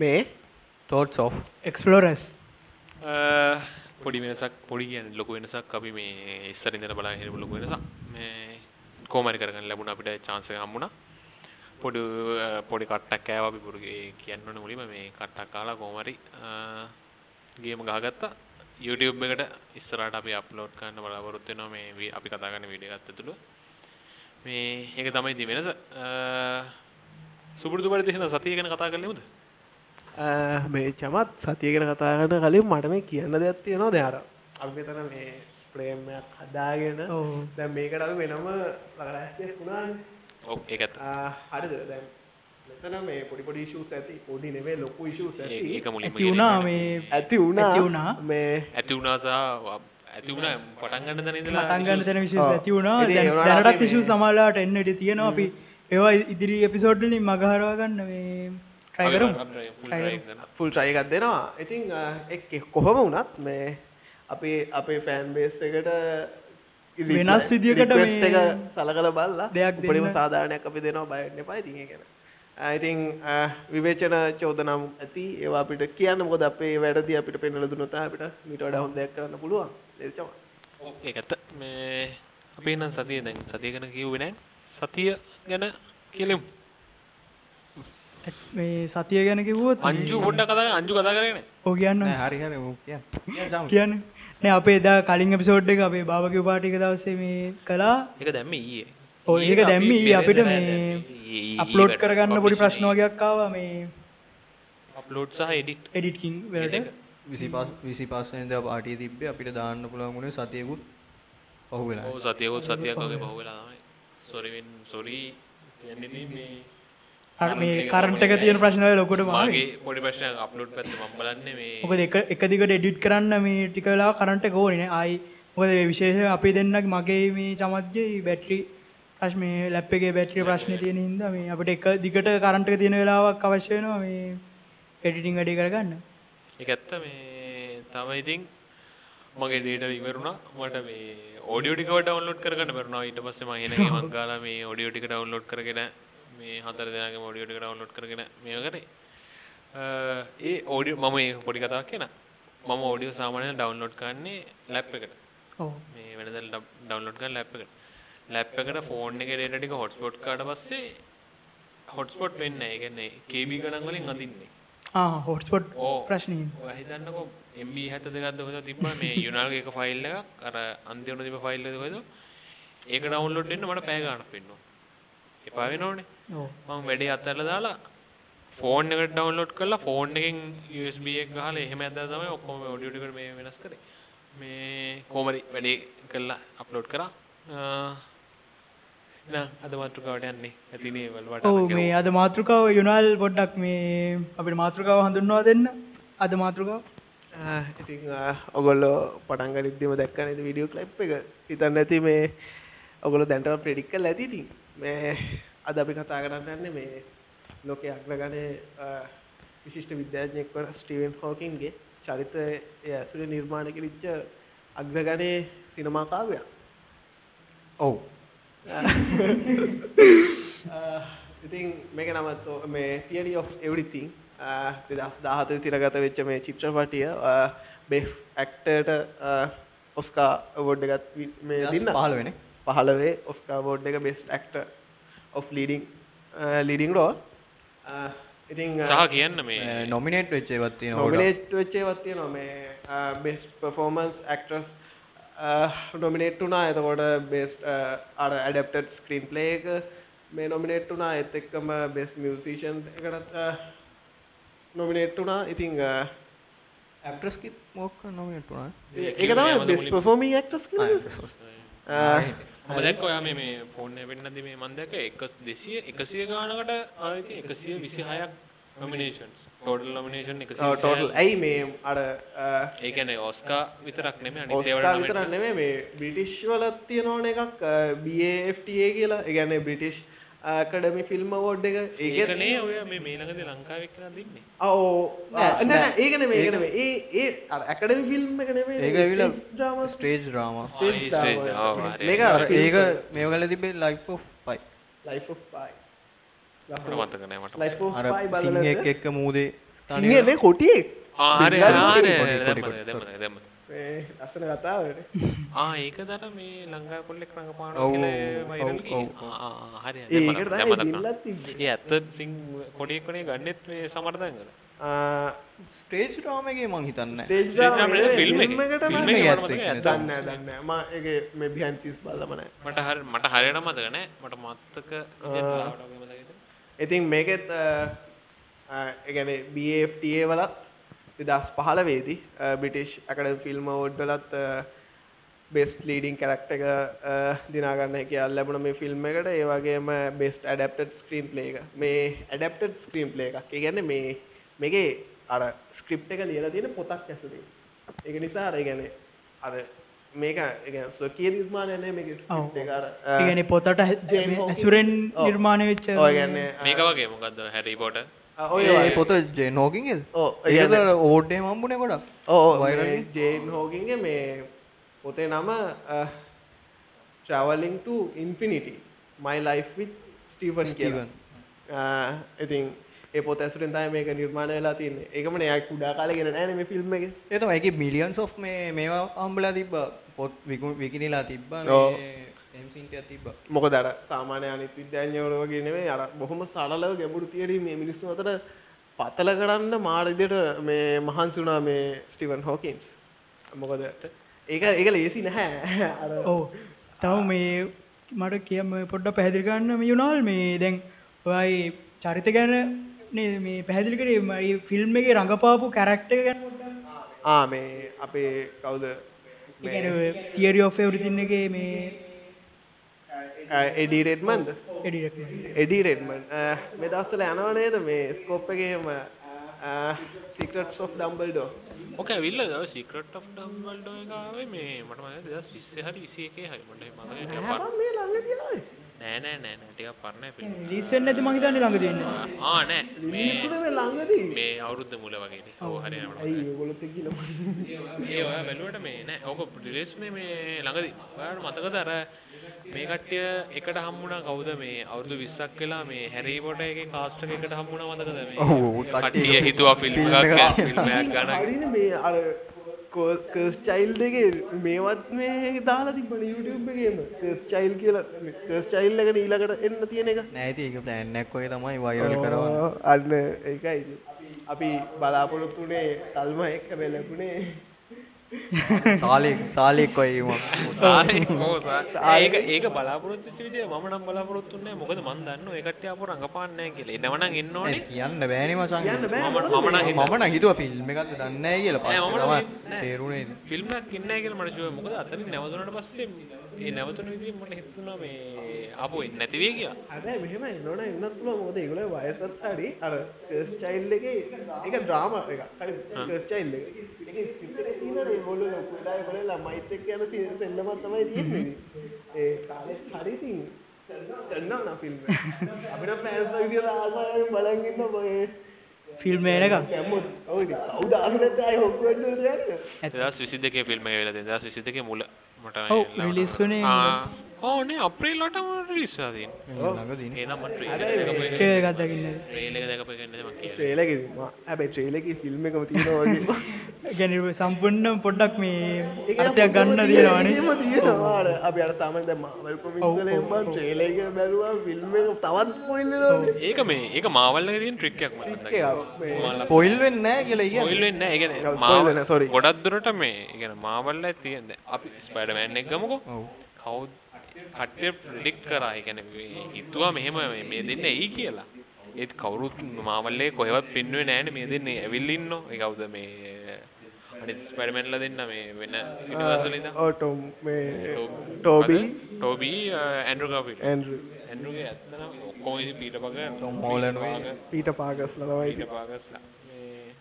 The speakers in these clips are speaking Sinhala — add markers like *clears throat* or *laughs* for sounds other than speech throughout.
මේ තෝට් සෝ් එක්ස්පලෝරස් පොඩි වෙනසක් පොඩි කියන ලොකු වෙනසක්. අපි මේ ඉස්සරින්දට බලා හිරපු ලොකු වෙනසක්. මේ කෝමරි කරගන්න ලැබුණ අපිට චාන්සක හම්බුණා. පොඩු පොඩි කට්ටක් කෑව අපි පුරුගේ කියන්න ඕන මුලින්ම. මේ කට්ටක් කාලා කොහමරි ගේම ගහගත්තා. YouTube එකට ඉස්සරහට අපි අප්ලෝඩ් කරන්න බලාපොරොත්තු වෙනවා. මේ අපි කතා කරන වීඩියෝ එකත් ඇතුළු. මේ ඒක තමයි ඉතින් වෙනස. සුබුරුදු පරිදි එහෙනම් සතිය ගැන කතා කරලමුද මේ චමත් සතිය ගැන කතා කරන කලින් මට මේ කියන්න දෙයක් තියෙනවා. දෙයාර අපි මෙතන මේ ෆ්‍රේම්යක් හදාගෙන. දැන් මේකට අපි වෙනම ඇත්ත. ආ, හරිද? දැන් මෙතන මේ පොඩි පොඩි ඉෂුස් ඇති පොඩි නෙමෙයි ලොකු ඒක ඇති. ඒක මුලින්ම ඇති වුණා මේ ඇති වුණා. වුණා. මේ ඇති වුණා සහ ඇති වුණා. පටන් ගන්න තැන ඉඳලා පටන් ගන්න තැන විශේෂ. ඇති වුණා. දැනටත් මේ- සමාලාට එන්න ඉඩ තියෙනවා. අපි ඒවා ඉදිරි එපිසෝඩ්ලින් මගහරවා ගන්න මේ ෆුල් ට්‍රයි එකක් දෙනවා. ඉතින් එක් කොහොම වුණත් මේ අපේ අපේ ෆෑන් බේස් එකට වෙනස් විදියකට රික්වෙස්ට් මේ එක සලකල බල්ලා දෙයක්. උපරිම සාධාරණයක් අපි දෙනවා. බයන්න එපා. ඉතින් ඒ ගැන ආ, ඉතින් ආ, විවේචන චෝදනම් ඇති. ඒවා අපිට කියන්න. මොකද අපේ වැඩදී අපිට පෙන්වලා දුන්නොත් අපිට මීට වඩා හොඳ දෙයක් කරන්න පුළුවන්. ඒක තමයි ඒක ඇත්ත මේ අපි නම් සතිය දැන් සතිය ගැන කිව්වේ නැහැ සතිය ගැන කියලමු මේ සතිය ගැන කිව්වොත් අංජු පොඩ්ඩක් කතා අංජු කතා කරගෙන. ඔව් කියන්න හරි හරි ඌ කියන්න. කියන්න නෑ අපේ එදා කලින් එපිසෝඩ් එක අපේ බාබකිව් පාටි එක දවසේ මේ කළා. ඒක දැම්ම ඊයේ. ඔව් ඒක දැම්ම ඊයේ අපිට මේ අප්ලෝඩ් කරගන්න පොඩි ප්‍රශ්න. වගේක් ආවා මේ අප්ලෝඩ් සහ එඩිට් එඩිට්කින් වලට. විසි පස් විසි පස්සෙන්ද පාටිය තිබ්බේ. අපිට දාන්න පුළුවන් වුණේ සතියකුත් පහු වෙලා ඔව් සතියකොත් සතියක් වගේ පහුවෙලා තමයි. සොරි වෙන් සොරි කියන්නේ මේ මේ කරන්ට් එක තියෙන ප්‍රශ්න වල ලොකුට මාගේ පොඩි ප්‍රශ්නයක් අප්ලෝඩ් පැත්තේ මම බලන්නේ මේ මොකද එක එක දිගට එඩිට් කරන්න මේ ටික වෙලා කරන්ට් එක ඕනේ නේ. ආයි මොකද මේ විශේෂයෙන් අපි දෙන්නගේ මගේ මේ චමත්ගේ බැටරි ප්‍රශ්න මේ ලැප් එකේ බැටරි ප්‍රශ්නේ තියෙන හින්දා මේ අපිට එක දිගට කරන්ට් එක තියෙන වෙලාවක් අවශ්‍ය වෙනවා මේ එඩිටින් වැඩේ කරගන්න. ඒක ඇත්ත මේ තව ඉතින් මගේ ඩේටා ඉවරුණා මට මේ ඔඩියෝ ටික ඩවුන්ලෝඩ් කරගන්න බැරුණා. ඊට පස්සේ මම එන ගමන් *laughs* ගාලා මේ ඔඩියෝ ටික ඩවුන්ලෝඩ් කරගෙන මේ හතර දෙනාගේම ඔඩියෝ ටික ඩවුන්ලෝඩ් කරගෙන මේව කරේ ඒ ඔඩියෝ මම මේ පොඩි කතාවක් කියන මම ඔඩියෝ සාමාන්‍යයෙන් ඩවුන්ලෝඩ් කරන්නේ ලැප් එකට. මේ වෙනදා ඩවුන්ලෝඩ් කරන ලැප් එකට. ලැප් එකට ෆෝන් එකේ data ටික හොට්ස්පොට් කරාට පස්සේ හොට්ස්පොට් වෙන්නේ. ඒ කියන්නේ KB ගණන් වලින් අඳින්නේ. හොට්ස්පොට් ප්‍රශ්නේ හිතන්නකෝ MB 72ක්ද කොහෙද තිබ්බා? මේ යුනාල්ගේ එක ෆයිල් එකක්. අර අන්තිමට තිබ්බ ෆයිල් එක කොහෙද? ඒක ඩවුන්ලෝඩ් වෙන්න මට පැය ගාණක් වෙනවා මම වැඩේ අත්හැරලා දාලා ෆෝන් එකට ඩවුන්ලෝඩ් කරලා ෆෝන් එකෙන් USB එක ගහලා එහෙම ඇදලා තමයි ඔක්කොම ඔඩියෝ ටික මේ වෙනස් කරේ. මේ කොමරි වැඩේ කළා අප්ලෝඩ් කරා. අද මාතෘකාවට යන්නේ. ඇතිනේ වලවට ඔව් මේ අද මාතෘකාව යුනාල් පොඩ්ඩක් මේ අපිට මාතෘකාව හඳුන්වා දෙන්න. අද මාතෘකාව. ආ, ඔගොල්ලෝ පටන් ගනිද්දිම දැක්ක නේද වීඩියෝ ක්ලිප් එක? හිතන්න ඇති මේ ඔගොල්ලෝ දැන්ටම ප්‍රෙඩික්ට් කරලා ඇති ඉතින්. මේ අද අපි කතා කරන්න යන්නේ මේ ලෝකයේ අග්‍රගණයේ විශිෂ්ට විද්‍යාඥයෙක් වන ස්ටීවන් හොකින්ගේ චරිතය ඇසුරේ නිර්මාණය කෙරිච්ච අග්‍රගණයේ සිනමා කාව්‍යයක්. ඔව්. *laughs* ඉතින් මේක නම තෝ- මේ තියරි of everything uh, දෙදස් දාහතර තිරගත වෙච්ච මේ චිත්‍රපටිය බෙස් ඇක්ටර්ට ඔස්කා අවෝඩ් එකත් වි- මේ දින්න. පහල වෙන පහලවේ ඔස්කා බෝඩ් එක best actor of leading leading role ඉතින් සහ කියන්න මේ නොමිනේට් වෙච්ච ඒවත් තියෙන නොමිනේට් වෙච්චේවත් තියෙනවා. මේ බෙස් පෆෝමන්ස් ඇක්ට්‍රස් නොමිනේට් වුණා. එතකොට බෙස් අර ඇඩප්ටඩ් ස්ක්‍රීන් ප්ලේ එක මේ නොමිනේට් වුණා. එත් එක්කම බෙස් මියසිෂන් එකටත් නොමිනේට් වුණා. ඉතිං ඇප්ටස්කිත් මොක්ක නොමිනේට් වුණා? ඒක තමයි බෙස් පෆෝමී ඇක්ටස් දැක්ක ඔයා මේ එක වෙන්නදී මේ දැක්ක 1 200 100 ගානකට ආයේ 126ක් නොමිනේෂන්ස් ටෝටල් නොමිනේෂන් 126 ටෝටල් ඇයි මේ අර ඒ කියන්නේ ඔස්කා විතරක් අනිත් ඔස්කා ඒවාට විතර නෙමේ මේ බ්‍රිටිෂ් වලත් තියෙනවන එකක් BAFTA කියලා. ඒගැන්නේ බ්‍රිටිෂ් කඩමි ෆිල්ම් වෝඩ් එක. ඒකනේ ඔය මේ මේ ළඟදී ලංකාවේ එක්කලා දින්නේ. ඕ. නෑ ඒකන මේකන ඒ ඒ ඇකඩමි ෆිල්ම් එක නෙමේ ඒක ඇවිල්ලා ්‍රාම ස්ටේජ් ්‍රාම ආ, ඒ ආ, ඒක මේ කල තිබේ ලයිෆ් පයි ලයිෆ් පයි නෑ එක්ක මූදේ සිංහලේ කොටියෙක්. ආරය ලස්සන කතාවට *laughs* ආ ඒක දර මේ ලංඟා කොල්ලෙක් රඟපාන හරි ඇත්ත සිං කොඩියෙක් කනේ ගන්නෙත් මේ සමර්ධන් කර ස්ටේජ් රාමගේ මං හිතන්න දන්න දන්න ම එක මේ බිහන් සිස් බලමන මට හරි මට හරියට මතක නෑ මට මත්තක. ඉතින් මේකෙත් එකන BFTA වලත් දෙදස් පහල වේදි බිටිෂ් අකඩ ෆිල්ම් ෝඩ්ඩලත් බෙස්ට ලීඩිං කරක්ට එක දිනාගන්න කියල් ලැබුණ මේ ෆිල්ම් එකට. ඒවගේම බෙස්ට ඇඩප්ට ස්ක්‍රීම් පලේ එක. මේ ඇඩප්ට ස්ක්‍රීම් පලේ එකක් ගැන්න මේ මේගේ අර ස්ක්‍රිප් එක ලියලා තියෙන පොතක් ඇසුරේ එක නිසා අර ගැන අර මේක ස්වකිය නිර්මාණයන මේක ඒගැන පොතට. ඇසුරෙන්. නිර්මාණය වෙච්ච ඔය ගැන්නේ මේක වගේ මොකක්ද හැරි පොට ඔය. පොත ජනෝකින්ගෙල් ඕඩ්ඩේ මම්බුණ ගොඩක්. ඕ ජේන් හෝකින්ගේ මේ පොතේ නම ට්‍රවලිං ඉන්ෆිනිටි මයි ලයි් විත් ස්ටීවන්. කියල. ඉතින් ඒ පොත ඇසුරෙන් තයි මේක නිර්මාණය වෙලා තියන්නේ. ඒකමන ය කුඩා කාලගෙන නෑන මේ ෆිල්ම් එක. ඒතම එක මිලියන් සෝ් මේ මේවා අම්බලා තිබ්බ. පොත් විකු විකිනිලා තිබ්බ මොක දර සාමානය අනිත් විද්‍යාඥවලවගෙනවේ අර බොහොම සරලව ගැඹුරු තියරීම මේ මිනිස්සු අතර පතල කරන්න මාරදියට මේ මහන්සුනා මේ ස්ටිවන් හෝකින්ස්. මොකද ඒක ඒක ලේසි නැහැ. *laughs* අර ඕ තව මේ මට කියම පොඩ්ඩ පැදිරිගන්න මේ යුනාල් මේ දැන් ඔයයි චරිත ගැන මේ පැහැදිලි කරේ මයි ෆිල්ම් එක රඟපාපු කැරක්ට ගැන ආ මේ අපේ කවුද? තියරි ඔෆ වරිතින්න එක මේ එඩී රෙඩ්මන්ද එඩී රෙඩ්මන් මේ දස්සල යනවනේද මේ ස්කෝප් එකේම සිකට් සෝ් ඩම්බල්ඩෝ ඕක විල්ල ද? සිකට ් ඩම්බල්ඩ එකේ මේ මට දෙදස් විස්සේ හරි විසිය එකේ හරි. මට මේ නෑනෑ නෑ ටික පරණ ලිස්සෙන් නැති මහිතන්න ළඟ තියන්න. ආ නෑ. මේ මේ ළඟදී? මේ අවුරුද්ධ මුල වගේ හරි ඒ ඔය බැලුවට මේ නෑ. ඕක ඩිලෙස් මේ මේ ළඟදී. ඔයාට මතකද? අර මේ කට්ටිය එකට හම්බුණා කවුද මේ? අවුරුදු 20ක් වෙලා මේ හැරි පොටර් එකේ කාස්ට් එක එකට හම්බුණා මතකද මේ? ඔව්, කට්ටිය හිතුවා ෆිල්ම් එකක් එකක් ෆිල්ම් එකක් ගන්න. හරින මේ අර කර්ස් චයිල් එක මේවත් මේ දාලා තිබන YouTube එකේම. කර්ස් චයිල් කියලා කර්ස් චයිල් එකට ඊළඟට එන්න තියෙන එක. නෑති ඒක ප්ලෑන්නක් ඔය තමයි වයිරල් කරවන්න. අන්න ඒකයි. ඉතින්. අපි බලාපොරොත්තුනේ තල්ම එක්ක ලැබුණේ සාලෙක් සාලෙක් සාරේ ඒක ඒක බලාපොරොත්තු වෙච්ච විදිය මම නම් බලාපොරොත්තු වෙන්නේ නැහැ. මොකද මන් දන්නවා ඒ කට්ටිය ආපහු රඟපාන්නේ නැහැ කියලා. එනවනම් එන්න ඕනේ. කියන්න බෑනිම කියන්න බෑ මම මම නම් හිතුවා ෆිල්ම් එකක්ද දන්නෑ කියලා. නෑ, පස්සේ තමයි. තේරුණේ ෆිල්ම් එකක් ඉන්නේ නැහැ කියලා මට ෂුවර්. මොකද අතනින් නැවතුනට පස්සේ ඒ නැවතුන විදිහ මට හිතුණා මේ ආපහු එන්නේ නැති වෙයි කියලා? අද මෙහෙම එනෝන එන්නත් පුළුවන්. මොකද ඒගොල්ලෝ වයසත් හරි අර කර්ස් චයිල්ඩ් එකේ ඒක ඩ්‍රාමා එකක්. හරි කර්ස් චයිල්ඩ් එක. ඒකේ ස්ක්‍රිප්ට් එකේ තියෙනනේ ඒගොල්ලෝ ලොකු වෙලා ඒගොල්ලෝ ළමයිත් එක්ක යන සෙල්ලමක් තමයි තියෙන්නේ. ඒ කාලේ හරි ඉතින් කරනවා නා ෆිල්ම් එක. අපිට ෆෑන්ස් විසියට ආසාවෙන් බලන් ඉන්න ඔය ෆිල්ම් එක දැම්මොත් ඔව් ඉතින් කවුද ආස නැත්නම් අය හොක්කු වෙන්න ඕනේ යන්නේ 2022 ෆිල්ම් එක වෙලා තියෙනවා. 2022 මුල මට ඔව්, release වුණේ ඕ නේ අප්‍රේල් වලටම රිලීස් වෙලා එකේ මා- හැබැයි ට්‍රේලර් එකේ ෆිල්ම් එකම තියෙනවා වගේ. *laughs* ගැන සම්පූර්ණ පොඩ්ඩක් මේ අර්ථයක් ගන්න තියෙනවානේ. ඒකම තියෙනවා? අර අපි අර සාමාන්‍ය දැන් මාවල් කොමික්ස් වල එම්බන් ට්‍රේලර් එක බැලුවා ෆිල්ම් එක තවත් වෙනවානේ ඒක මේ ඒක මාවල් එකේ තියෙන ට්‍රික් එකක් මම ට්‍රික් එකක්. මේ ස්පොයිල් වෙන්නේ නැහැ කියලා ස්පොයිල් කියන්නේ. වෙන්නේ sorry. ගොඩක් දුරට මේ ඒ කියන්නේ මාවල් එකේ තියෙන දැන් අපි ස්පයිඩර්මෑන් එක ගමුකෝ. කවුද කට්ටිය ප්‍රෙඩික්ට් කරා. මේ හිතුවා මෙහෙම මේ- දෙන්න එයි කියලා. ඒත් කවුරුත් මාවල් එකේ කොහෙවත් පෙන්වුවේ නැහැනේ මේ දෙන්නේ ඇවිල්ලා ඉන්නෝ. ඒ කවුද මේ අනිත් ස්පයිඩර්මෑන්ලා දෙන්න මේ වෙන ටොම් මේ Toby Toby Andrew Garfield. Andrew ඇන්ඩ්‍රුගේ ඇත්තටම ඔක්කොම ඉතින් පීටර් පගර් ටොම් හෝලන්ඩ් ඔය. පීටර් පාකස්ලා තමයි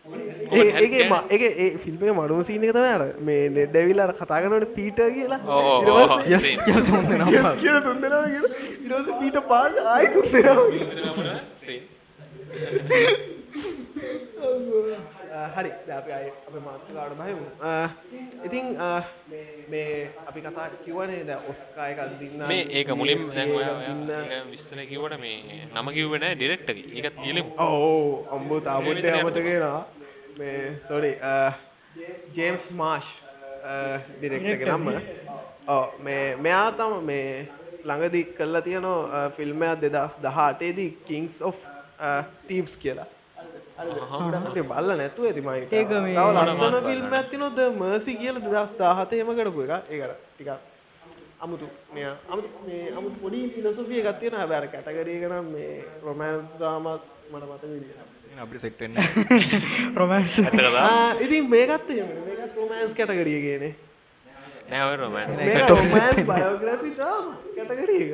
පීටර් පගර්ස්ලා. මේ ඒ ඒකේ ම- ඒකේ ඒ ෆිල්ම් එකේ මඩුම සීන් එක තමයි අර මේ නෙඩ් ඇවිල්ලා අර කතා කරනවනේ පීටර් කියලා. ඔව් ඔව් ඊට ඔව්. පස්සේ යස් කියලා තුන් දෙනා yes කියලා තුන් දෙනා කියලා. ඊට පස්සේ පීටර් පාක ආයි. හරි. දැන් අපි මාතෘකාවට බහිමු. අ, ඉතින් මේ අපි කතා කිව්වනේ දැන් ඔස්කා එකක් දින්න. මේ ඒක මුලින් දැන් ඔයා ඔයා ඒක විස්තර කිව්වට මේ නම කිව්වේ නැහැ ඩිරෙක්ටර් එක. ඒකත් කියලමු. ඔව් අම්බෝ තාපොඩ්ඩ අමතකෙනවා මේ සොරි ජේම්ස් මාෂ් ඩිරෙක්ටක නම්ම ඕ මේ මෙයා තම මේ ළඟදි කල්ලා තියනවා ෆිල්ම්මයක් දෙදස් දහටේදී කිංස් of තීප්ස් කියලා. හරිද? බල්ල නැතුව ඇති මයි ඒක. මේ- තව ලස්සන ෆිල්ම් ඇතිනොද මර්සි කියල දෙදස් දාහතේම කරපු එක. ඒකට ටික අමුතු මෙයා අමුතු මේ අමුතු පොඩි ෆිලසොෆිය එකක් තියෙනවා. හැබැයි අර කැටගරි එක නම් මේ රොමෑන්ස් ඩ්‍රාමා මට මතක විදියට අපිට සෙට් වෙන්න රොමන්ස් ඉතින් මේකත් රොමෑන්ස් කැටගරිය කියන්නේ. නෑ ඔය රොමෑන්ස්. මේක රොමෑන්ස් බයෝග්‍රැෆි ඩ්‍රාමා කැටගරිය එක.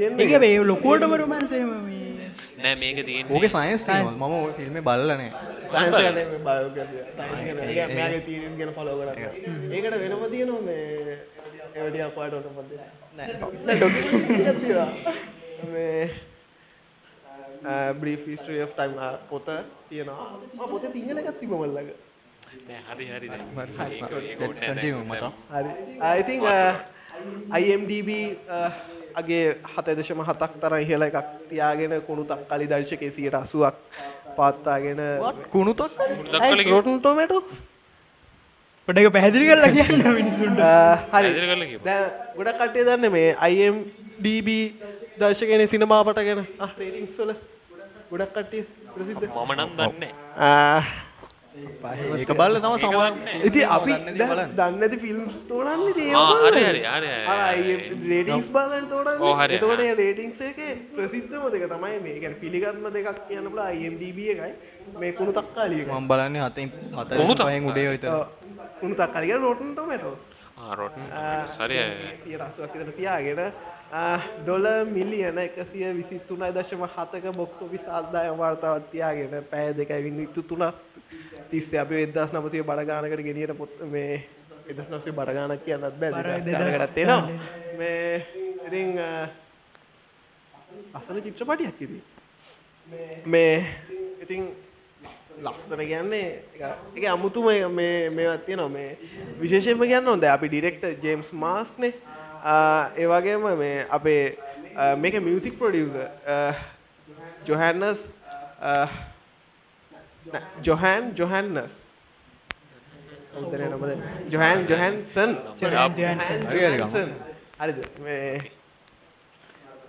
ජෙන් එක මේ ලොකුවටම රොමන්සේම මේ. නෑ මේක තියෙන්නේ. ඕක සයින්ස් මම ෆිල්ම් බලලනේ සයින්ස් ගැන කරන්න. ඒකට වෙනම තියෙනවා මේ එවැඩි අපාට ඔන්න පොද්ද නෑ ඩොකියුමන්ට්ස් එකක් තියෙනවා මේ බ්‍රීෆ් හිස්ටරි of time ආ, පොත තියෙනවා පොතේ සිංහල එකක් තිබ්බ මල්ලක නෑ හරි හරි. හරි, uh, අගේ හතදශම හතක් තරම් ඉහල එකක් තියාගෙන කුණුතක් කලි දර්ශකය සියට අසුවක් පාත්තාගෙන කුණුතක් දක්කල කිව්වා. රොටන් ටොමටෝ පොඩක පැහැදිලි කරලා කියන්න හරි පැහැදිලි කරලා කියපන්. දැන් ගොඩක් කටේ දන්න මේ IMDB දර්ශකයන සිනමාපට ගැන. වල ගොඩක් කට්ටිය ප්‍රසිද්ධ. මම නම් දන්නේ. ආ, ඒක බල්ල තම සමාන් ඉති අපි දන්න ඇති ෆිල්ම්ස් තෝරන්න ඕ, හරි, එතකොට හරි. රේටිංස් එක ප්‍රසිද්ධම දෙක තමයි මේ. ගැන පිළිගත්ම දෙකක් කියන්න පුලා IMDB එකයි. මේ කුණු තක්කාලිය මම බලන්නේ හතින් හත? පහෙන් උඩේ විතර කුණු තක්කාලිය රොටන් ටොමටෝස් ආ රොටන් හරි සියට අසුවක් විතර තියාගෙන ඩොල මිලියන එකසිය විසිත්තුනයි දශම හතක බොක්ස් ඔෆිස් ආදායම් වාර්තාවත් තියාගෙන පැය දෙකයි විනිත්තු තුනක් තිස්සේ අපි එදස් නමසය බඩගානකට ගෙනියට පොත් මේ එදස් නසේ බඩගානක් කියන්නත් බෑ. බර දෙදස් දෙදස් ගානකටත් එනවා. මේ ඉතින් අසන චිත්‍රපටියක් ඉති මේ ඉතින් ලස්සන කියන්නේ එක අමුතුම මේ මේවත් තියෙනවා. මේ විශේෂයෙන්ම කියන්න හොඳ අපි ඩිරෙක්ට ජේම්ස් මාස්නේ ඒවගේම මේ අපේ මේක මියසික් ප්‍රඩියස ජොහැන්නස් ජොහැන් ජොහැන්නස් කවුදර නමද ජොහැන් ජොහැන්සන්. හරිද? මේ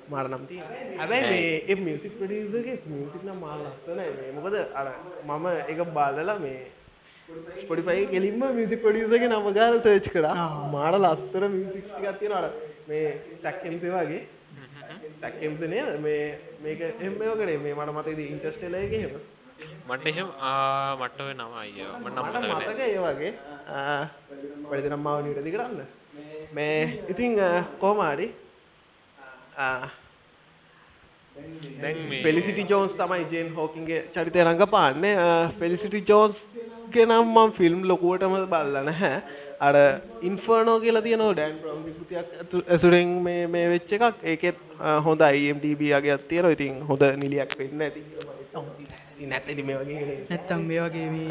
මට නම් තිය හැබැයි මේ ඒ මියසික් ප්‍රඩියසගේ මියසික් නම් මාල් ලස්සනයි. මේ මොකද? අර මම එක බාලලා මේ ස්පොටිෆයි කෙලින්ම මියසික් ප්‍රඩියසගේ නම ගාල සර්ච් කරා මාට ලස්සන මියසික් ටිකක් තියෙනවා අර මේ සැක්කෙම්සේ වගේ සැක්කෙම්ස නේද මේ මේක එම කරේ මේ මට මතකද ඉන්ටස්ටෙල එක හෙම මට එහෙම ආ මට ඔය නම අයියෝ මට මතක ඒ වගේ වැඩිදනම් මාව නිටදි කරන්න මේ ඉතිං කෝමාඩි දැන් මේ ෆෙලිසිටි ජෝන්ස් තමයි ජේන් හෝකින්ගේ චරිතය රඟ පාන්නේ ෆෙලිසිටි ජෝන්ස් ගෙනම් මම් ෆිල්ම් ලොකුවටම බල්ල නැහැ. අර ඉන්ෆර්නෝ කියලා තියනෝ ඩැන් ප්‍රම් විකෘතියක් ඇසුරෙන් මේ මේ වෙච්ච එකක්. ඒකෙත් හොඳ IMDB අගේ තියෙන ඉතින් හොඳ නිලියක් වෙන්න. ඇති නැත්තති මේ වගේ? නැත්තම් මේ වගේ මේ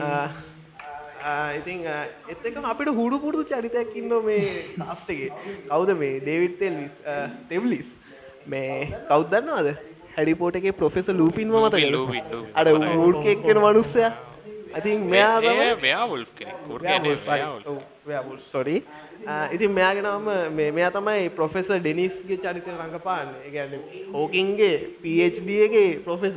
ඉතින් ආ, එත් එකම අපිට හුඩු පුරුදු චරිතයක් ඉන්න මේ කාස්ටගේ කවුද මේ? ඩේවිඩ් තෙල්විස් තෙවලිස් මේ කෞද් දන්නවාද? හැඩිපෝට එකේ ප්‍රොෆෙස ලූපින්ම මතක. අඩ ඌර්කෙක්කෙන මනුස්සය ඉතින් මෙයා කියන්නේ ව්‍යාවුල්ෆ් සොරි ඉතින් මෙයාගෙනම මේ මෙයා තමයි ප්‍රොෆෙස ඩෙනිස්ගේ චරිතය රඟපාන්න. ගැන හෝකින්ගේ PhD එකේ ප්‍රොෆෙස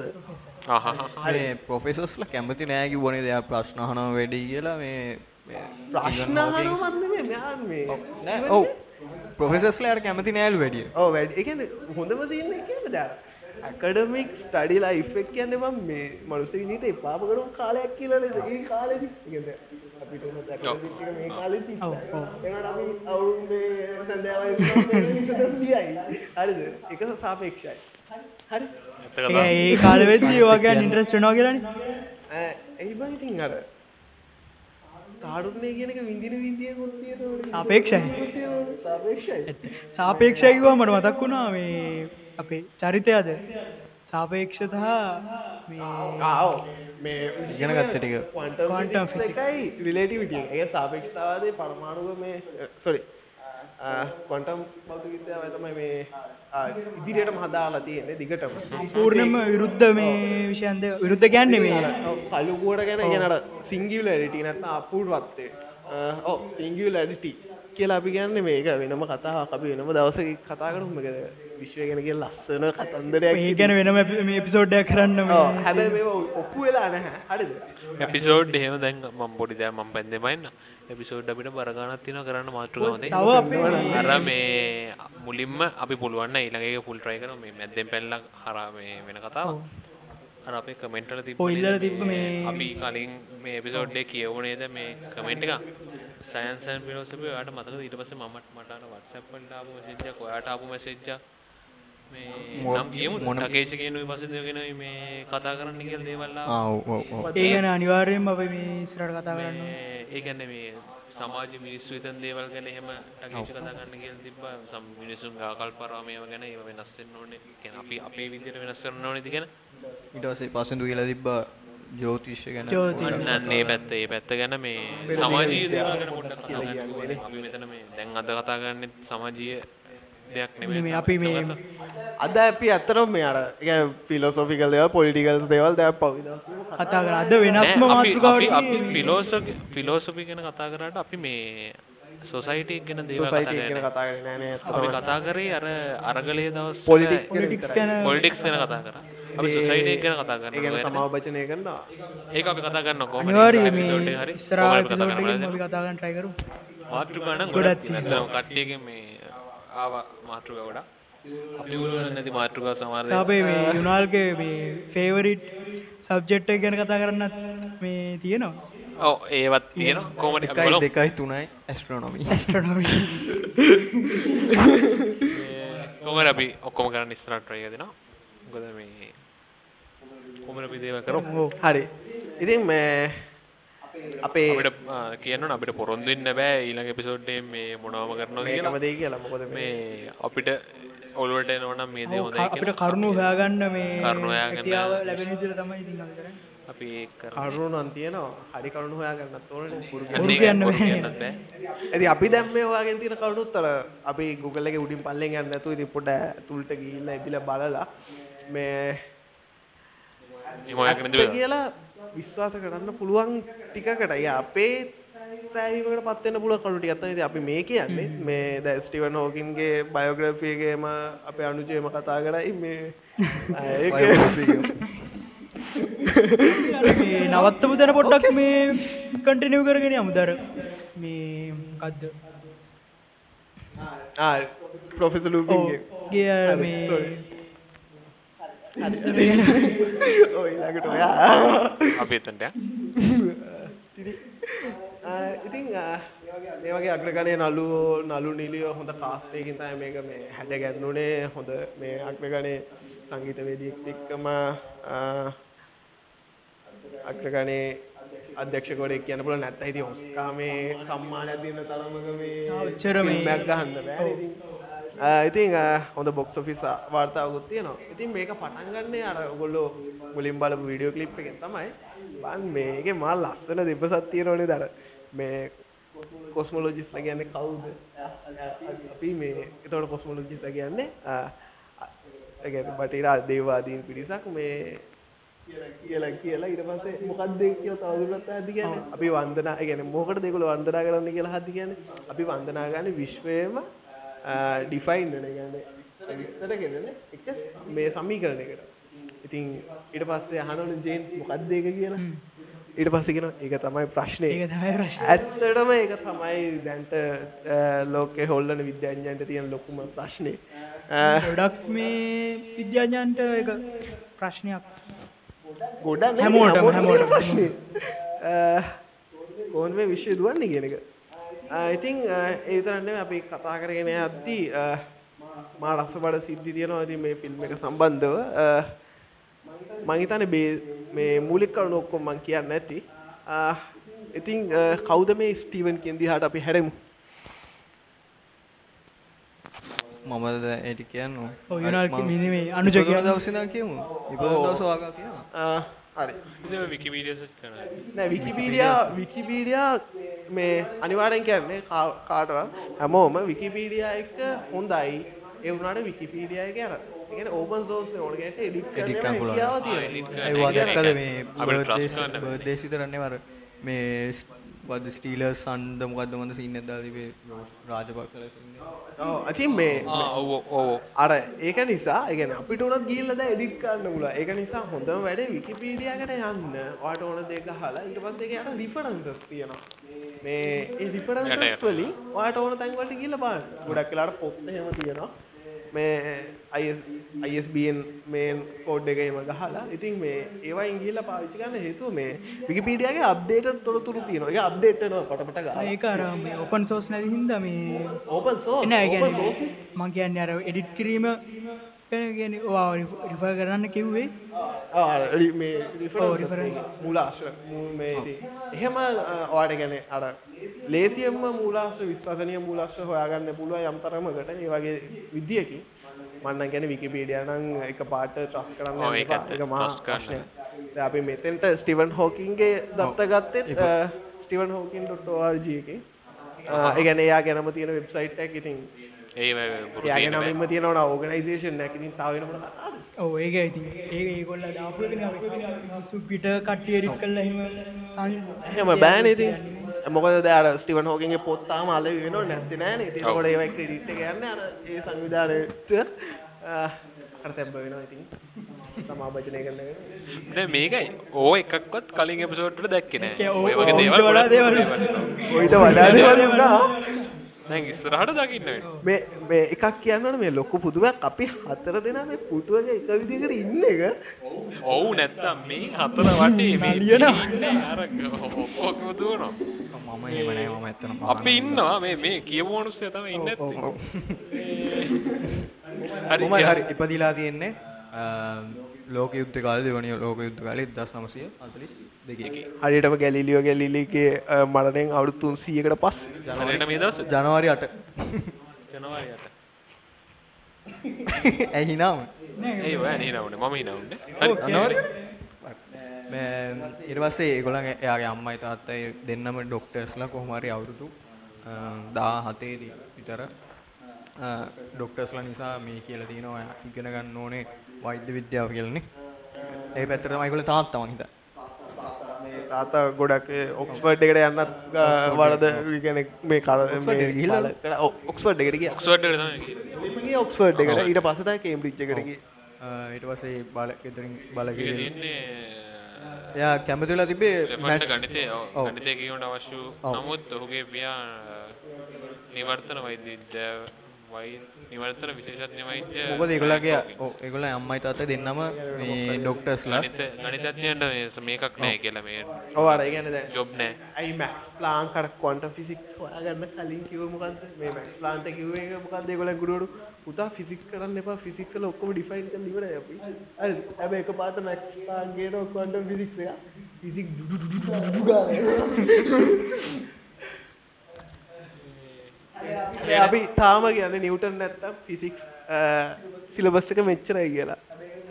අනේ ප්‍රොෆෙසස්ල කැමති නෑකි වනේ දෙයක් ප්‍රශ්නහනව වැඩි කියලා මේ මේ ප්‍රශ්න හනවත්න මේ මෙයා මේ නෑ, ඔව්. ප්‍රොෆෙසස්ලට කැමති නෑල් වැඩිය. ඕ වැඩ. එකන හොඳම සින්න කියන්න දාර ඇකඩමික් ස්ටඩිලා ඉෆෙක් කියන්න බම් මේ මනුස ජීත පාපකරු කාලයක් කියලන ඒ කාලෙ මේ කාලෙ ඔව්, ඔව්. එනට අපි අවුරුන් මේ සැඳෑවයි ලියයි හරිද එක සාපේක්ෂයි හරි ඇත්ත ඒ- කාලවෙද්දී වගේ ඉන්ට්‍රස්ට් වෙනවා කියලානේ ඇයි බං ඉතින් අර තාරුණය කියනක විඳින විදිියකුත් තියෙන සාපේක්ෂයි. සාපේක්ෂයි සාපේක්ෂය කිව්වම මට මතක් වුණා මේ අපේ චරිතයද? සාපේක්ෂතා මේ ආව. මේ ඉගෙන ගත්ත ටික. physics එකයි රිලේටිවිටි එක. ඒ සාපේක්ෂතාවාදයේ පරමාණුක මේ සොරි ක්වන්ටම් භෞතික විද්‍යාව තමයි මේ ආ, ඉදිරියටම හදාලා තියෙන්නේ දිගටම. පූර්ණම විරුද්ධ මේ විෂයන්ද? විරුද්ධ ගැන්නේ මේ කලුගුවට ගැන ගැනට සිංගියලඩිටි නැත්ත අපූර්වත්තේ ඕ සිංගියලඩිටි කියලා අපි ගන්න මේක වෙනම කතා අපි වෙනම දවස කතා කරුම. එක විශ්වය ගැන කිය ලස්සන කතන්දරයක් ගැන වෙනම මේ එපිසෝඩ්ඩයක් කරන්න හැබැ මේ. ඔප්පු වෙලා නැහැ. හරිද? එපිසෝඩ් එහෙම දැන් මම පොඩි දෑ මම පැන්දෙමයින්න එපිසෝඩ් අපිට බරගානක් තියෙන කරන්න අපේ අර මේ මුලින්ම අපි පුළුවන්න ඊළඟගේ ෆුල් ට්‍රයි කරන මේ මැද්දෙන් පැල්ල හර මේ වෙන කතාව අර අපේ කමෙන්ටල තිබ ඔය ඉල්ලලා තිබ්බ මේ- අපි කලින් මේ එපිසෝඩ්ඩේ කියවනේද මේ කමෙන්ට් එක සයන්සන් පිලෝසපි යාට මතක ඊට පස්සේ මමට මට වත්සප්පල්ට ආපු මෙසේජ්ජක් ඔයාට ආපු මෙසේජ්ජක් මේ මො- නම් කියමු මොන- ටකේෂ කියනුයි පස්සේ දෙගෙන මේ කතා කරන්න කියලා දේවල් ආවා. ආ ඔව් ඔව් ඔව්. ඒ ගැන අනිවාර්යෙන්ම අප මේ ඉස්රට කතා කරන්න මේ ඒ කියන්නේ මේ සමාජ මිනිස්සු හිතන දේවල් ගැන එහෙම ටකේෂ කතා කරන්න කියලා තිබ්බා. සම් මිනිසුන් ආකල්පරාව මේව ගැන ඒව වෙනස් වෙන්න ඕනේ. කියන්නේ අපි අපේ විදිහට වෙනස් කරන්න ඕනේ ඉතින් ඊට පස්සේ පස්සෙන්දු කියලා තිබ්බ ජෝතිෂ්‍ය ගැන ඒ පැත්ත ඒ පැත්ත ගැන මේ සමාජීය දේවල් ගැන පොඩ්ඩක් කතා කරන්න ඕනේ. අපි මෙතන මේ දැන් අද කතා කරන්නේ සමාජීය දෙයක් නෙමෙයි මේ අපි මේ අද අපි ඇත්තරම් මේ අර පිලොසොෆිකල් දේවල් පොලිටිකල්ස් දේවල් දැ පවිද කතා කර. අද වෙනස්ම මාතෘකාවට ෆිලෝසොෆි ෆිලෝසොෆි ගැන කතා කරාට අපි මේ සොසයිටි ගැන දේවල් කතා සොසයිට කරන්නේ. ගෙන කතා කරන කතා කරේ අර අරගලයේ දවස් ගැන පොලිටික්ස් ගැන කතා කරා අපි සොසයිටි ගැන කතා ඒගන කරනවා සමාවභචනය කරන්නවා ඒක අපි කතා අපි කරන්නේ? අපි කතා කරන්න try කරමු. මාතෘකා නම් ගොඩක් ගොඩක් තියෙනවා. කට්ටියගෙන් මේ ආවා මාතෘකා ගොඩක්. අපි උගලන්නේ නැති මාතෘකා දේවල්. සාපේ මේ යුනාල්ගේ මේ ෆේවරිට් සබ්ජෙක්්ට ගැන කතා කරන්නත් මේ තියෙනවා. ඔව් ඒවත් අපි එකයි බලමු. දෙකයි තුනයි ඇස්ට්‍රෝනොමි ඇස්ට්‍රනොමි කොහොමද අපි ඔක්කොම කරන්න එක දෙනවා? මොකද මේ කොහොමද අපි දේවල් කරමු හරි. ඉතින් මේ අපේ කියන්න අපිට පොරොන්දු වෙන්න බෑ ඊළඟ එපිසෝඩ් එකේ මේ මොනවම කරනවද කියලා. මේකම දේ කියලා. මොකද මේ මේ අපිට ඔළුවට එනවා නම් මේ දේ හොඳයි අපිට කරුණු හොයාගන්න මේ කරුණු හොයාගන්න. හැකියාව ලැබෙන විදිහට තමයි ඉතින් අපි කරන්නේ. අපි ඒක කරමු. කරුණු නම් තියෙනවා. හරි කරුණු හොයා ගන්නත් ඕනේ බෑ. ඇති අපි දැම් මේ වාගෙන් තියෙන කරුණුත් අර අපි Google එකේ උඩින් පල්ලෙන් යන්න නැතුව ඉතින් පොඩ ඇතුළට ගිහිල්ලා ඉබිලා බලලා. මේ මේ මොයක් ඇත්ත නේද කියලා විශ්වාස කරන්න පුළුවන් ටිකකට. ය අපේ සෑහීමකට පත්වෙන්න පුළුව කරු ටිකත් ඉතින් අපි මේ කියන්නේ. මේ ද ස්ටිවන් හෝකින්ගේ බයෝග්‍රෆියගේම අපේ අනුජයම කතා කරයි මේ. *laughs* *laughs* නවත්තපු තැන පොඩ්ඩක් මේ කටිනව කරගෙන අමුදර මේ කද්ද ප්‍රොෆෙස ලූපින්ගේ ගිය හරි, මේ sorry. *laughs* ඔය අපි යන්න. ඉතින් මේ වගේ අග්‍රගණය නලු නලු නිලිය හොඳ කාස්ටයකින් තයි මේක මේ හැඩ ගැන්නුනේ හොඳ මේ අග්‍රගණය සංගීතවේදියෙක් එක්කම අග්‍රගණේ අධ්‍යක්ෂකොඩෙක් කියන පුල නැත්ත ඉති ඔස්කා මේ සම්මානයක් දෙන්න තරමක මේ- මේමැක් ගහන්න බෑ ඉතින්. ආ, ඉතින් ආ, හොඳ බොක්ස් ඔෆිස් වාර්තාවකුත් තියෙනවා. ඉතින් මේක පටන්ගන්නේ අර ඔගොල්ලෝ මුලින් බලපු වීඩියෝ කලිප් එකෙන් තමයි බන් මේක මල් ලස්සන දෙපසත් තියෙනවනේ දර. මේ කොස්මොලෝජිස්ල කියන්නේ කවුද? අපි මේ එතවට කොස්මොලෝජිස්ල කියන්නේ බටරා දේවාදීන් පිරිසක් මේ කියලා කියලා ඉට පසේ මොකක්ද කියල තවදුරත් ඇති ගැන අපි වන්දනා ගැන මොකට දෙකුල වන්දනා කරන්න කියලා හදි ගැන අපි වන්දනා ගන්න විශ්වයම ඩිෆයින් විස්තර කෙරෙන එක මේ සමීකරණ එකට ඉතින් ඉට පස්සේ අහනවන ජේන් මොකක්දේක කියලා ඊට පස්සගෙන ඒක තමයි ප්‍රශ්නය. ඇත්තටම ඒක තමයි දැන්ට ලෝකෙ හොල්ලන විද්‍යාඥන්ට තියෙන ලොකුම ප්‍රශ්නය ගොඩක් මේ විද්‍යාඥන්ට එක ප්‍රශ්නයක් ගොඩක් හැමෝටම, හැමෝටම. ප්‍රශ්නය කෝන් මේ විශ්වය දුවන්නේ කියන එක ඉතින් ඒතරන්න අපි කතා කරගෙන අද්දී මා රස බඩ සිද්ධි තියෙනවා. ඉතින් මේ ෆිල්ම් එක සම්බන්ධව මංහිතන මේ මූලික් කරුණු ඔක්කොම් මං කියන්න ඇති ඉතින් කෞද මේ ස්ටීවන් කෙන්දි හට අපි හැරමු? මමද ඇටි කියන්න? අනුජ. දවසනා කියමු. ඉප දවස වාගා කියවා ආ, හරි. ඉතින් විකිපීඩියා සර්ච් කරනවා. නෑ විකිපීඩියා විකිපීඩියා මේ අනිවාර්යෙන් කියන්නේ කා- කාටවත් හැමෝම විකිපීඩියා එක හොඳයි ඒ වුණාට විකිපීඩියා එක යන ඒ කියන්නේ ඕපන් සෝස් නේ ඕන කෙනෙක්ට එඩිට් Edit කරන්න කරන්න පුළුවන්. හැකියාව edit තියෙනවා කරන්න. ඒවා ඒ කියන්නේ දැක්කද මේ කරන්න. බර්දේශ විතරන්නේ වර මේ වද ස්ටීල සන්ද මොකක්ද මඳ සින්න දාලිවේ රාජපක්ෂල ඉතින් මේ ආ ඔව් ඔව් අර ඒක නිසා ඒ කියන්නේ අපිට උනත් ගිහිල්ලා දැන් එඩිට් කරන්න පුළුවන්. ඒක නිසා හොඳම වැඩේ විකිපීඩියා එකට යන්න. ඔයාලට ඕන දේ ගහලා ඊට පස්සේ ඒකේ අර රිෆරන්සස් තියෙනවා. මේ ඒ රිෆරන්සස් වලින් ඔයාලට ඕන තැන් වලට ගිහිල්ලා බලන්න. ගොඩක් වෙලාවට පොත් එහෙම තියෙනවා. මේ ISBN මේන් කෝඩ් එක එහෙම ගහලා ඉතින් මේ ඒවයින් ගිහිල්ලා පාවිච්චි කරන්න හේතුව මේ විකිපීඩියාගේ අප්ඩේටඩ් තොරතුරු තියෙනවා. ඒක අප්ඩේට් වෙනවා පටපට ගාලා. ඒක අර මේ ඔපන් සෝස් නැති හින්දා මේ ඕපන් සෝස් මං කියන්නේ අර එඩිට් කිරීම ගැන කියන්නේ ඔවා රිෆර් කරන්න කිව්වේ. මේ. මූලාශ්‍ර මූ- එහෙම ඔයාට ගැන අර ලේසියෙන්ම මූලාශ්‍ර විශ්වාසනීය මූලාශ්‍ර හොයාගන්න පුළුවන් යම් තරමකට ඒ වගේ විදියකින්. මන්න ගැන විකිපීඩියා නම් එක පාට ට්‍රස් කරන්න. ප්‍රශ්නයක්. දැන් අපි මෙතෙන්ට ස්ටිවන් හෝකින්ගේ දත්ත ගත්තෙත් ස්ටිවන් හෝකින්.org එකේ. ආ, ඒ කියන්නේ එයා ගැනම තියෙන වෙබ්සයිට් එකක්. ඉතින් ඒ බොරු එයාගේ තියෙන බෑ. නමින්ම තියෙනවා ඕගනයිසේෂන් එකක් ඉතින් තව වෙන මොන කතාවද ඔව් ඒක ඉතින්. ඒක ඒගොල්ලෝ දාපු එකනේ අපි. මිනිස්සු පිට කට්ටිය එඩිට් කරලා එහෙම සන් එහෙම බෑනේ ඉතින්. මොකද දැන් අර ස්ටිවන් හෝකින්ගේ පොත් තාම අල වෙනව නැත්තේ නෑනේ. ඉතින් ඒකට ඒවයි ක්‍රෙඩිට් එක යන්නේ අර ඒ සංවිධානයට අර තැම්බ වෙනවා ඉතින්. සමාභජනය කරන්න මේකයි. ඕ එකක්වත් කලින් එපිසෝඩ් වල දැක්කේ නෑ. ඒ ඔය වගේ දේවල් වඩා දේවල්. ඔයිට වඩා දේවල් වුණා දැන් ඉස්සරහට දකින්න. මේ මේ එකක් කියන්නවනේ මේ ලොකු පුදුමයක් අපි හතර දෙනා මේ පුටුවක එක විදිහකට ඉන්න එක ඔව් නැත්තම් මේ හතර වටේ මේ. ඉන්නේ අර ඔක්කොම දුවනවා. මම ඒමනෑ මම ඇත්තන අපි ඉන්නවා මේ මේ කියපු මනුස්සය තමයි ඉන්නේ නැත්තේ. හරි හරි ඉපදිලා තියෙන්නේ ලෝක යුද්ධ කාල දෙවනි ලෝක යුද්ධ කාලේ දස් නමසය අතලිස් දෙකේ. හරියටම ගැලිලියෝ ගැලිලිගේ මරණයෙන් අවුරුදු 300කට පස්සේ. ජනවරි මේ දවස් ජනවාරි අට. ජනවාරියට. ඇහිනාම ඒ ඔය නිරවුනේ මම හිනවුනේ. හරි. අනවර ඉරවස්සේ ඒගොලන් එයාගේ අම්මයි තාත්තයි දෙන්නම ඩොක්ටර්ස්ලා කොහොමරි අවුරුදු දා හතේදී විතර ඩොක්ටර්ස්ලා නිසා මේ කියල තියෙනවා. ඉගෙන ගන්න ඕනේ වෛද්‍ය විද්‍යාව කියලනේ. ඒ පැත්තර මයිකොල තාත්තමන් හිත මේ තාතා ගොඩක් ඔක්ස්ෆර්ඩ් එකට යන්නත් වරද ගැන මේ කර ඔක්ස්ෆර්ඩ් එකට ගිහිල්ලා? ඔක්ස්ෆර්ඩ් එකට ගියා. ඔක්ස්ෆර්ඩ් එකට තමයි ගියේ. ගියේ ඔක්ස්ෆර්ඩ් එකට. ඊට පස්සේ තමයි කේම්බ්‍රිජ් එකට ගියේ. ඊට පස්සේ බල බලග තියෙන්නේ එයා කැමතිලා තිබේ ඔව්, ඔව්. ගණිතය කියවට අවශ්‍ය නමුත් ඔහුගේ පියා නිවර්තන වෛද්‍ය විද්‍යාව වයි නිවර්තන විශේෂඥ වෛද්‍ය මොකද ඒගොල්ලගේ ඒගොල්ල අම්මයි තාත්ත දෙන්නම මේ ඩොක්ටර්ස්ලා ගණිත ගණිතඥයන්ට මේ මේකක් නෑ කියලා මේ ඔව් අර ඒ කියන්නේ දැන් ජොබ් නෑ. ඇයි මැක්ස් ප්ලාන් කර ක්වොන්ටම් ෆිසික්ස් හොයාගන්න කලින් කිව්ව මොකද්ද? මේ මැක්ස් ප්ලාන්ට කිව්වේ එක මොකද්ද ඒගොල්ලන් ගුරුවරු? පුතා ෆිසික්ස් කරන්න එපා ෆිසික්ස් වල ඔක්කොම ඩිෆයින් කරලා ඉවරයි අපි. හරිද හැබැයි එකපාරට මැක්ස් ප්ලාන් ගේන ක්වොන්ටම් ෆිසික්ස් එක. ෆිසික්ස් ඩු ඩු ඩු ඩු ඩු ගාලා අපි තාම කියන්නේ නිව්ටන් නැත්තම් ෆිසික්ස් සිලබස් එක මෙච්චරයි කියලා.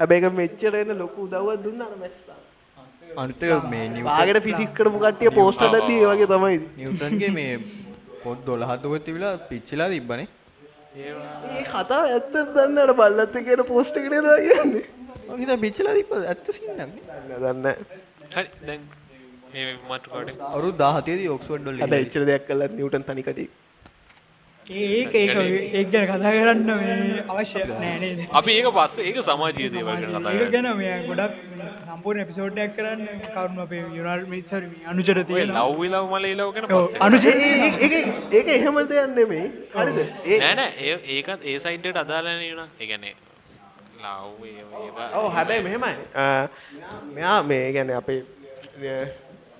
හැබැයි ඒක මෙච්චර එන ලොකු උදව්වක් දුන්නා අනිත මේ නිව් පාගට ෆිසික්ස් කරපු කට්ටිය පෝස්ට් ඒ වගේ තමයි. නිවටන්ගේ මේ පොත් දොළහතුවත් තිබිලා පිච්චිලා තිබ්බනේ. ඒ කතා ඇත්ත දන්න අර බල්ලත් කියන පෝස්ට් එක නේද කියන්නේ? මහිත පිච්චිලා තිබ ඇත්ත සින්නන්නේ දන්න හරි දැන් මේ මාතෘකාවට අවරු දාහතේදී ඔක්ස්වඩ් ඩොල් හැබැයි එච්චර දෙයක් කළත් නිව්ටන් තනිකටි ඒක ඒක ඒක ගැන කතා කරන්න මේ අවශ්‍ය නෑ නේද? අපි ඒක පස්සේ ඒක සමාජීය දේවල් ගැන ඒක. ගැන මේ ගොඩක් සම්පූර්ණ එපිසෝඩ්ඩයක් කරන්න කරුණු අපේ යුනල් මිත්සර අනුජට තියෙන ලව් විලව් මල ඉලව් ගැන පස්සේ. අනුජ ඒක ඒක එහෙම දෙයක් නෙමෙයි. හරිද? නෑ නෑ. ඒ ඒකත් ඒ සයිඩ්ඩට අදාළ නේ නා. ඒ කියන්නේ ලව් ඒ ඔව් හැබැයි මෙහෙමයි. මෙයා මේ ගැන අපේ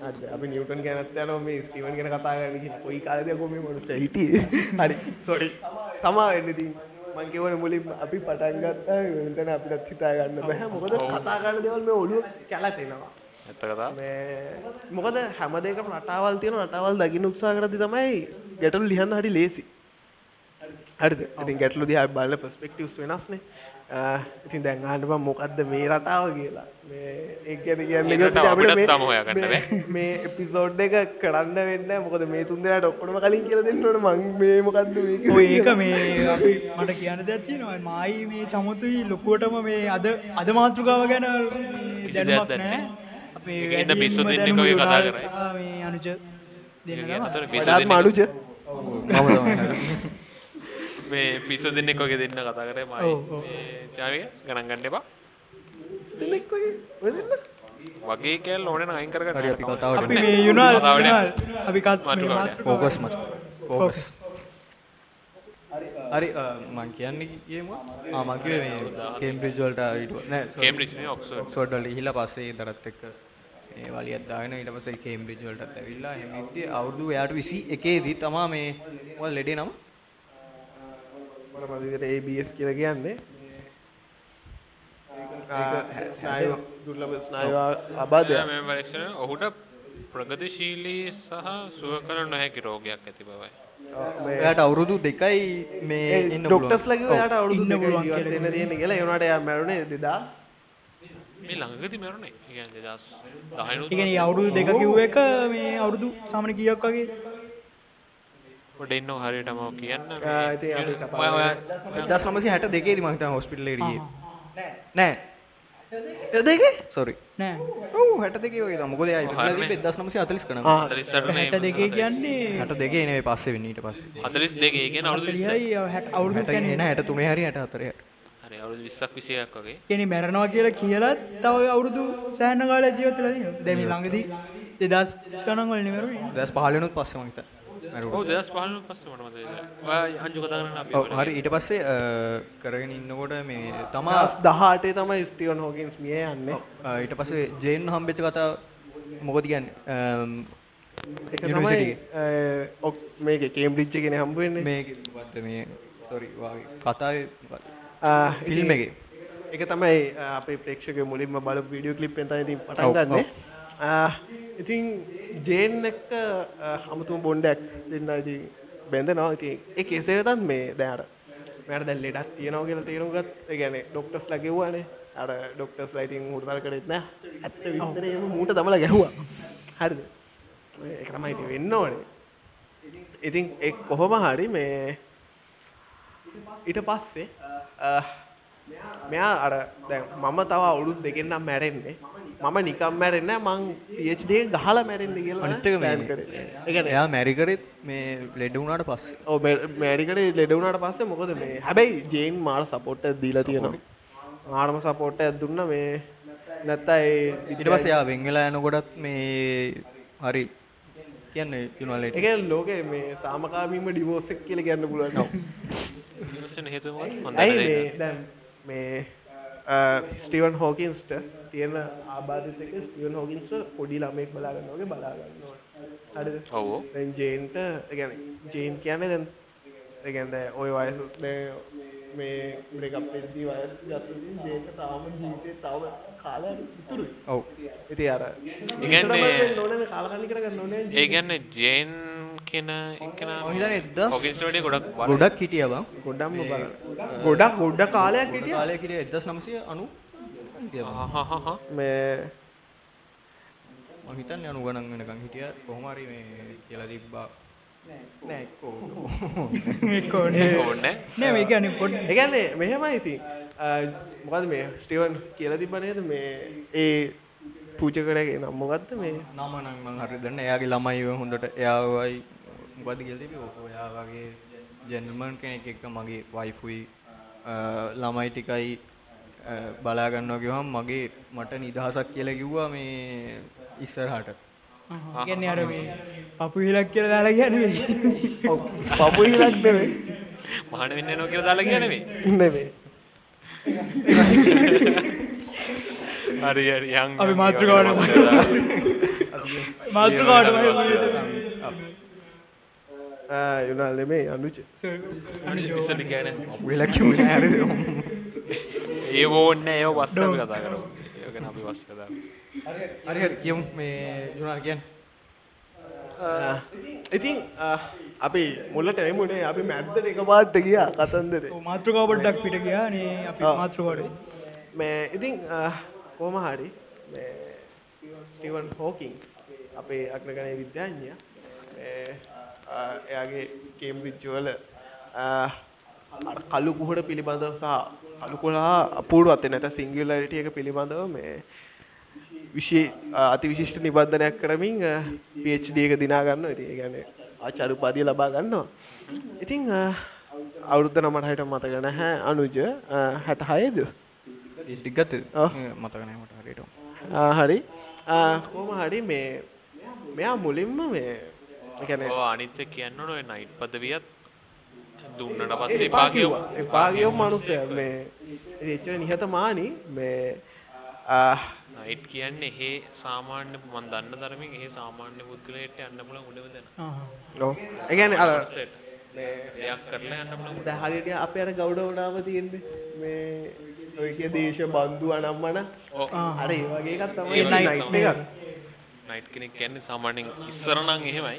අපි නිව්ටන් ගැනත් යනවා මේ ස්ටීවන් ගැන කතා කියන කොයි කාලෙද කො මේ මොනස හිටියේ හරි සොරි සමා වෙන්න ඉතින්. මං කියවනේ මුලින් අපි පටන් ගත්තා. වෙනතන අපිටත් හිතා ගන්න බෑ. මොකද කතා කරන දේවල් මේ කතා. මේ මොකද හැම දෙයකම රටාවල් තියෙන රටාවල් දකින්න උත්සාහ කරද්දි තමයි ගැටලු ලියන්න හරි ලේසි. හරිද? ඉතින් ගැටලු දිහා බලන පස්පෙක්ටිවස් වෙනස්නේ ඉතින් දැන් අහන්න බං මොකද්ද මේ රටාව කියලා. මේ ඒක ගැන කියන්න මේ එපිසෝඩ් එක කරන්න වෙන්නේ. මොකද මේ තුන් දෙනාට ඔක්කොම කලින් කියලා දෙන්න ඕනේ. මං මේ මොකද්ද මේ ඔය කියන්නේ? ඒක මේ අපි මට කියන්න දෙයක් තියෙනවා. මායි මේ චමුතුයි ලොකුවටම මේ අද අද මාතෘකාව ගැන නැහැ. දන්නේ අපේ පිස්සු දැනුම වගේ කතා කරයි. අනුජ දෙන්න අනුජ මේ පිස්සු දෙන්නෙක් වගේ දෙන්න කතා කරේ මයි. චාවිය ගණන් ගන්න එපා. දෙනෙක් වගේ ඔය දෙන්න? වගේ කෑල් ඕනේ අයින් කරගන්න. අපි කතාවට අපි මේ යුනාල් අපි කත් ෆෝකස් මච ෆෝකස් හරි අ, මං කියන්නේ කියමු ආ මං කේම්බ්‍රිජ් වලට ඊට නෑ කේම්බ්‍රිජ් නේ ඔක්ස්ෆර්ඩ් ඔක්ස්ෆර්ඩ් වලට ගිහිල්ලා පස්සේ දරත් එක්ක මේ වලියක් දාගෙන ඊට පස්සේ කේම්බ්‍රිජ් වලටත් ඇවිල්ලා එහෙම ඉද්දි අවුරුදු එයාට 21 දී තමා මේ මොකද ලෙඩේ නම මම මදිකට ABS කියලා කියන්නේ. දුර්ලභ ස්නායු අබාධයක් මේ පරීක්ෂණ ඔහුට ප්‍රගතිශීලී සහ සුව කර නොහැකි රෝගයක් ඇති බවයි. එයාට අවුරුදු දෙකයි මේ ඩොක්ටර්ස් ලගේ ඔයාට අවුරුදු දෙකයි ජීවත් කියලා වෙන්න තියෙන කියලා. ඒ වුණාට එයා මැරුණේ 2000 මේ ළඟදී මරුණේ. ඒ කියන්නේ 2010 ඒ කියන්නේ අවුරුදු දෙක කිව්ව එක මේ අවුරුදු සාමාන්‍ය කීයක් වගේ පොඩ ඉන්න හරියටම ඔව් කියන්න. ආ, ඉතින් අපි කතා ඔයා ඔයා 1962 දී මම හිතන්නේ හොස්පිටල් එකට ගියේ නෑ. දෙකේ සෝරි නෑ. ඔව් 62 වගේ තමයි. මොකද. තිබ්බේ 1940 ගණන් ආ 48 හැට දෙකේ කියන්නේ? 62 නෙවෙයි පස්සේ වෙන්නේ ඊට පස්සේ. 42 ඒ කියන්නේ අවුරුදු 20යි හරියයි හැට අවුරුදු 60 එන 63 හරි 64 හරි අවුරුදු 20ක් 21ක් වගේ. කියන්නේ මැරෙනවා කියලා කියලා තව අවුරුදු සෑහෙන කාලයක් ජීවත් වෙලා තියෙනවා. දැන් මේ ළඟදී 2000 ගණන් වල නෙමෙයි. 2015 නුත් 2015 නුත් පස්සේ මට මතකයි. ඔයා අංජු කතා ඔව් හරි. ඊට පස්සේ කරගෙන ඉන්නකොට මේ තමා දස් දහටේ තමයි ස්ටිවන් හෝකින්ස් මිය යන්නේ. ඊට පස්සේ ජේන් හම්බෙච්ච කතාව මොකද කියන්නේ? අම්, එක තමයි. ඔක් මේක කේම්බ්‍රිජ් එකන හම්බුවෙන්නේ මේ මේ? සෝරි වාගේ කතාවේ මොකක්ද? ආ, ෆිල්ම් එකේ. එක තමයි අපේ ප්‍රේක්ෂක මුලින්ම බල වීඩියෝ කලිප් එතන ඉතින් පටන් ඔව්, ගන්න ඉතින් ජේන් එක්ක අමුතුම බොන්්ඩක් දෙන්න ඉතින් බැඳනවා. ඉතින් ඒ කෙසේටත් මේ දැර මට දැල් ලෙඩක් තියෙනව කියලා තේරුගත් ගැන ඩොක්ටස් ලකිව්වානේ අර ඩොක්ටස් ලයිතින් හුරතල් කරෙත් නෑ. ඇත්ත විතරේ මූට තමල ගැහ්වා. හරිද? එක තමයි ඉති වෙන්න ඕනේ. ඉතින් එක් කොහොම හරි මේ ඊට පස්සේ අ, මෙයා අර දැන් මම තව අවුරුදු දෙකෙන්නම් මැරෙන්නේ. මම නිකම් මැරෙන්න මං PhD එක ගහලා මැරෙන්න කියලා අනිත් එක plan මේ කරේ. ඒ කියන්නේ එයා මැරි කරෙත් මේ ලෙඩ වුණාට පස්සේ ඔව් මැරිකට ලෙඩ වුණාට පස්සේ මොකද මේ හැබැයි ජේන් මාර සපෝට් එකක් දීලා තියෙනවා. මාරම සපෝට් එකක් දුන්නා මේ පස්සේ එයා වෙන් වෙලා යනකොටත් මේ හරි කියන්නේ යුනලෙට කියන්නේ ලෝකේ මේ සාමකාමීම ඩිවෝර්ස් එක කියලා කියන්න පුළුවන්. ඉවසන හේතුව මොකක්ද මන් ඇයි මේ ස්ටීවන් හෝකින්ස්ට තියෙන ආබාධිත එක ස්ටීවන් හෝකින්ස්ට පොඩි ළමෙක් බලා ගන්නවා වගේ බලා ගන්නවා. හරිද? ඔව් ජේන්ට කියන්නේ ජේන් කියන්නේ දැන් ඒ කියන්නේ ඔය වයස මේ බ්‍රේක් අප් වෙද්දී වයස ගත්තොත් ජේන්ට තාම ජීවිතේ තව කාලයක් ඉතුරුයි. ඔව් ඉතින් අර කියන්නේ- නෝනේ කාලකන්ණි කර ගන්න ඕනේ ඒ කියන්නේ ජේන් කියන එකන 1000 ඔකින්ස් වලදී ගොඩක් ගොඩක් හිටියා බං ගොඩක්ම බලන්න. ගොඩක් ගොඩ කාලයක් හිටියා. කාලයක් හිටියා 1990 හිටියා බං. හා හා හා මේ මම හිතන්නේ 90 ගණන් වෙනකන් හිටියා කොහොම හරි මේ කියලා තිබ්බා. නෑ නෑ. මේ කියන්නේ පොඩි. ඒ කියන්නේ මෙහෙමයි ඉතින්. මොකද මේ ස්ටිවන් කියලා තිබ්බ නේද? මේ ඒ පූජකඩගේ නම් මොකද්ද මේ? නම නම් මං හරි දන්නේ. එයාගේ ළමයි හොඳට එයාවයි මොකද්ද කියලා තිබ්බේ? ඔක එයා වගේ ජෙන්ටල්මන් කෙනෙක් එක්ක මගේ වයිෆුයි ළමයි ටිකයි බලා ගන්නවා කිව්වම මගේ මට නිදහසක් කියලා කිව්වා මේ ඉස්සරහට. කියන්නේ අර මේ පපු හිලක් කියලා දාලා කියන්නේ ඔව්, පපු ඉලක් නෙවෙයි මහාන වෙන්න යනවා කියලා දාලා කියන්නේ නෙමෙයි. නෙවෙයි හරි හරි යන් අපි යන් මාතෘකාවට යන්. *laughs* මාතෘකාවට *laughs* ආ යුනල් නෙමෙයි අනුච ඉස්සෙල්ලා කියන්නේ වෙලා කිව්වේ නෑ හරිද ඒ ඕන්නේ ඒව පස්සේ අපි කතා කරමු. ඒක ගැන අපි පස්සේ කතා කරමු. හරි හරි. කියමු. මේ ජුනාල් කියන්නේ. ඉතින් අපි මුල්ලට එමුණේ අපි මැද්දට එක පාට්ට ගියා කතන්දර. මාතෘකාව පොඩ්ඩක් පිට ගියා. නේ අපි ආ. මාතෘකාවට. මේ ඉතින් කෝම හරි ස්ටිවන් හෝකින්ස් අපේ අග්‍රගණය විද්‍යාඥය එයාගේ කේම්බ්‍රිච්චුවල කලු පුහට පිළිබඳව සහ අලු කොලා අපූරුවත්ත නැත සිංගිලරිට එක පිළිබඳව මේ විශේ අති විශිෂ්ට නිබන්ධනයක් කරමින් එක දිනාගන්න ඉති ගැන ආචරුපාදිය ලබා ගන්නවා. ඉතිං අවුරුද්ධ නමට හයට මතගන හැ අනුජ හැට හයද ඉස්ටිගත් ඔව්. මතකනෑමට හරිට හරි. කෝම හරි මේ මෙයා මුලින්ම මේ ගැන අනිත්‍ය කියන්න නොය නයිට් පදවියත් දුන්නට පස්සේ පාකිව එපාගියෝ මනුසය මේ එච්චර නිහතමානි මේ නයිට් කියන්න එහෙ සාමාන්‍ය මන් දන්න තරමින් එහ සාමාන්‍ය පුද්ගලයට යන්න පුල උඩව දෙන ඔව්. ඒ කියන්නේ අර දෙයක් කරලා යන්න පුල දැන් හරියට අපේ අර ගෞඩ වුණාම තියෙන්නේ මේ ඔය කිය දේශ බන්දු අනම්මන අර ඒ වගේ එකක් තමයි නයිට් එකක්. නයිට් කෙනෙක් කියන්නේ සාමාන්‍යයෙන් ඉස්සරනම් එහෙමයි.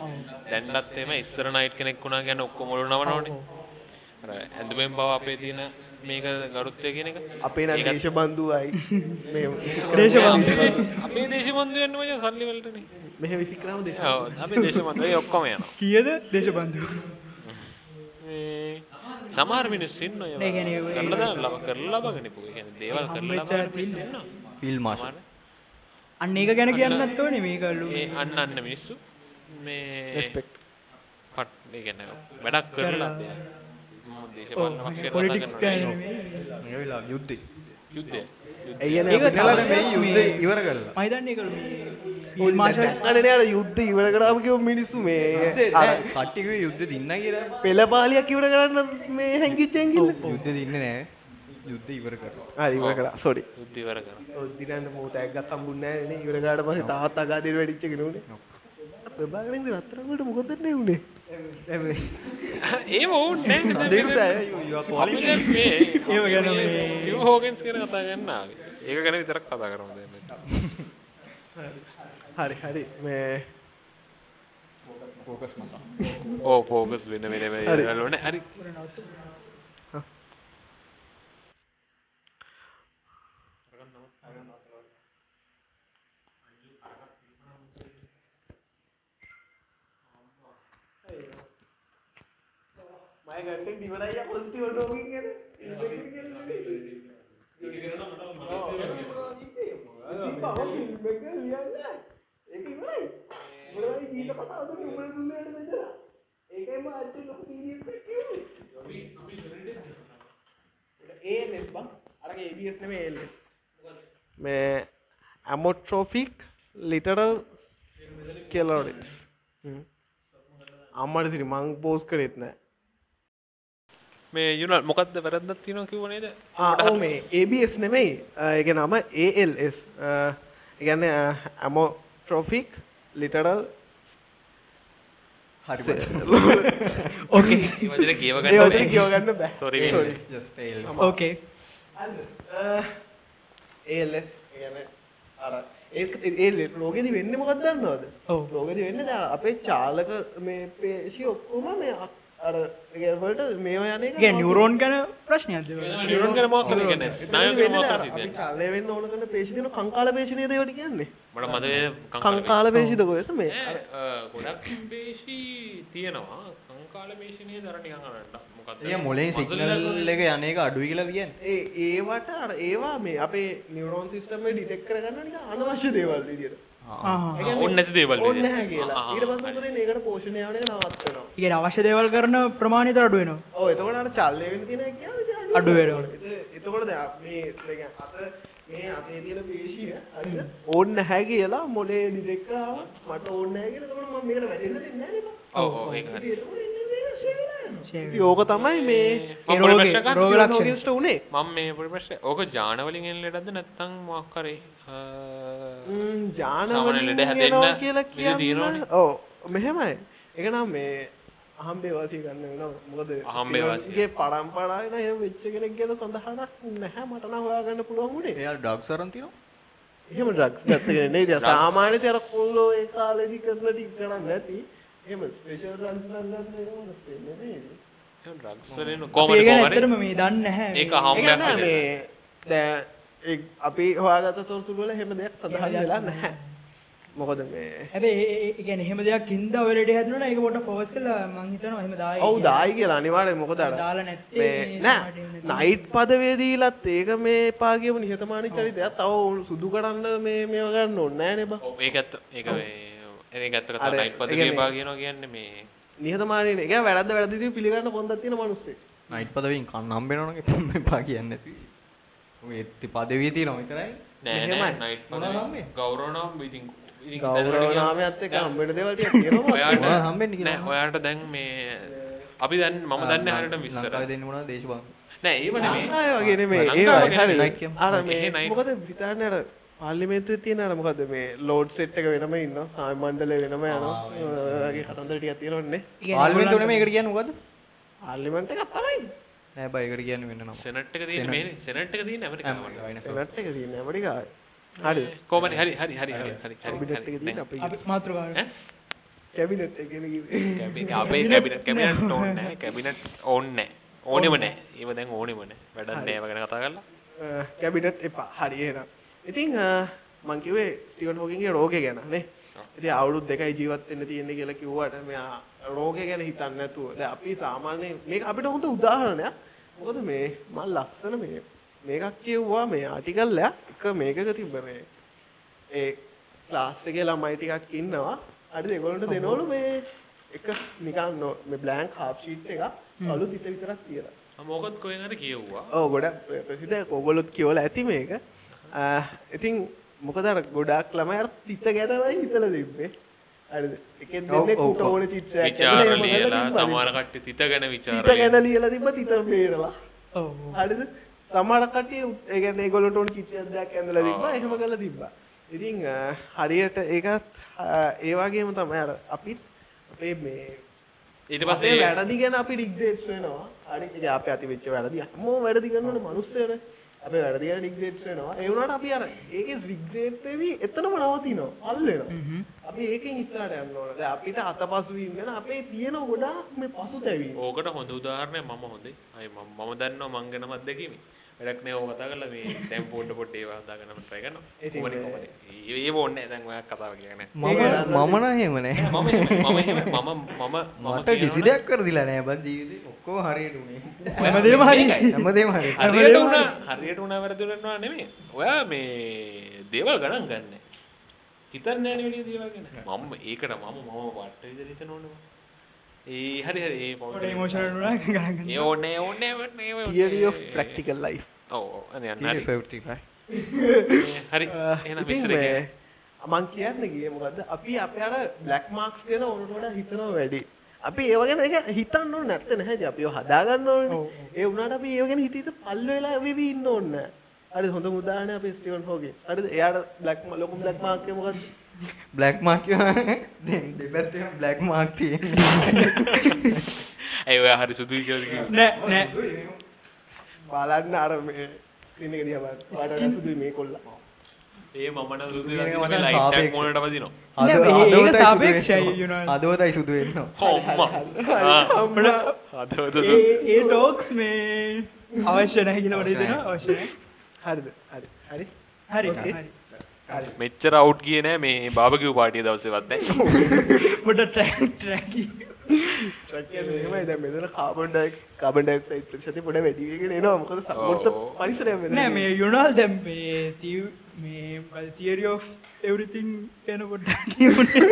දැන්ටත් එහෙම ඉස්සර නයිට් කෙනෙක් වුණා කියන්නේ ඔක්කොම ඔලු නවනවනේ අර ඇඳුමෙන් බව අපේ තියෙන මේක ගරුත්වය කියන එක. අපේ නම් දේශ බන්දුවයි මේ. අපේ දේශබන්ධු වෙන්න මචං සල්ලි වලටනේ මෙහ විසික්‍රම දේශ ඔව් අපේ දේශබන්ධු ඒ ඔක්කොම යනවා. කියද දේශබන්ධු මේ සමහර මිනිස්සු ඉන්න ඔය ඒ කියන්නේ කරලා දාලා ලබ කරලා ලබගෙන ඉපු. ඒ කියන්නේ. දේවල් කරලා මිනිස්සු ඉන්නවා. ෆිල් මාස අන්න ඒක ගැන කියන්නත් ඕනේ මේකල්ලු ඒ අන්න අන්න මිනිස්සු. මේ රෙස්පෙක්ට් පට් ඒ කියන්නේ වැඩක් කරලා දෙයක්. දේශපාලන පක්ෂයට කතා කරනවා. ගැන වෙලා යුද්ධ. යුද්ධය. නලට මේ මේ- යුද්ධ ඉවර කරලා. මයිදන්නේ කළු අර යුද්ධ ඉවර කරාම කිව්ව මිනිස්සු මේ අර කට්ටික යුද්ධ දින්න කියලා. පෙළපාලියක් ඉවර කරන්න මේ හැංගිච්චෙන් කිව්ල යුද්ධ දින්න නෑ. යුද්ධ ඉවර කර. ඉවර කරා. සෝරි යුද්ධ ඉවර කරනවා. ඔද්දිනන්න මෝත ඇක්ගත් හම්බුන්නේ නැහැ නේ. ඉවර කරාට පස්සේ තාත් අගාදිර වැඩිච්ච කෙනුනේ ප්‍රභාකරන් රත්තරන්වලට මොකද නේ *laughs* මේ *laughs* ටිව් හෝගන්ස් ගැන කතා කරන්න ආවේ. ඒක ගැන විතරක් කතා කරමු. හරි හරි. මේ ඕ ෆෝකස් වෙන වෙන වල හරි. මම කන්ටෙන්ට් ඉවරයි පොසිටිව් ටෝකින් ගැන ඉතින් මම ෆිල්ම් එක ලියන්නේ ඒක ඉවරයි මොනවයි ජීවිත කතාව දුන්නේ උඹේ දුන්නේට මෙතන ඒකයි මම අච්චු ලොකු පීඩියස් එකක් කිව්වේ ALS බං අරක ABS නෙමෙයි ALS මේ amyotrophic lateral sclerosis හ්ම්. අම්මට සිරි මං පෝස් කරෙත් නෑ මේ යුනල් මොකක්ද වැරද්දක් තියෙනවා කිව්ව නේද? ආ මේ ABS නෙමෙයි. ඒක නම ALS *laughs* ලිටරල් ගන්න බෑ. Sorry. Sorry. ඕකේ අර ඒ ලෝකෙදි වෙන්න මොකක්ද දන්නවද. ලෝකෙදි වෙන්න අපේ චාලක මේ පේශි ඔක්කොම මේ අ- අර ඒවලට මේවා යන නිවරෝන් ගැන ප්‍රශ්නයක්ද නියුරෝන් ගැන මොකක්ද කියන්නේ? ස්නායු ගැන මොකක්ද අපි කියන්නේ? චාලය වෙන්න ඕන කරන පේශි තියෙන කංකාල පේශි නේද ඒවට කියන්නේ? මට මතකයි කංකාල පේශිද කොහෙද? මේ ගොඩක් පේශි තියෙනවා. සංකාල පේශිනයේ දර නිකන් අරන්න මොකක්ද? එය මොලෙන් සිගනල් එක යන එක අඩුයි කියලා කියන්නේ. ඒ ඒවට අර ඒවා මේ අපේ නිවරෝන් සිස්ටම් එක ඩිටෙක්ට් කරගන්න අනවශ්‍ය දේවල් විදියට. ඕන්න නැති දේවල් විදියට. කියලා. ඊට පස්සේ? ඒකට පෝෂණය යවන එක නවත්තනවා. ඉගෙන අවශ්‍ය දේවල් කරන ප්‍රමාණිත අඩු වෙනවා ඔව් එතකොට අර චල්ලය වෙන්න තියෙන ඉතින් අඩු වෙනවා. එත- එතකොට දැන් මේ ඒ කියන්නේ අත මේ අතේ තියෙන පේශිය හරිද? ඕනේ නැහැ කියලා මොලේ ඩිටෙක්ට් කරාම මට ඕනේ නැහැ කියලා එතකොට මම මේකට වැටෙන්න දෙන්නේ නැහැ නේද? ඔව් ඔව් ඒක හරි ඕක තමයි මේ මම පොඩි ප්‍රශ්නයක් අහන්න රෝග ස්ටිවන් ලක්ෂණ. හොකින්ස්ට උනේ. මම මේ පොඩි ප්‍රශ්නයක් ඕක ජාන වලින් එන ලෙඩක්ද නැත්නම් මොකක් හරි අ, ම්, ජාන සාමාන්‍ය වලින් ලෙඩ හැදෙන්න එනවා කියලා කියන්න තියෙනවනේ. ඔව් මෙහෙමයි. ඒක නම් මේ අහම්බේ වාසිය ගන්න වෙනවා. මොකද අහම්බේ වාසිය. ගේ පරම්පරාවෙන එහෙම වෙච්ච කෙනෙක් ගැන සඳහනක් නැහැ. මට නම් හොයාගන්න පුළුවන් උනේ. එයා ඩක්ස් අරන් තියෙනවා? එහෙම ඩ්‍රග්ස් ගත්ත කෙනෙක් නෙයි දැන් සාමාන්‍යයෙන් අර කොල්ලෝ ඒ කාලේදී කරන ටික ගණන් නැති එහෙම ස්පේෂල් ඩ්‍රග්ස් ඒක මොනස්සේ නෙමෙයි. ඩ්‍රග්ස් වලින් අපි කොහමද ඒ ගැන කොහමද ඇත්තටම මේ දන්නේ නැහැ. ඒක හම්බයක් විදියට. මේ දැන් ඒ අපි හොයාගත්ත තොරතුරු වල එහෙම දෙයක් සඳහන් වෙලා නැහැ. මොකද මේ හැබැයි ඒ- කියන්නේ එහෙම දෙයක් හින්දා ඔය ලෙඩේ හැදුණා නම් ඒක පොඩ්ඩක් ෆෝකස් කරලා මං හිතනවා එහෙම දායි ඔව්. දායි කියලා. අනිවාර්යෙන් මොකද අර දාලා නැත්තේ නෑ. නයිට් පදවේ දීලත් ඒක මේ එපා කියපු නිහතමානී චරිතයක්. තව සුදු කරන්න මේ මේව ගන්න ඕනේ. නෑනේ බා. ඔව් ඒක ඇත්ත. ඒක මේ ඒක ඇත්ත අර කතා නයිට් ඒ පදවිය කියන්නේ- කියන්නේ මේ නිහතමානී වැරද්ද වැරද්ද විදිහට පිළිගන්න පොන්දක් තියෙන මිනිස්සෙක්. නයිට් පදවින් කන්න හම්බෙනවනේ එපා කියන්නේ නැති. ඔය එත්ති පදවිය තියෙනවා විතරයි. නෑ මෙහෙමයි. නෑ නයිට් මොනවද පදවිය හම්බෙන්නේ? ගෞරව නම් ඉතින් ඉතින් ගෞරව නාමයත් එක්ක හම්බෙන දේවල් ටිකක් තියෙනවා. ඔයාට මොනවද හම්බෙන්නේ කියලා නෑ ඔයාට දැන් මේ අපි දැන් මම දන්නේ හරියට විස්තර ලංකාවේ දෙන්නේ මොනවද දේශපාලන. නෑ වගේ. ඒ වගේ. නයිට් කියමු. අර මේ. මොකද බ්‍රිතාන්‍යයේ පාර්ලිමේන්තුවේ තියෙන අර මොකද මේ ලෝඩ් සෙට් එක වෙනම ඉන්නවා. සාම මණ්ඩලය වෙනම යනවා. ඔය වගේ කතන්දර ටිකක් තියෙනවනේ. ඒ කියන්නේ පාර්ලිමේන්තුව නෙමෙයි ඒකට කියන්නේ මොකද්ද? පාර්ලිමේන්තු එකක් තමයි. නෑ බයි ඒකට කියන්නේ වෙන නම. සෙනට් එක තියෙන්නේ මේ සෙනට් එක තියෙන්නේ ඇමරිකාවේ වෙනස. සෙනට් එක තියෙන ඇමරිකාවේ. හරි. කොහමද හරි හරි හරි හරි හරි කැබිනට්? කැබිනට්. කැබිනට් අපේ කැබිනට් කැබිනට් ඕනේ නැහැ කැබිනට් ඕනේ නැහැ ඕනෙම නැහැ ඒව දැන් ඕනෙම නැහැ වැඩක් නැහැ ඒව ගැන කතා කරලා කැබිනට් එපා හරි එහෙනම් ඉතින් මං කිව්වේ ස්ටිවන් හොකින්ගේ රෝගය ගැන නේ. ඉතින් අවුරුදු දෙකයි ජීවත් වෙන්න තියෙන්නේ කියලා කිව්වට මෙයා රෝගය ගැන හිතන්නේ නැතුව. දැන් අපි සාමාන්‍යයෙන් මේක අපිට හොඳ උදාහරණයක්. මොකද මේ මම ලස්සන මේ මේකක් කිව්වා මේ ආටිකල් එක මේකක තිබ්බ මේ ඒ ක්ලාස් එකේ ළමයි ටිකක් ඉන්නවා. හරිද ඒගොල්ලන්ට දෙනවලු මේ එක නිකන් මේ බ්ලැන්ක් හාෆ් ෂීට් එකක් කළු තිත විතරක් තියලා. මොකද කොහෙන් හරි කියෙව්වා. ඕ ගොඩක් ප්‍රසිද්ධ. ඔගොලොත් කියවල ඇති මේක ඉතින් මොකද අර ගොඩක් ළමයි අර තිත ගැනමයි හිතලා තිබ්බේ ඔව්. ඕන තිබ්බා. කට්ටිය තිත ගැන විචාර තිත ගැන ලියලා තිබ්බ තිත බේරලා ඔව් හරිද සමහර කට්ටිය උ- ඒ කියන්නේ ඒගොල්ලන්ට ඕන චිත්‍රයක් ඇඳලා තිබ්බා එහෙම කරලා තිබ්බා ඉතින් ආ, හරියට ඒකත් ආ, ඒ වගේම තමයි අර අපිත් අපේ මේ ඊට අපේ පස්සේ වැරදි ගැන අපි. හරි ඒ අපේ අති වෙච්ච වැරදි හැමෝම වැරදි කරනවනේ මිනිස්සුනේ. අපේ වැරදි ගැන රිග්‍රේට්ස් වෙනවා. ඒ වුණාට අපි අර ඒකේ රිග්‍රේට් වෙවි එතනම නවතිනවා. අල් වෙනවා. අපි ඒකෙන් ඉස්සරහට යන්න ඕන. දැන් අපිට අතපසු වීම ගැන අපේ තියෙන ගොඩාක් මේ පසුතැවීම. ඕකට හොඳ උදාහරණයක් මම හොඳයි අය මම දන්නවා මං ගැනමත් දැකීමේ වැඩක් නෑ ඕක කතා කරලා මේ දැන් පොඩ පොඩ ඒවා හදා ගන්න try කරනවා. ඉතින් කොහොමද මේ- කොහොමද? ඒ ඕනේ දැන් ඔයා කතාව කියන්නේ මම මම නම් එහෙම නෑ. මම මම මම මම මම මට කිසි දෙයක් කරදිලා නෑ බං ජීවිතේ. ඔක්කොම හරියට උනේ. හැමදේම හරි. හැමදේම හරි. හරියට උනා හරියට උනා වැරදි උනා නෙමෙයි. ඔයා මේ දේවල් ගණන් ගන්න. හිතන්නේ නෑනේ වැඩි දේවල් ගැන. මම ඒකට මම මම වට විදිහට හිතන ඕනේ ඒ හරි හරි ඒ ඕනේ ඕනේ අන්න තියෙන හරි විස්තර මේ කියන්නේ ගියේ මොකද්ද අපි අපේ අර බ්ලැක් මාක්ස් ගැන ඕනට වඩා හිතනවා වැඩි. අපි ඒව ගැන ඒක හිතන්න ඕනේ නැත්te නැහැ. ඉතින් අපි ඒව හදා ගන්න ඕනේ. ඒ වුණාට අපි ඒව ගැන හිත හිත පල් වෙලා වෙවි ඉන්න ඕනේ නැහැ. හරිද හොඳ උදාහරණයක් අපි ස්ටිවන් හෝගේ. හරිද එයාට බ්ලැක් ලොකු බ්ලැක් මාක් එක මොකද්ද? *laughs* බ්ලැක් මාක් දැන් දෙපැත්තෙම බ්ලැක් මාක් තියෙන්නේ. *laughs* ඇයි ඔයා හරි සුදුයි කියලා නෑ නෑ බලන්න අර මේ ස්ක්‍රීන් එක දිහා බලන්න. සුදුයි මේ කොල්ලා. ඒ මම නම් කියලා මචං ලයිට් එකක් සාපේක්ෂ. මොනට වදිනවා නෑ, හද- ඒක සුදු සාපේක්ෂයි, වෙනවා. you know. හදවතයි සුදු වෙනවා. හොම්මා අපිට හදවත ඒ ඒ ටෝක්ස් මේ අවශ්‍ය නැහැ කියලා මට හිතෙනවා අවශ්‍ය නැහැ. හරිද? හරි. හරි. හරි. මෙච්චර අවුට් ගියේ නෑ මේ බාබකිව් පාටිය දවසේවත් නෑ *laughs* පොඩ ට්‍රැක් ට්‍රැකි. ට්‍රක් කියන්නේ එහෙමයි දැන් මෙතන කාබන් ඩයොක්ස් කාබන් ඩයොක්සයිඩ් ප්‍රතිශතය පොඩ වැඩි වෙගෙන එනවා. මොකද මෙතන. නෑ මේ යුනල් දැම් of එවරිතින් ගැන පොඩ්ඩක් කියමුනේ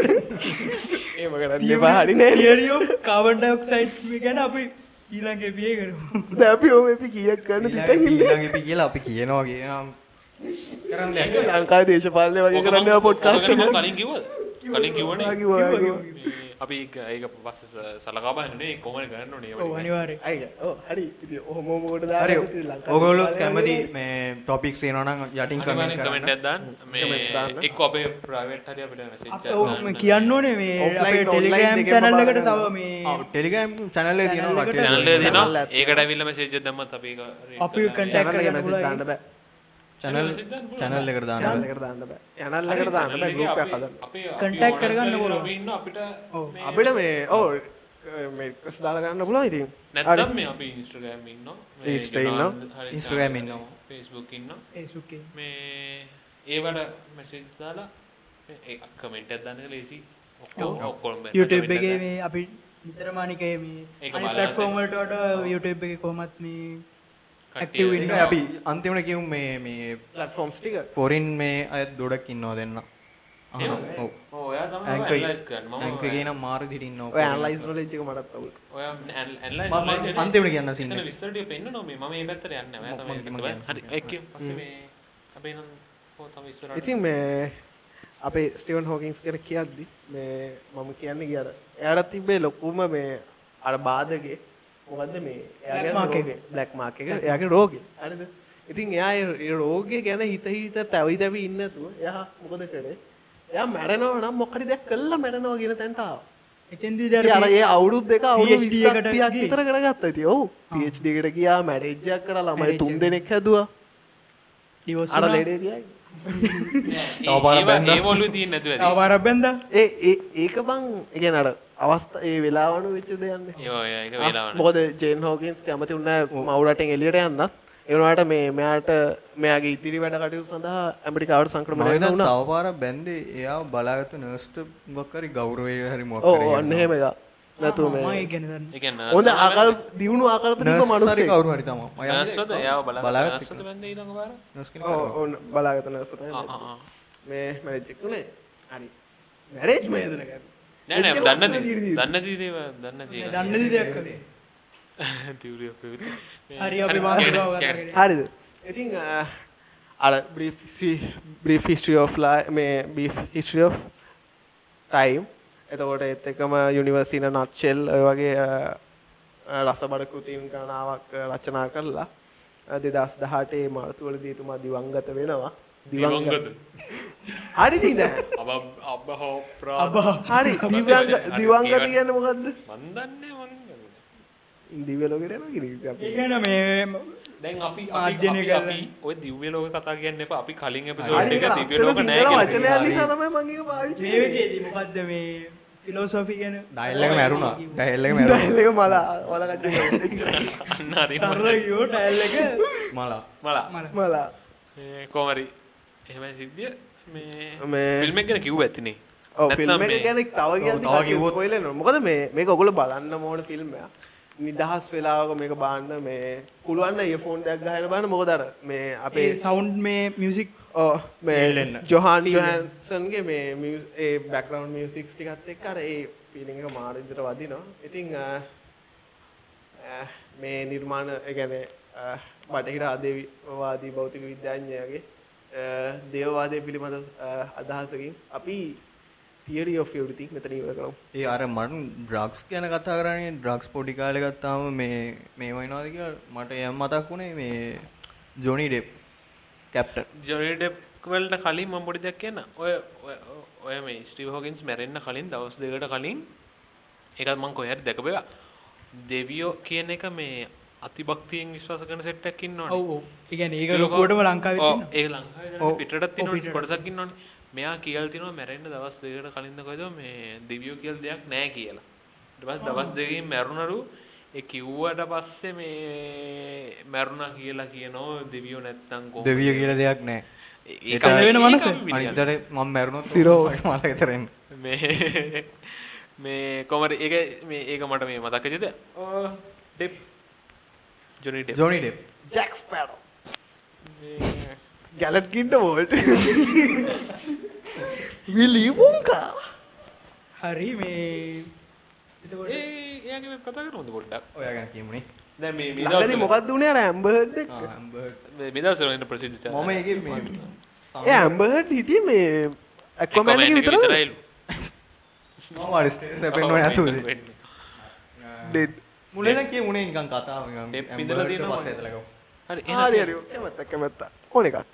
ඒම කරන්න එපා හරි නෑ. තියරිය of කාබන් ඩයොක්සයිඩ්ස් මේ ගැන අපි ඊළඟ එපියේ කරමු දැන් අපි කීයක්. ඊළඟ එපි කියලා අපි කියනවා කියනවා. කරන්න. ලංකාවේ දේශපාලනය වගේ කරන්න එක. කලින් කිව්වද කලින්. මේ අපි ඒක පස්සේ සලකා බලන්නේ කොහොමද කරන්න. ඔව් හරි. ලංකාවේ ඔගොල්ලොත් දේශපාලනය කැමති මේ ටොපික්ස් තියෙනවා නම් යටින් කමෙන්ට් අනිවාර්යෙන් කමෙන්ට් දාන්න. එක්ක අපේ ප්‍රයිවට් හරි අපිට කියන්න ඕනේ මේ බාර එකට තව. මේ එකේ එක channel තියෙනවා එකක් ඒකට ඇවිල්ලා මැසේජ් එකක් දැම්මත් අපි අපි එකේ පුළුවන්. දාන්න බෑ. චැනල් චැනල් එකට දාන්න එකට දාන්න බෑ. channel එකට දාන්න බෑ group එකක් හදන්න. Contact කරගන්න පුළුවන්. අපි ඉන්න අපිට අපිට මේ ඔව්. මේ රික්වස් දාලා ගන්න පුළුවන් ඉතින්. නැත්නම් මේ අපි ඉන්ස්ට්‍රග්‍රෑම් ඉන්නවා. මේ Insta ඉන්නවා. Instagram ඉන්නවා. Facebook ඉන්නවා. Facebook. මේ ඒවට මැසේජ් දාලා මේ කමෙන්ට් එකක් දාන්න ලේසි ඔක්කොම ඔක්කොම YouTube එකේ මේ අපි නිතරම අනිකේ මේ අනිත් platform වලට වඩා YouTube එකේ කොහොමත් මේ ඉන්නවා. අපි අන්තිමට කියමු මේ මේ platforms ටික. ෆොරින් මේ අය දොඩක් ඉන්නවා දෙන්න. මම කියන මාරු දිටින් ඉන්නවා. ඔය ඇනලයිස් knowledge එක මටත් අන්තිමට කියන්න සින්න. එතන විස්තර ටික පෙන්නනවා මේ. මම මේ පැත්තට යන්නේ නම් ඉතින් මේ අපේ ස්ටිවන් හෝකින්ස් ගැන කියද්දි මේ මම කියන්න කියට එයාට තිබේ ලොකුම මේ අර බාධගේ මොකද මේ එයාගේ බ්ලක් මාර්ක එක එයාගේ රෝගේ හරිද ඉතින් එයා රෝගය ගැන හිත හිත තැවි තැවි ඉන්නතුව එයා මොකද කරේ එයා මැරෙනවා නම් මොකටි දෙයක් කළා මැරෙනවා කියන තැනට ආවා එතෙන්දී ඉතින් අර දැන් ඒ අවුරුදු දෙක අවුරුදු PhD 20ක් එකට 30ක් ගියේ. විතර කරගත්තා ඉතින් ඔව් PhD එකට ගියා මැරේජ් එකක් කරලා ළමයි තුන්. දෙනෙක් හැදුවා අර. ලේඩේ තියාගෙන තව පාරක් බැන්දා. ඒ වොලුවේ තියෙන්නේ නැතුව ඇති. තව පාරක් බැන්දා. ඒ ඒක බං අර අවස්ථා ඒ වෙලාවනු වෙච්ච දෙයන්නේ. මොකද ජේන් හෝකින්ස් කැමති උන්න මවුරටෙන් එලියට යන්නත්. ඒවනට මේ මෙයාට මෙයාගේ ඉදිරි වැඩ කටයුතු සඳහා ඇමරිකාවට සංක්‍රමණය වුණා තව පාරක් බැන්දේ එයා බලාගත්තු නර්ස්ට මොකරි ගෞරවය හරි එක මේ දන්නේ. ඒ කියන්නේ හොඳ ආකල් දියුණු ආකල්ප තිබ්බ නර්ස් හරි මනුස්සෙක්. කවුරු හරි යන්නේ බලාගත ආ ආ ආ. මේ මැරේජ් එක උනේ. හරි. මැරේජ් මේදන දන්න. දන්න දේ දේව දන්න දේ. දන්නදි දෙයක් කළේ. තිවුරිය පෙවිති. හරි අපි වාහන ගාව කතා කරේ. හරිද ඉතින් අ, අර බ්‍රීෆ් හිස්ට්‍රී of li- මේ බීෆ් හිස්ට්‍රී of ටයිම් එතකොට එත් එකම යුනිවර්සින නට්ෂෙල් ඔය වගේ අ, අ, රසබඩ කෘතින් ගණනාවක් අ, රචනා කරලා දෙදස් දහටේ මාර්තුවලදී තුමා දිවංගත වෙනවා දිවංගත. හරි ප්‍රා හරි දිවංග දිවංගත කියන්න මොකක්ද මන් දන්නේ මන් දන්නේ. දිවලෝකට ඒ කියන්නේ මේ දැන් අපි කරලා. අපි ඔය දිව්‍ය ලෝක කතා කියන්න එපා. අපි කලින් එපිසෝඩ් තමයි මං ෆිලොසොෆි ගැන ඩයිල් එක මැරුණා ඩයිල් *laughs* එක මැරුණා ඩයිල් එක මලා වලකච්ච අන්න හරි සරල ටයිල් එක මලා. මලා. මල. මලා. මේ කොහමරි එහෙමයි සිද්ධිය මේ මේ ෆිල්ම් එක ගැන කිව්ව ඇතිනේ. ඔව් ෆිල්ම් එක ගැන තව කියන්න ස්පොයිලර් නෙවෙයි. මොකද මේ මේක ඔයගොල්ලෝ බලන්න ඕන ෆිල්ම් එකක්. නිදහස් වෙලාවක මේක බලන්න මේ පුළුවන් නම් ඉයර්ෆෝන් එකක් ගහලා බලන්න මොකද අර මේ අපේ සවුන්ඩ් මේ මියසික් ඔව් මේ. ජොහාන්. ජොහන්සන්ගේ මේ ඒ බෑග්ග්‍රවුන්ඩ් මියුසික්ස් ටිකත් එක්ක අර ඒ ෆීලිං එක මාර විදිහට වදිනවා. ඉතින් මේ නිර්මාණ ඒ කියන්නේ බටහිර ආදේවාදී භෞතික විද්‍යාඥයාගේ දේවවාදය පිළිබඳ අදහසකින් අපි තියරි of everything මෙතන කරමු. ඒ අර මට ඩ්‍රග්ස් ගැන කතා කරන්නේ ඩ්‍රග්ස් පොඩි කාලේ ගත්තාම මේ මේ වයින්වාද කියලා මට යම් මතක් වුණේ මේ Johnny Depp captain Johnny Depp වලට කලින් මම පොඩි දෙයක් කියන්න. ඔය ඔය- මේ ස්ටීව් හොකින්ස් මැරෙන්න කලින් දවස් දෙකකට කලින් ඒකත් මම කොහේ හරි දැකපේවා. දෙවියෝ කියන එක මේ අතිභක්තියෙන් විශ්වාස කරන සෙට් එකක් ඉන්නවනේ. ඔව් ඔව්. ඒ කියන්නේ ඒක හො- ලංකාවේ ඔව්, තියෙනවා. පිටරට. කොටසක් ඉන්නවනේ. මෙයා කියලා තිනවා මැරෙන්න දවස් දෙකකට කලින්ද කොහෙද? මේ දෙවියෝ කියලා දෙයක් නැහැ කියලා. ඊට පස්සේ දවස් දෙකකින් මැරුණලු ඒ කිව්වට පස්සේ මේ මැරුණා කියලා කියනෝ දෙවියෝ නැත්තම් කොහොමද? දෙවිය කියලා දෙයක් නැහැ. ඒක ඒක වෙන මනස. අනිතර මම මැරුණොත් සිරෝස්. මල විතරෙන් මේ *laughs* මේ කොමර ඒක මේ ඒක මට මේ මතක චිත Depp Johnny Johnny Depp Jack Sparrow. මේ ගැලට් කිඩ්ඩ වෝල්ට්. Willy Wonka. හරි මේ එතකොට ඒ එයාගේ මේ කතා කරමුද පොඩ්ඩක් ඔයා ගැන කියමුනේ දැන් මේ මේ මොකක්ද උනේ අර ඇම්බර්ඩ් එක? මේ දවස්වල ඉන්න ප්‍රසිද්ධ චා- මම ඒකේ මේ ඒ ඇම්බර්ඩ් හිටියේ මේ ඇක්වමෑන් එකේ විතරද? මම අර ස්ටේටස් අපෙන්න නැතුව ඩෙඩ්. මුලින් කියමුනේ නිකන් කතාව නිකන්. හරි හරි එහෙනම් හරි. කැමැත්ත කැමැත්ත. ඕන එකක්.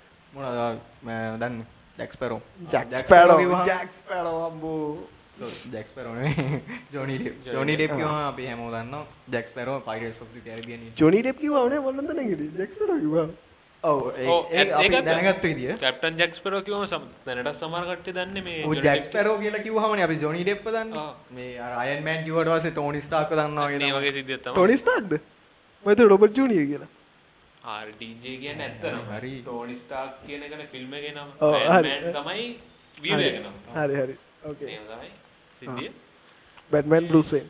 මම දන්නේ. Jack Sparrow Jack Jack Sparrow කිව්වහම- ජැක් ස්පැරෝ අම්බෝ. ජැක් ස්පැරෝ නෙවෙයි ජොනි ඩෙප් ජොනි ඩෙප් කියවම අපි හැමෝම දන්නවා Jack Sparrow pirates of the Caribbean Johnny Depp දැනගත්ත විදිය. කැප්ටන් ජැක්ස් පෙරෝ කිව්වම සම දැනට සමහර කට්ටිය දන්නේ මේ ඌ ජොනි ජැක් ඩෙප් ස්පැරෝ කියලා කිව්වහමනේ අපි ජොනි ඩෙප්ප දන්නේ. ආ. මේ අර අයන් මෑන් කිව්වට පස්සේ ටෝනි ස්ටාර්ක් දන්නවා මේ වගේ වගේ සිද්ධියක් තමයි. ටොනි ස්ටාක්ද මත රොබට් ජූනිය කියලා. ආර් ඩීජේ කියන්නේ ඇත්තම හරි. ටෝනි ස්ටාර්ක් කියන එකනේ ෆිල්ම් එකේ නම. ඔව්, Iron හරි. Man තමයි හරි. හරි ඕකේ නේද තමයි සිද්ධිය. බැට්මන් බ්ලූස්වෙන්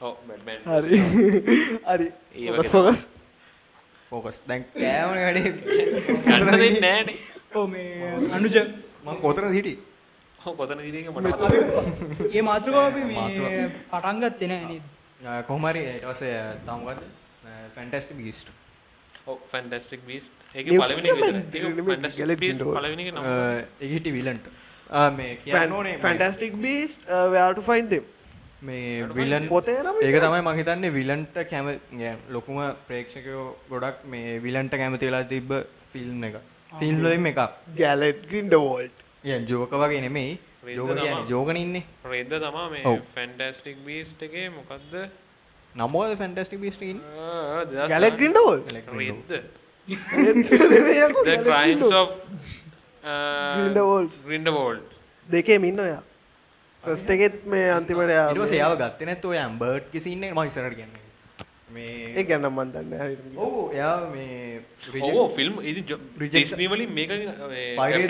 ඔව් බැට්මෑන් හරි. *laughs* හරි. ඒ ෆොකස් දැන් කෑමනේ වැඩේ. නෑනේ මේ අනුජ. මම කොතනද හිටියේ? ඔව් කොතන මට මතක ඒ මාතෘකාව අපි මේ මාතෘකාව. පටන් ගත්තේ නෑ නේද? අ, කොහොම හරි ඊට පස්සේ තමකද ෆැන්ටස්ටික් බීස්ට් ඔව් ෆැන්ටස්ටික් බීස්ට් ඒකේ News පළවෙනි එක තමයි. විතර ඒක නෙමෙයි, ෆැන්ටස්ටික් Galaxy බීස්ට් Doors. පළවෙනි එක නම. ඒක හිටි විලන්ට මේ මේ- fantastic beast where to find them මේ විලන් පොතේ නම ඒක. තමයි මං හිතන්නේ විලන්ට කැම ලොකුම ප්‍රේක්ෂකයෝ ගොඩක් මේ විලන්ට කැමති වෙලා තිබ්බ ෆිල්ම් එක ෆිල්ම් වලින් එකක්. ගැලට් ගින්ඩ වෝල්ට් ඒ ජෝක වගේ නෙමෙයි. ජෝක. කියන්නේ ජෝගන ඉන්නේ. රෙද්ද තමා මේ. ෆැන්ටස්ටික් බීස්ට් එකේ මොකද්ද? නමෝද ෆැන්ටස්ටික් බීස්ට් දෙදස් Gellert Grindelwald රෙද්ද Grindelwald The Crimes of Grindelwald. Grindelwald දෙකේ මින්න ඔයා ෆස්ට එකෙත් මේ අන්තිමට යා ඊට පස්සේ එයාව ගත්තේ නැත්නම් ඔය ඇම්බර්ට් කිසි ඉන්නේ මම ඉස්සරහට කියන්නේ. මේ ඒ ගැන්න මන්දන්න ඔව් එයා මේ ඔව් ෆිල්ම් ඉදි Reject- ඩිස්නී වලින් මේක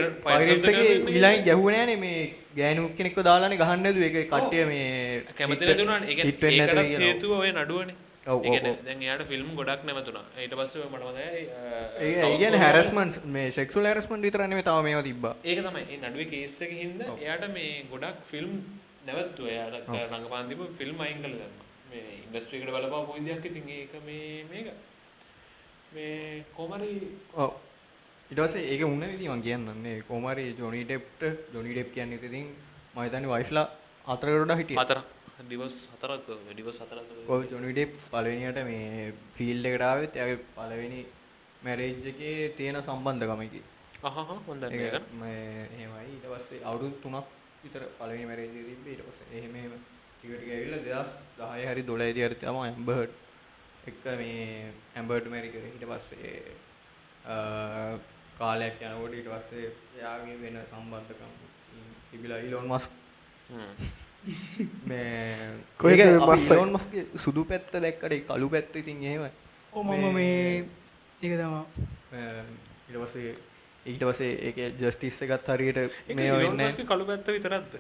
ඊළඟ ගැහුවනෑනේ මේ ගෑනු කෙනෙක්ව දාලානේ ගහන්න නැතුව. ඒක කට්ටිය මේ කැමති නැතුව ඒකට කියලා. හේතුව ඔය නඩුවනේ දැන් එයාට ෆිල්ම් ගොඩක් නැවතුණා. ඊට පස්සේ මට මතකයි ඒ කියන්නේ හැරස්මන්ට් මේ සෙක්ෂුවල් හැරස්මන්ට් විතර නෙමෙයි තව මේවා තිබ්බා. ඒක තමයි. ඒ නඩුවේ කේස් එකකින් හින්දා එයාට මේ ගොඩක් ෆිල්ම් නැවතුවා එයාට රංගපාන තිබ්බ ෆිල්ම් අයින් කළා දැම්මා. මේ ඉන්ඩස්ට්‍රි එකට බලපාපු විදියක් ඉතින් ඒක මේ මේක. මේ කොමරි ඔව්. ඊට පස්සේ ඒක වුණ විදිහ මම කියන්නන්නේ කොහොම හරි ජොනි ඩෙප්ට ජොනි ඩෙප් කියන්නේ ඉතින් මම හිතන්නේ වයිෆ්ලා හතරකට වඩා හිටියා. හතර ඩිවස් හතරක් ඩිවස් හතරක් ඔව් ජොනි ඩෙප් පළවෙනියට මේ ෆීල්ඩ් එකට ආවෙත් එයාගේ පළවෙනි මැරේජ් එකේ තියෙන සම්බන්ධකමකි මේ එහෙමයි. ඊට පස්සේ අවුරුදු 3ක් විතර පළවෙනි මැරේජ් එක තිබ්බේ. ඊට පස්සේ එහෙම එහෙම ටික ටික ඇවිල්ලා 2010 හරි 12 දී හරි තමයි ඇම්බර්ට්. එක්ක මේ ඇම්බර්ට් මැරි කරේ. ඊට පස්සේ කාලයක් යනකොට ඊට පස්සේ එයාගේ වෙන සම්බන්ධකම් තිබිලා ඊලොන් මස්ක් මේ සුදු පැත්ත දැක්කට ඒ කළු පැත්ත ඉතින් එහෙමයි. ඕ මම මේ ඒක තමා අ, ඊට පස්සේ ඊට පස්සේ ඒක ජස්ටිස් එකත් හරියට මේ වෙන්නේ කළු පැත්ත විතරක්ද?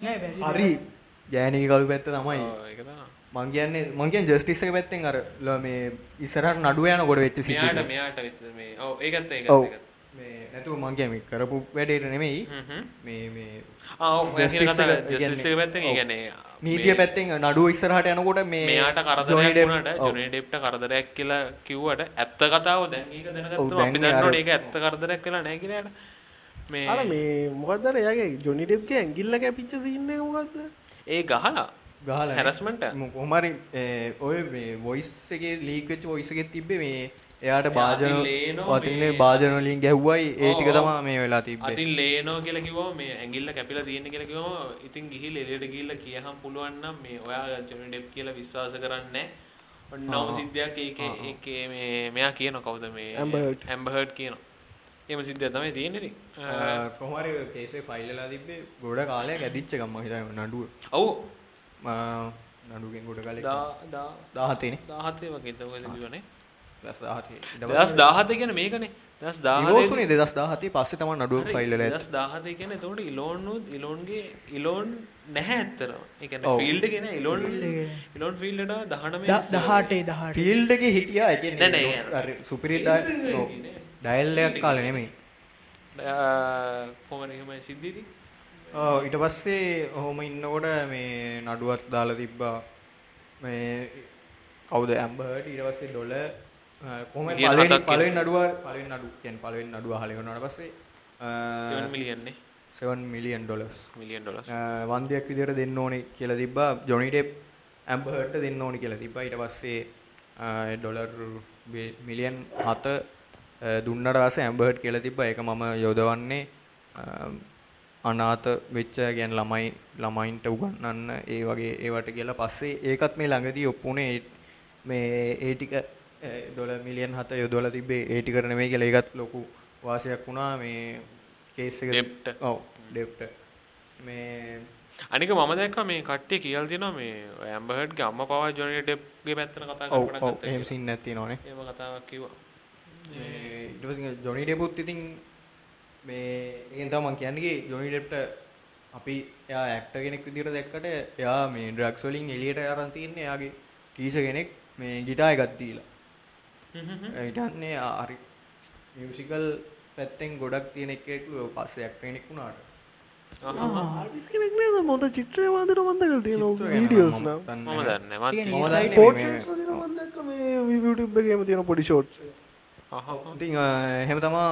නෑ බැරි හරි. ගෑනක කළු පැත්ත තමයි. ආ, ඒක තමයි. මං කියන්නේ මං කියන්නේ ජස්ටිස් එක පැත්තෙන් අර ල- මේ ඉස්සරහට නඩුව යනකොට වෙච්ච සිද්ධිය. මෙයාට මෙයාට වෙච්ච මේ ඔව් ඒකත් ඒකත් ඔව්. ඒකත්. මේ නැතුව මං කියන්නේ මේ කරපු වැඩේට නෙමෙයි. හ්ම් හ්ම්. මේ මේ කියන්නේ නීතිය පැත්තෙන් නඩුව ඉස්සරහට යනකොට මේ මෙයාට ජොනි කරදරයක් ඩෙප්- වුණාට ඔව්. ජොනි ඩෙප්ට කරදරයක් කියලා කිව්වට ඇත්ත කතාව දැන් ඒක ඇත්ත කරදරයක් වෙලා නැහැ කියලා යාට. මේ අර මේ මොකක්දර යාගේ ජොනි ඩෙප්ගේ ඇගිල්ල කැපිච්ච සින්න මොකක්ද ඒ ගහලා ගහලා harassment එක? කොහොම හරි ඒ, ඔය මේ වොයිස් එකේ ලීක් වෙච්ච වොයිස් එකේ තිබ්බේ මේ එයාට භාජන අතින් ලේනෝ වතින් මේ- භාජන වලින් ගැහුවයි ඒ ටික. තමයි මේ වෙලා තිබ්බේ. අතින් ලේනෝ කියලා කිව්වම මේ ඇඟිල්ල කැපිලා තියෙන කියලා කිව්වම ඉතින් ගිහිල්ලා එළියට ගිහිල්ලා කියහම් පුළුවන් නම් මේ ඔයා ජොනි ඩෙප් කියලා විශ්වාස කරන්නේ නැහැ. ඔන්නම සිද්ධියක් ඒකේ ඒකේ මේ මෙයා කියන කවුද මේ. Amber Heard කියනවා. එහෙම සිද්ධියක් තමයි තියෙන්නේ ඉතින්. කොහමරි කේසේ ෆයිල්ලලා තිබ්බේ ගොඩ කාලයක් ඇදිච්ච ගම්ම හිතන්න නඩුව ඔව් නඩුගෙන් ගොඩ කාලෙ දා දා දාහතේන 17 වගේ තමයි තිබුණේ. දස් දාහතේ දස් 17 කියන්නේ මේකනේ. දස් 17 ඉවෝසුනේ දෙදස් දාහතේ පස්සේ තම නඩුව ෆයිල්ල දස් 17 කියන්නේ එතකොට ඉලෝන්නුත් ඉලෝන්ගේ ඉලෝන් නැහැ කියන්නේ ඔව්. ෆීල්ඩ් එකේ නෑ. ඉලෝන් ඉලෝන් ෆීල්ඩ් එකට 19 දහටේ දහට. ෆිල්ඩ් එක හිටියා. නෑ, නෑ, සුපිරි ඩයිල්ලයක් කාල නෙමෙයි. සිද්ධියදී? ඔව්, ඊට පස්සේ ඔහොම ඉන්නකොට මේ නඩුවත් දාලා තිබ්බා. මේ කවුද ඇම්බර්ට් ඊට පස්සේ ඩොල පළවෙනි නඩුව පළවෙනි නඩු කියන්නේ පළවෙනි නඩුව අහලා ඉවරනාට පස්සේ 7 මිලියන් නේ. 7 මිලියන් ඩොලර්ස් මිලියන් ඩොලර්ස්. වන්දයක් විදිහට දෙන්න ඕනේ කියලා තිබ්බා. ජොනි ඩෙප් ඇම්බර්ට් දෙන්න ඕනේ කියලා තිබ්බා. ඊට පස්සේ ඩොලර් මිලියන් 7 දුන්නට පස්සේ ඇම්බර්ට් කියලා තිබ්බා. ඒක මම යොදවන්නේ අ, අනාථ වෙච්ච කියන්නේ ළමයි ළමයින්ට උගන්වන්න ඒ වගේ ඒවට කියලා. පස්සේ ඒකත් මේ ළඟදී ඔප්පුනේ මේ ඒ ටික ඩොල මිලියන් හත යොදොල තිබේ ඒටි කරන මේ කියලා ඒකත් ලොකු වාසයක් වුණා. මේ කේස් එක Debt. ඔව් ඩෙප්ට මේ අනික මම දැක්ක මේ කට්ටිය කියල් දෙනවා මේ ඇම්බහට්ගේ අම්ම පවා ජොනි ඩෙප්ගේ පැත්තන කතා ඔව් කරන ඔව් එහෙම සින් නැති නොනේ ඒම කතාවක් ඉටස ජොනි ඩෙපුත් ඉතින් මේ ඒෙන් තමන් කියන්නේ ජොනි ඩෙප්ට අපි එයා ඇක්ට කෙනෙක් විදිර දැක්කට එයා මේ ඩ්‍රක්ස් වලින් එලියට අරන් තියන්නේ එයාගේ ටීස කෙනෙක් මේ ගිටාය ගත්දීලා ඉටන්නේ අරි මියසිකල් පැත්තෙන් ගොඩක් තියෙන එකෙකු පස්සේ ඇක්ට කෙනෙක් වුණාට ආටිස් කෙනෙක් නේද? මොද චිත්‍රය වාදර මන්දකල් තියෙන වීඩියෝස් නම්? මම දන්න මත් කියන්නේ මම side දන්නේ පෝට් මේ- මන්දක මේ YouTube එකේම තියෙන පොඩි ෂෝට්ස් ඉතින් හෙම තමා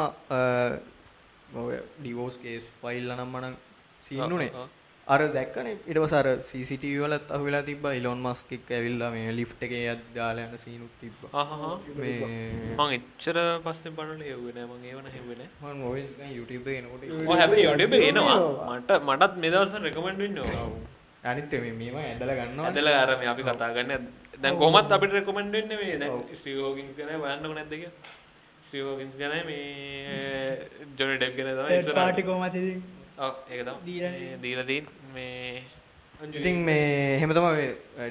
ඩිවෝස් කේස් ෆයිල් නම් මන සින්නුනේ ආ, ආ. අර දැක්කන. ඉටවස අර සිසිටව වලත් අහවෙලා තිබ ඉලොන් මස්කික් ඇවිල්ලා මේ ලිෆ් එක අත් දාලයන සීනුත් තිබ්බ. මේ මං එච්චර පස්සේ බලල යවගෙන මං ඒවන හෙවෙන යොඩ එනවා. මට මටත් මෙදවස රෙකමෙන්ඩ අනිත්ත මේම ඇඩල ගන්න ඇදල අරම අපි කතා ගන්න දැන් කොමත් අපිට රෙකමෙන්ඩෙන්න්න මේ දැන් ස්්‍රියෝගින් කන බයන්නක නැදක ස්්‍රියෝගින්ස් ගැන මේ ජොන ඩැබ් ගෙන තම පාටි කෝමතිදී ඒක දීලා දීලදීන් මේ ඉතින් මේ හෙමතම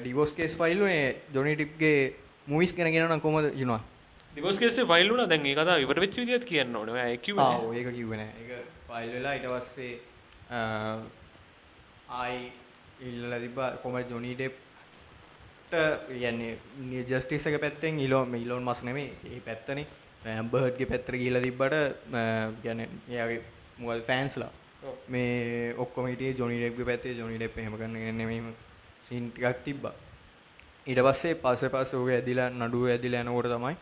ඩිවෝස් කේස් ෆයිල්ේ ජොනි ටිප්ගේ මුවිස් කෙන ගෙනන කොමද යනවා දිවස් කෙසේ ෆයිල්ලුන දැන් ඒ කතා ඉවර වෙච්ච විදිත් කියන්න ඕන. ඇකිව ආ ඒක කිව්වෙන එක ෆයිල් වෙලා ඊට පස්සේ ආයි ඉල්ල තිබා කොම ජොනි ඩෙප්ට යන්නේ ජස්ටිස් එක පැත්තෙන් ඉලෝ ඉලෝන් මස් නෙමේ ඒ පැත්තන. ඇම්බහට්ගේ පැත්තර කියල තිබ්බට ගැන එයාගේ මුවල් ෆෑන්ස්ලා මේ ඔක්කොමටිය ජොනි ඩෙප්ග පැත්තේ. ජොනි ඩෙප් හෙම කරන්න නෙමීම සින්ටිකක් තිබ්බා. ඊට පස්සේ පස්ස පස්ස ඕක ඇදිලා නඩුව ඇදිල යනකොට තමයි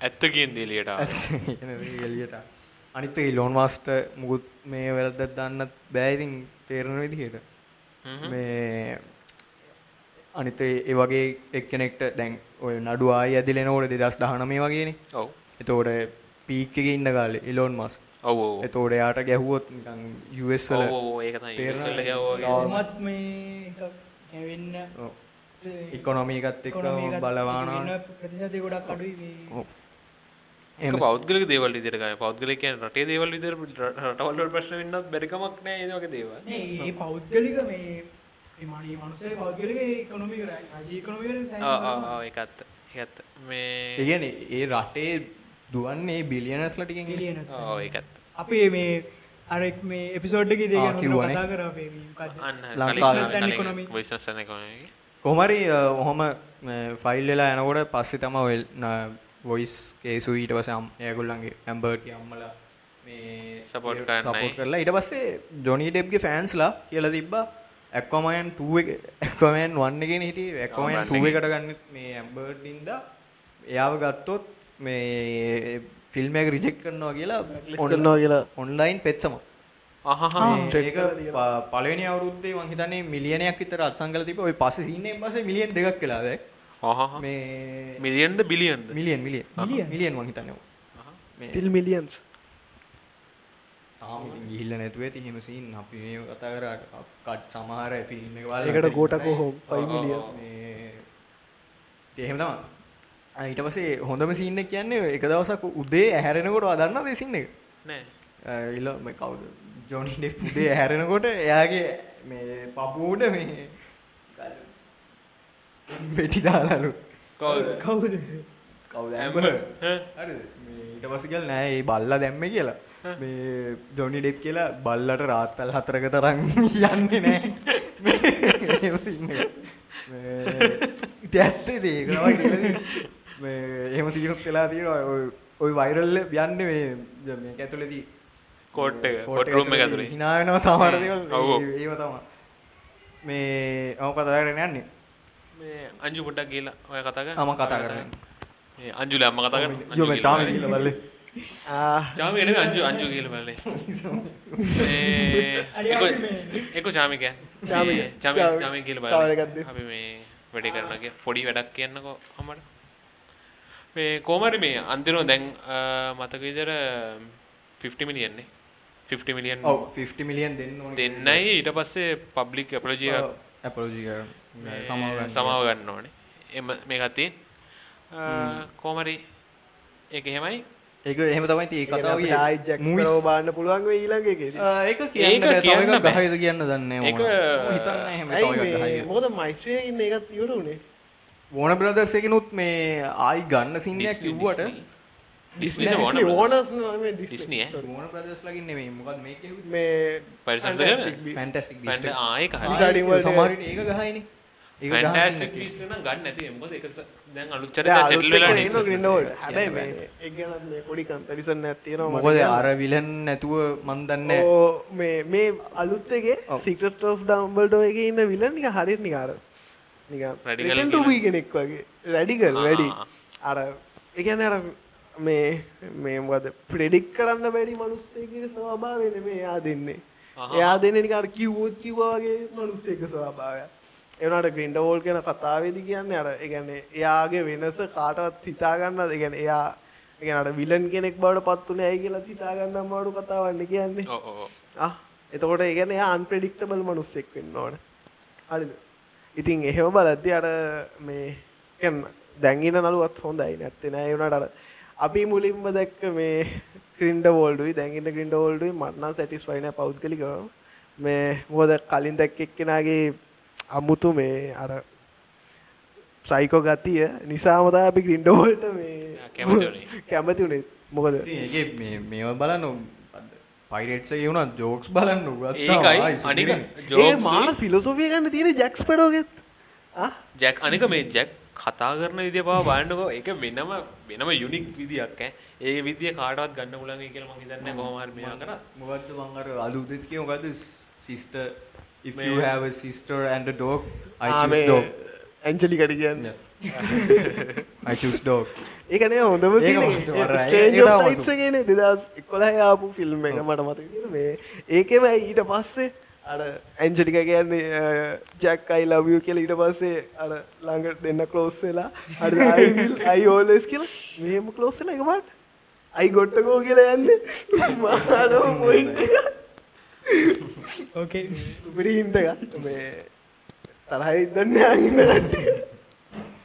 ඇත්ත කියෙන් දිලියට එලියට අනිත ඉලෝන් මාස්ට මුකුත් මේ වැරද්දත් දන්න බෑයිතින් තේරණ විදිහයට මේ අනිත ඒ වගේ එක්කෙනෙක්ට දැන් ඔය නඩු ආය ඇදිලෙනෝට දෙදස් දහන මේ වගේන. ඔව්. එතෝට පීක් එක ඉන්න කාලේ ඉලෝන් මස් ඔව් එතෝට යාට ගැහුවොත්? තේරන මත් මේ එකක් කැවෙන්න. ඉකොනොමීකත් එක්ක බලවානා. ප්‍රතිශති ගොඩක් අඩුයි මේ. ඒක පෞද්ගලික දේවල් ගන්න. පෞද්ගලික කියන්නේ රටේ දේවල් විදිහට රටවල් වල ප්‍රශ්න වෙන්නත් බැරි කමක් නැහැ ඒ වගේ දේවල්. නේ ඒ පෞද්ගලික මේ මේ මනී මනුස්සේ පෞද්ගලික ඉකොනොමි කරයි රජ ඉකොනොමි කරයි ආ ආ ආ ඒක ඇත්ත ඒක ඇත්ත මේ ඒගැන ඒ රටේ දුවන්නේ බිලියනස්ල ටිකින් බිලියනස් ආ ඒක ඇත්ත අපේ මේ අරෙක් මේ එපිසෝඩ්ඩක දේ. කතා කර කොහමරි ඔහොම ෆයිල් වෙලා යනකොට පස්සෙ තම වොයිස් කේසු ඊට පසම් ඒගොල්ලන්ගේ ඇම්බර්ට අම්මල. සපෝට් කරලා ඉට පස්සේ ජොනි ඩෙබ්ගේ ෆෑන්ස්ලා කියල තිබ්බා. ඇක්වමයන් ඇක්වමයන් වන්නගෙන හිට ඇක්වමයන් තුව එකට ගන්න මේ ඇම්බර්ටින්ද එයාව ගත්තොත් මේ ෆිල්ම් එක රිජෙක් කරනවා කියලා කරනවා කියලා. ඔන්ලයින් පෙත්සම. අහහ. ඒක ප- පළවෙනි අවුරුද්දේ මං හිතන්නේ මිලියනයක් විතර අත්සන් කරලා තිබ්බා. ඔය පස්සේ සීන් එකෙන් පස්සේ මිලියන් දෙකක් වෙලා දැන්. අහහ. මේ මිලියන්ද බිලියන්ද මිලියන් මිලියන් මිලියන්? මිලියන් මං හිතන්නේ. ස්ටිල් මිලියන්ස් තාම ඉතින් ගිහිල්ලා නැතුව ඇති. එහෙම සීන් අපි මේ කතා කරාට කට් සමහර ෆිල්ම් එක බලලා ඒකට ඉතින් ගෝටකෝ හෝම් ආ, 5 ආ, මිලියන්ස් මේ ඉතින් එහෙම තමයි. ඊට පස්සේ හොඳම සීන් එක කියන්නේ එක දවසක් උදේ ඇහැරෙනකොට වදන්නද ඒ සීන් එක? නෑ ඉල මේ කවුද ජොනි ඩෙප් පුදේ හැරෙනකොට එයාගේ මේ පපුූඩ මේ වෙටි දාලලු කවුද කවුද ඊට පසිකල් නෑ ඒ බල්ල දැම්ම කියලා මේ ජොනි ඩෙප් කියලා බල්ලට රාත්තල් හතරක තරන් යන්නේ නෑ ඇත්තේ ඒක එහෙම සිීනුත් වෙලා තියෙන ඔය වයිරල්ල යන්න මේ මේ ඇතුලෙදී කෝට් එක කෝට් රූම් එක ඇතුලේ හිනාවෙනවා සමහර දේවල්. ඔව්, ඔව්. ඒ- ඒව තමයි. මේ මම කතා කරගෙන යන්නේ? මේ අංජු පොඩ්ඩක් ගිහලා ඔය කතා කරන්න. මම කතා කරන්නේ. මේ අංජුල අම්ම කතා කරන්න යෝ මේ චාමි කියලා බල්ලේ. චාමි නෙමෙයි අංජු අංජු කියලා *laughs* මේ එක මේ. එක චාමි චාමි, මේ කියලා? බලන්න අපි මේ වැඩේ කරනවා කිය පොඩි වැඩක් කියන්නකෝ අම්මට මේ කොහමරි මේ අන්තිමව දැන් අ, මතක විදිහට 50 මිලියන් නේ. 50 මිලියන් ඔව් 50 මිලියන් දෙන්න ඕනේ දෙන්නයි. ඊට පස්සේ පබ්ලික් ඇපොලොජි එකක් අපොලොජි කරන්න. මේ සමාව ගන්න. සමාව ගන්න ඕනේ. එම මේකත් තියෙන කෝමරි එක එහෙමයි. ඒක එහෙම තමයි ඒ කතාව ආයි ජැක්ස්පරෝ බාන්න පුළුවන් වෙයි ඊළඟ එකේදී. ඒක කියන්න ඒක කියන්න දන්නේ ඒක හිතන්න එහෙම ඇයි තව එකක් වෝන බ්‍රදර්ස් එකනුත් මේ ආයි ගන්න සින්නයක් කිව්වට ඩිස්නි මොකද එකේ. එකේ. අර විලන් නැතුව මන් දන්නේ ඕ මේ මේ අලුත් එකේ Secret of Dumbledore එකේ ඉන්න විලන් නිකන් හරියට නිකන් be කෙනෙක් වගේ රැඩිකල්. වැඩි අර කියන්නේ අර මේ මේ මොකද ප්‍රෙඩික් කරන්න බැරි මිනිස්සෙක්ගේ ස්වභාවය නෙමෙයි එයා දෙන්නේ. එයා දෙන්නේ අර කිව්වොත් කිව්වා වගේ මිනිස්සෙක්ගේ ස්වභාවය ඒ වුණාට ග්‍රින්ඩවෝල් කියන කතාවේදී කියන්නේ අර කියන්නේ එයාගේ වෙනස කාටවත් හිතා ගන්න ඒ කියන්නේ එයා අර විලන් කෙනෙක් බවට පත් උනේ ඇයි කියලා හිතා ගන්න අමාරු කතාවක් නේ කියන්නේ එතකොට ඒ කියන්නේ එයා අන්ප්‍රෙඩික්ටබල් මිනිස්සෙක් වෙන්න ඕන. හරිද? ඉතින් එහෙම බලද්දී අර මේ කියන්නේ දැන් ඉන්න නළුවත් හොඳයි නැත්තේ නෑ ඒ වුණාට අර අපි මුලින්ම දැක්ක මේ ක්‍රින්ඩවෝල්ඩුයි දැන් ඉන්න ක්‍රින්ඩවෝල්ඩුයි මට නම් සැටිස්ෆයි නෑ පෞද්ගලිකව. මේ මොකද කලින් දැක්ක එක්කෙනාගේ අමුතු මේ අර සයිකෝ ගතිය නිසාම තමයි අපි ක්‍රින්ඩවෝල්ට මේ කැමති උනේ. මොකද මේ මේව බලන්න පයිරේට්ස වුණ ජෝක්ස් බලන්න ඒකයි. අනික ඒ ජෝක්ස් මාන ෆිලොසොෆිය ගන්න තියෙන ජැක්ස් පෙඩෝගෙත් ආ? ජැක් අනික මේ ජැක් කතා කරන විදිය පවා බලන්නකෝ. ඒක වෙනම වෙනම යුනික් විදියක් ඈ. ඒ විදිය කාටවත් ගන්න වෙයි කියලා මම හිතන්නේ කොහොම හරි මේවා කරා මොකක්ද මං අර අද උදෙත් කිය මොකද dog *laughs* I choose dog. ඇංජලිකට කියන්න. I choose dog ඒකනේ හොඳම ටයිට්සගෙන දෙදස් එක්කොලහ ආපු ෆිල්ම් එක මට මත මේ ඒකෙම ඊට පස්සේ අර ඇංජලික කියන්නේ ජැක් අයි ලවිය කියල ඊට පස්සේ අර ළඟට දෙන්න කලෝස් වෙලා අඩ අයිවිල් අයි ඕලෙස් කියලා මෙහෙම කලෝස්සල එක මට අයි ගොට්ටකෝ කියලා යන්න. පොයින්ට ඕකේ සුපිරි හින්ට එක මේ තරහයි දන්න අගන්න ගත්තේ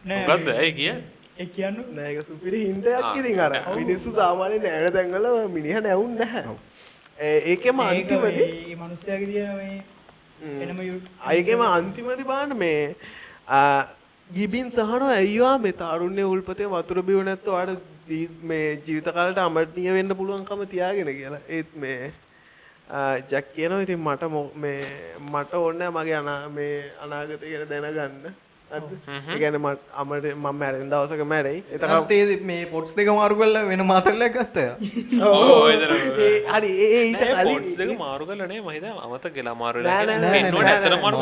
නෑ මොකද්ද? ඇයි කිය ඒ කියන්න? නෑක සුපිරි හින්ටයක් ආ, ඉතින් අර. මිනිස්සු සාමාන්‍ය නෑන තැන්වල මිනිහ නැවුන් නැහැ. ඒ- ඒකෙම අන්තිමදි මනුස්සයගේ තිය මේ එනම අයගෙම අන්තිමදි බාන්න මේ ගිබින් සහන ඇයිවා මේ තරුණ්‍ය උල්පතේ වතුර බිව නැත්තු අට මේ ජීවිත කාලට අමටනීය වෙන්න පුළුවන්කම තියාගෙන කියලා. ඒත් මේ ජැක් කියනවා ඉතින් මට මො- මට ඕන්න මගේ අනා මේ අනාගතය ගැන දැනගන්න හරිද? ඒ කියන්නේ මට අමට මම මැරෙන දවසක මැරෙයි. එතකම් තේ මේ පොට්ස් දෙක මාරු කල්ල වෙන මාතරල ගත්ත හරි ඒ ඒ ඊට පොට්ස් කලින් දෙක මාරු කරලනේ මම හිතා අමතක කියලා මාරු මාරු මාරු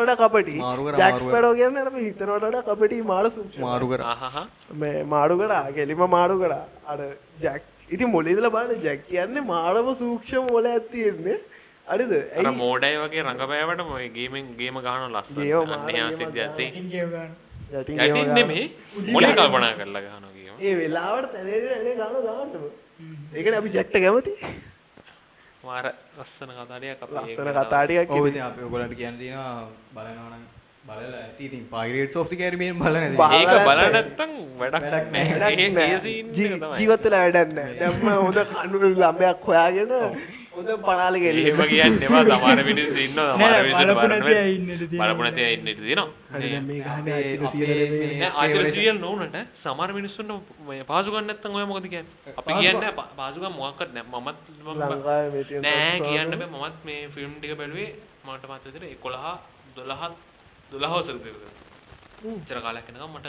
වඩා කපටි. මාරු ජැක්ස් මාරු. පැඩෝ කියන්නේ අර හිතනට වඩා කපටි මාළු සූක්ෂම මාරු කර. ආහහ. මේ මාරු කරා ගෙලිම මාරු කරා. අර ජැක් ඉතින් මොලේදල බලන්න ජැක් කියන්නේ මාරම සූක්ෂම මොල ඇතියෙන්නේ අරිද අර ඇයි? මෝඩයි වගේ රඟපෑවට මොයි ගේමෙන් ගේම ගහන යටින් ඒවා නෙමෙයි මොලේ කල්පනා කරලා ගහනවා ගේම. ඒ වෙලාවට එන ගාන ගන්නම ඒකන අපි ජැක්ට කැමති. මාර ලස්සන කතාඩියක් අපි ලස්සන අප ඔගලට කියන්න තින බලනවන බලල ඇති. පයිරේට් සෝෆ්ටි කැරමෙන් බලන බා- ඒක බලන්න බල නැත්තම් වැඩක්. ජීවත්තල වැඩන්න දැම්ම හොඳ කණු ළමයක් හොයාගෙන හොඳ පනාල ගෙලීම එහෙම කියන්නේ එපා සමහර මිනිස්සු ඉන්නවා සමහර මිනිස්සු බලපු නැති අය ඉන්නට තියෙනවා. බලපු නැති අය ඉන්නට තියෙනවා. හරි දැන් මේ ගහන්නේ අපේ- අච්චර අපේ සියලු නෙමෙයි. මේ- නෑ ආතර සියල් නොවුනට සමහර මිනිස්සුන්ට නැත්තම් ඔය මොකද කියන්නේ? අපි කියන්නේ පා- පාසුකම් මොකක්වත් නෑ. මමත් නෑ. කියන්න මමත් මේ ෆිල්ම් ටික බැලුවේ මට මතක විදිහට 11 12 12 වසර තිබුණා. ඉතර කාලයක් යනකම් මට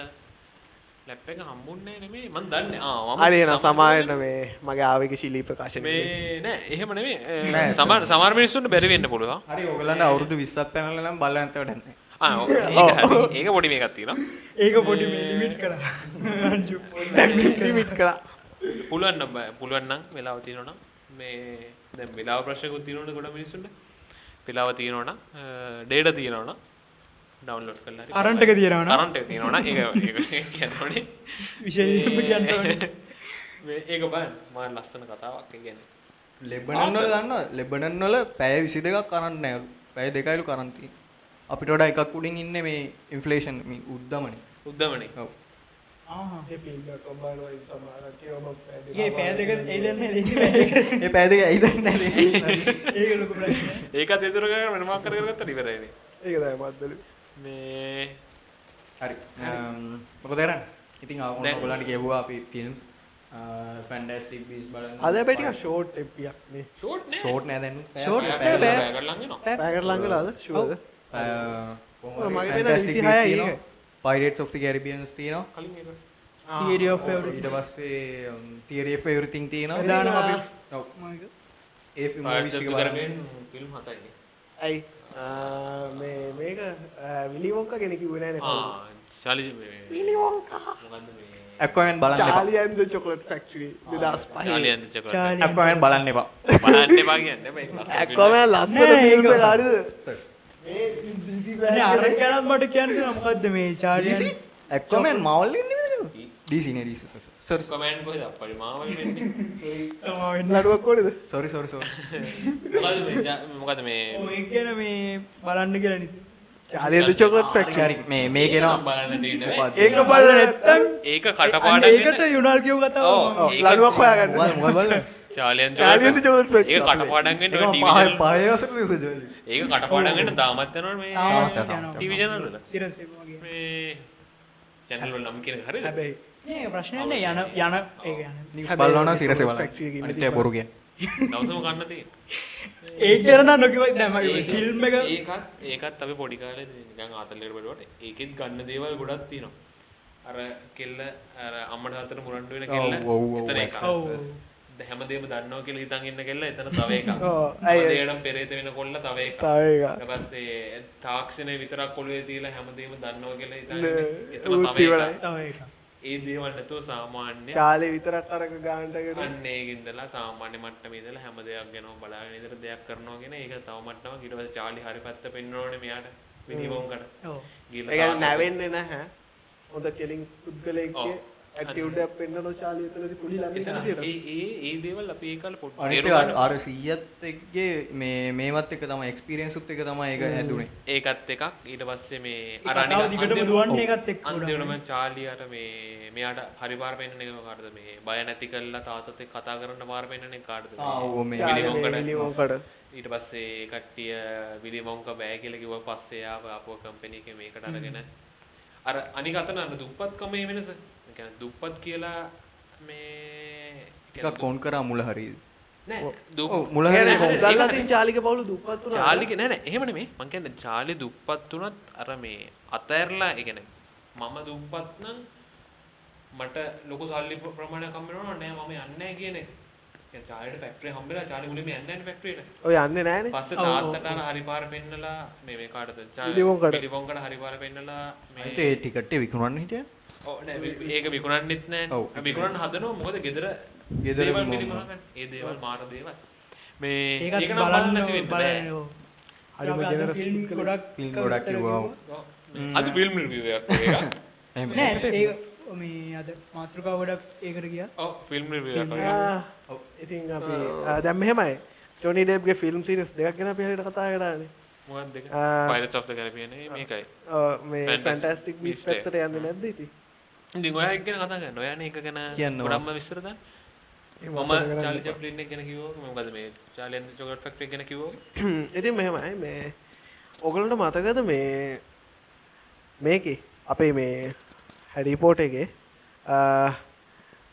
ලැප් එක හම්බුන්නේ නෙමෙයි මම දන්නේ ආ මම හරි එන සම- සමායන්න මේ මගේ ආවක ශිලී ප්‍රකාශන මේ නෑ එහෙම නෙමෙයි ඒ, සමහර සමහර මිනිස්සුන්ට බැරි වෙන්න පුළුවන්. හරි ඔගලන්න අවුරුදු විස්සත් පැනල නම් බලන්ත වැඩන්න. ඒක හරි. ඒක පොඩි මේකක් තියෙනවා. ඒක පොඩි මේ ලිමිට් කර ලිමිට් කලා පුළුවන් නම් බෑ. පුළුවන් නම් වෙලාව තියෙනවා නම් මේ දැන් වෙලාව ප්‍රශ්නකුත් තියෙනවනේ ගොඩ මිනිස්සුන්ට. වෙලාව තියෙනවා නම් ඩේටා තියෙනවා නම් ඩවුන්ලෝඩ් කරලා හරි කරන්ට් එක තියෙනවා නම්? කරන්ට් එක තියෙනවා නම් ඒක ඒක කියනෝනේ විශේෂයෙන්ම කියන්න ඕනේ. මේ ඒක බලන්න මා ලස්සන කතාවක් ඒ කියන්නේ. ලෙබනන් වල දන්න ලෙබනන් වල පැය විසි දෙකක් කරන්න පැය දෙකයිලු කරන්ති අපිට වඩා එකක් උඩින් ඉන්න මේ ඉන්ෆලේෂන් උද්දමන උද්දමනේ. ඔව්. ඒ ඒ ඒ ඒ පෑදක ඇයිදන්න ඒක ලොකු ප්‍රශ්නයක්. ඒකත් එතුර කරගෙන වෙන මොකක් කරගෙන ගත්තා මේ හරි මොක දරන්න ඉතින් ඔන්න දැන්- ගොලන්ට කියවවා අපි ෆිල්ම්ස් ෆැන්ඩස්ටික් බිස් බල අද පැටික ෂෝට් එපියක් නේ ෂෝට් නේ ෂෝට් නෑදන්න Short බෑ, නෑ, බෑ, බෑ. බෑ කරලන් එනවා. පැකට ළඟලාද ශුවද මගේ පේන ෆැන්ටස්ටික් 26 ඒක. පයිරේට් of the කැරිබියන්ස් තියෙනවා කලින් ඒක. Theory of everything. ඊට පස්සේ තිරේ ෆෙවරිතිං තියෙනවා ප්‍රධානම අපි ඔව්. මම ඒ Pirates මූවිස් of ටික බලන්න Caribbean ෆිල්ම් හතයි. ඇයි මේ මේක විලිවොංක කෙනෙ කිව්වේ නෑනේ ආ ශාලි මේ විලිවොංකා මොකද්ද මේ ඇක්වමෙන් බලන්න එපා. චාලියන්ද චොකලට් ෆැක්ටරි දෙදස් පහ. ශාලි ඇන්ද චොකලට්. චාලි. ඇක්වමෙන් බලන්න එපා. බලන්න එපා කියන්නේ මේ ලස්සන ෆිල්ම් ඒක- කාඩද නෑ, අර ගැනත් මට කියන්න මොකක්ද මේ චාරිය ඇක්වමෙන් මවල් ඩීසිනේ ඩීස සර් කමෙන්ට් කොහෙද අප්පඩි මාවල් වෙන්නේ සමාවෙන්න ලඩුවක් කොඩද සොරි සොරි සොරි මොකද්ද මේ මොකද්ද මේ ඒ ගැන මේ බලන්න කියලා නිති චාලියන්ද චොකලට් ෆැක්ටරි මේ මේ කෙනවා බලන්න තියෙන්නේ ඒක බල නැත්තම් ඒක කටපාඩම් ඒකට යුනාල් කියව කතාව. ඒක- ලඩුවක් හොයාගන්න චාලියන් චාලියන්ද චොකලට් ඒක ෆැක්ටරි කටපාඩම් වෙන්න ඔය TV channel- පහයසර ඒක කටපාඩම් වෙන්න දාමත් යනවා මේ තාමත්. TV channel වල සිරස මේ channel වල නම් කියන එක හරියද හැබැයි නෑ ප්‍රශ්නයක් නෑ. යන යන ඒක යන නිස් බලවන සිරස බල Factory එකකින් අනිත්‍ය බොරු කිය දවසම ගන්න තියෙන ඒ කරන නොකිව නම ෆිල්ම් එක ඒකත් ඒකත් අපි පොඩි කාලේ නිකන් ආතල්ලේට බලුවට ඒකෙත් ගන්න දේවල් ගොඩක් තියෙනවා. අර කෙල්ල අර අම්මට තාත්තට මුරණ්ඩු වෙන කෙල්ල එතන එකක්. හැමදේම දන්නවා කියලා හිතන් ඉන්න කෙල්ල එතන තව එකක්. *laughs* හැමදේටම පෙරේත වෙන කොල්ල තව එකක්. ඊට පස්සේ තාක්ෂණය විතරක් කොළුවේ තියලා හැමදේම දන්නවා කියලා හිතන් නෑ, ඉන්නේ. එතන තව. එකක් ඒ දේවල් නැතුව සාමාන්‍ය චාලි විතරක් අරක ගාන්ටගෙන අන්න ඒකින්දලා සාමාන්‍ය මට්ටමේ ඉඳලා හැම දෙයක් ගැනම බලාගෙන ඉඳලා දෙයක් කරනවා කියන එක තව මට්ටමක්. ඊට පස්සේ චාලි හරි පැත්ත පෙන්වනෝනේ මෙයාට මිනිවොන්කට ඔව්. ගිහලා ඒගැන තාත්තා- නැවෙන්නේ නැහැ. හොඳ කෙලින් පුද්ගලයෙක්ගේ ඔව්. ඇටියුඩක් පෙන්න්නන චාලි තුලදි පුලි ඒ ඒ ඒ දේවල් අපි ඒ කාලේ පොඩ්ඩක් අනිත්‍ය තේරුම් ගන්න. අර සීයත් එක්ගේ මේ මේවත් එක තමයි එක්ස්පීරියන්ස් උත් එක තමයි ඒක හැදුනේ. ඒකත් එකක්. ඊට පස්සේ මේ ඒ අර කතාව අනික දිගටම දුවන්නේ එකත් එක්ක අන්තිමටම චාලියට මේ මෙයාට හරි පාර පෙන්නන එක කාටද මේ බය නැති කරලා තාත්තත් එක්ක කතා කරන්න පාර පෙන්නන එක කාටද ආ ඔව් මේ චාලි මොකද? ලිවෝකට ඊට පස්සේ කට්ටිය විලි මොංක බෑ කියලා කිව්වා. පස්සේ ආව ආපුව කම්පැනි එකේ මේකට අරගෙන. අර අනික අතන අර දුප්පත්කමේ වෙනස. කියන්නේ දුප්පත් කියලා මේ කොන් කරා මුල හරිද මුල හරිය උදල්ලා තින් චාලික පවුලු දුප්පත් වුණා. චාලික නෑ නෑ. එහෙම නෙමෙයි. මං කියන්නේ චාලි දුප්පත් වුණත් අර මේ අතෑරලා ඒ කියන්නේ මම දුප්පත් නම් මට ලොකු සල්ලි ප්‍ර- ප්‍රමාණයක් හම්බ වෙනවා නෑ මම යන්නේ නෑ කියන චාලිට ෆැක්ටරි හම්බෙලා චාලි මුලින්ම යන්නේ නෑනේ ෆැක්ටරියට. ඔය යන්නේ නෑනේ. පස්සේ ඔව්, ඔව්, තාත්තට අර හරි පාර පෙන්නලා මේ මේ කාටද? පිලිවොන්කට. පිලිවොන්කට හරි පාර පෙන්නලා මේ අනිත් ඒ ටිකට් එක විකුණන්න හිටිය ඒක විකුණන්නෙත් නෑ. ඔව්. විකුණන්න හදනවා මොකද ගෙදර ගෙදර ඒ දේවල් මාර දේවල්. මේ ඒක බලන්න. හරිම පුද්ගලයෙක්. ගොඩක් ෆිල්ම් ගොඩක් කිව්වා. අද ෆිල්ම් රිවිව් එකක් ඒක එහෙම. නෑ ඒක මේ අද මාතෘකාව ගොඩක් ඒකට ගියා. ඔව් ෆිල්ම් රිවිව් එකක් ආ, ඉතින් අපි දැන් මෙහෙමයි. ජොනි ඩේබ්ගේ ෆිල්ම් සීරිස් දෙකක් ගැන අපි හරියට කතා කරානේ. මොකක්ද දෙක. පයිරට්ස් ඔෆ් ද කැරිබියන් මේකයි. මේ ෆැන්ටස්ටික් බීස් පැත්තට යන්නේ නැද්ද ඉතින්? ඉතින් ඔයා එක ගැන කතා කරන්න. ඔයානේ ඒක ගැන කියන්න ඕන. ගොඩක්ම විස්තර දාන්න. එහෙම මම අසල කරන්න චාලි එපා. චැප්ලින් එක ගැන කිව්වා මොකද මේ චාලි ඇන්ඩ් චොකලට් ෆැක්ටරි ගැන කිව්වා *clears throat* ඉතින් මෙහෙමයි. මේ ඔගලන්ට මතකද මේ මේකේ අපේ මේ හැඩිපෝට් එකේ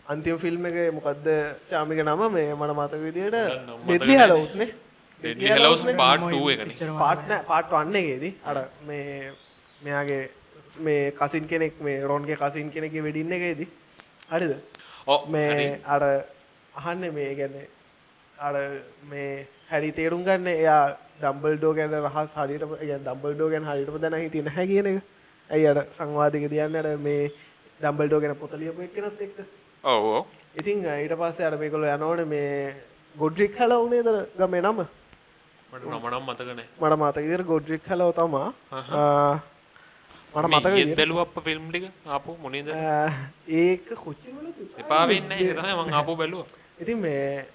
අන්තිම ෆිල්ම් එක මොකක්ද චාමික නම? මේ මට මතක විදියට නැහැ. හැලවුස්නේ ඩෙඩ්ලි හෙලවුස් පාර්ට් 2 එකනේ එච්චරම පාට්න පාට් වන්න එකේදී. අර මේ මෙයාගේ මේ කසින් කෙනෙක් මේ රොන්ගේ කසින් කෙනෙක් වෙඩින්න එකේදී. හරිද. මේ අර අහන්න මේ ගැන අර මේ හැඩි තේරුම් ගන්න එයා ඩම්බල් ඩෝ ගැන රහස් හරිට ඩම්බල් ඩෝ ගැන හරිටම දැන හිටිය නැහැ කියන එක. ඇයි අට සංවාධක තියන්න අර මේ ඩම්බල් ඩෝ ගැන පොතලියපු එක්කෙනත් එක්ක? ඔව් ඉතින් ඊට පස්සේ අර මේකොල යනෝන මේ ගොඩ්රික් හල වනේ දර ගමේ නම? මට නම නම් මතක නැහැ. මට මතකදිර ගොඩ්රික් හලව තමා මට මතක ඊයේත් විදිහට, බැලුවා අප්ප ෆිල්ම් ටික ආපු මොනේද ඒක කොච්චරවලද එපා. වෙන්නේ නැහැ ඒක තමයි මං ආපු බැලුවා. ඉතින් මේ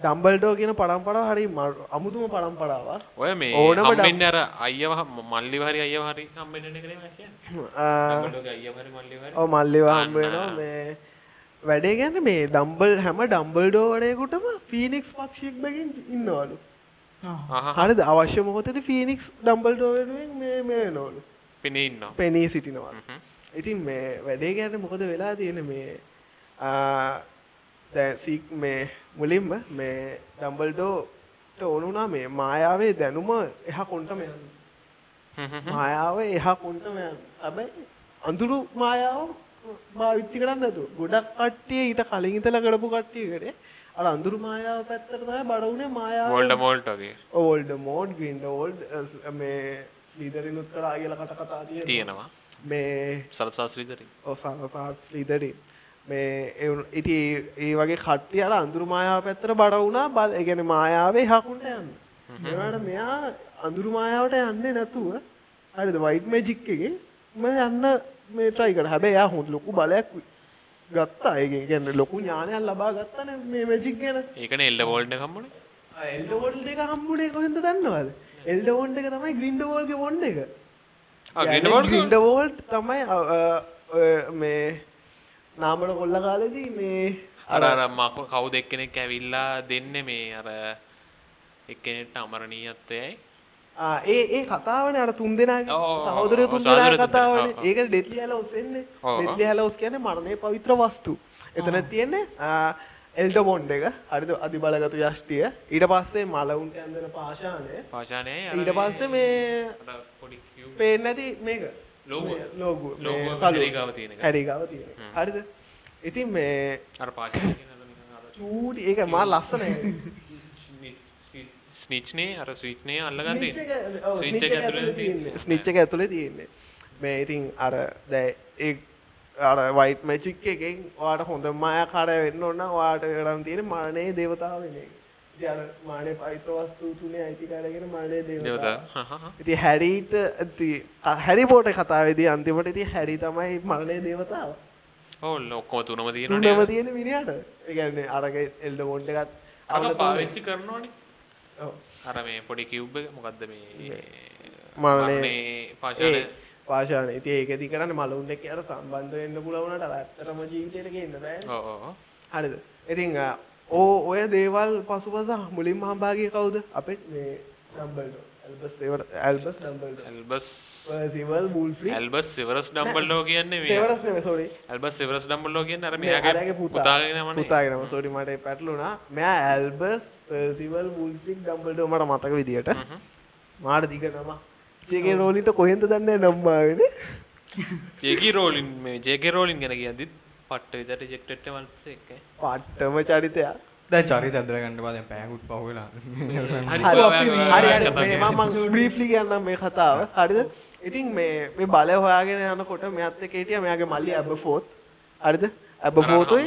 ඩම්බල්ඩෝ කියන පරම්පරාව හරි අමුතුම පරම්පරාවක් ඔය මේ ඕනම හම්බෙන්න අර අයියව හ- මල්ලි හරි අයියව හරි හම්බෙන්න එක නෙමෙයි කියන්නේ. ආ, ඩම්බල්ඩෝගේ අයියව හරි මල්ලි හරි. ඔව් මල්ලිවා අන්න. හම්බෙනවා මේ වැඩේ ගැන මේ ඩම්බල් හැම ඩම්බල්ඩෝ වඩයකුටම ෆීනික්ස් පක්ෂයෙක් බැගින් ඉන්නවලු. හරිද? අවශ්‍ය මොහොතේ ෆීනික්ස් ඩම්බල්ඩෝ වෙනුවෙන් මේ මේ වෙනවලු පෙනී ඉන්නවා. පෙනී සිටිනවා. ඉතින් මේ වැඩේ ගැන මොකද වෙලා තියෙන මේ දැ සීක් මේ මුලින්ම මේ ඩම්බල්ඩෝට ඕනුනා මේ මායාවේ දැනුම එහ කොන්ටම මායාව එහ කොන්ටම ඇබැයි අඳුරු මායාව භාවිච්චි කරන්න ඇතු ගොඩක් කට්ටිය ඊට කලින් ඉතල කරපු කට්ටියකට අර අඳුරු මායාව පැත්තරතය බඩවුනේ මායාව. වෝල්ඩ මෝල්ට් වගේ ඕල්ඩ මෝඩ් ගින්ඩ ඕල්ඩ් මේ ස්ලීදරිනුත් කරා කියල කට කතා තියෙන තියෙනවා. මේ සරසාස්ත්‍රීදරි. ඔසාසාස් ලිදරින් මේ ඉති ඒ වගේ කට්ටිය අර අඳුරු මායාව පැත්තර බඩ වුණා. බල ගැන මායාවේ හකුන්ට යන්න. මෙට මෙයා අඳුරු මායාවට යන්නේ නැතුව හරිද? වයිට් මැජික් එක ම යන්න මේ ට්‍රයිකට හැබැයි යා හොඳ ලොකු බලයක් ගත්තා. ඒ ගැන්න ලොකු ඥානයක් ලබා ගත්තන මේ මැජික් ගැන. ඒකන එල්ඩ වෝල්ඩ කම්බුණේ එල්ඩවෝල්ඩ එක හම්බුණේ කොහෙද දන්නවද එල්ඩවෝන්ඩ එක තමයි ග්‍රින්ඩවෝල්ගේ වොන්ඩ එක ග්‍රින්ඩවෝල්ට් තමයි අ, අ, ඔය මේ නාමට කොල්ල කාලෙදී මේ අර මක කවු දෙක්කෙනෙක් ඇවිල්ලා දෙන්න මේ අර එක්කෙනෙට අමරණීයත්වයයි ඒ ඒ කතාවන අර තුන් ඔව්, සහෝදරය තුන් දෙනා දෙනා. කතාවන. ඒක ඩෙත්ලි හැල ඔස්සෙන්නේ. ඩෙත්ලි හැල ඔස් කියන මරණය පවිත්‍ර වස්තු එතන තියෙන්නේ එල්ඩ බොන්්ඩ එක. හරිද? අධි බලගතු යෂ්ටිය. ඊට පස්සේ මලවුන්ට ඇන්දන පාශානය පාශානයයි ඊට පස්සේ මේ පේෙන් නැති මේක. ලෝගෝ. ලෝගු ලෝගෝ සලු හැඩිගාව තියෙන එක. හැඩිගාව තියෙන හරිද? ඉතින් මේ පාශානය චූටි. ඒක මා ලස්සන ස්නිච්නේ *laughs* අර ස්විට්නේ අල්ලගන්න ස්නිච් එක ස්විච් එක ඇතුලේ තියෙන්නේ. මේ ඉතින් අර දැ වයිට් මැචික් එකෙන් වාට හොඳ මායකාරය වෙන්න ඔන්න වාට කරම් තියෙන මරණයේ දේවතාවෙන අර මානය පයිත්‍ර වස්තු තුනේ අයිතිකාරගෙන මරණය දේවතා. ඉති හැරීට ඇති හැරි පෝට කතාවේදී අන්තිමට ඉති හැරි තමයි මරණය දේවතාව. ඔව් ඔක්කොම තුනම තුනම තියෙනවනේ තියෙන මිනිහට ඒගැන්නේ අරග එල්ඩ මොන්ට එකත් අර පාවිච්චි කරනවනේ. අර මේ පොඩි කිව්බ එක. මොකද්ද මේ? මරණය මරණේ පාශාන ඉති ඒකදි කරන්න මලුන්ට එකට සම්බන්ධ වෙන්න පුලවනට ඇත්තරම ජීවිතයට කියන්න බෑ. හරිද? ඉතිං ඕ ඔය දේවල් පසුපස මුලින් හම්බාගේ කවුද? අපිට මේ නම්බල්ට Albus Albus Percival Wulfric Albus Severus Dumbledore කියන්නේ සෝරි ඇල්බස් සිවරස් ඩම්බල්ලෝ කියන්නේ අර මේ අරගේ මෙයාගේ පුතා. පුතාගෙන පුතාගෙනම සෝරි මට පැටලුනා මෙයා ඇල්බස් සිවල් බූල්ෆික් ඩම්බල්ට මට මතක විදියට. මාට දිග චේගේ රෝලිට කොහෙන්ද දන්න නම්මාගෙන ජේකි රෝලින් මේ ජේකේ රෝලින් ගැන කියද්දිත් පට්ට විතර රිජෙක්ටඩ් වන්ස් එක පට්ටම චරිතයක්. දැන් චරිත ඇදරගන්න බා පැහකුත් පහවෙලා බ්‍රීෆ්ලි කියන්නම් මේ කතාව. හරිද? ඉතින් මේ මේ බලය හොයාගෙන යනකොට මෙයත් එක්ක හිටියා මෙයාගේ මල්ලි ඇබ ෆෝත් හරිද ඇබ ෆෝතුයි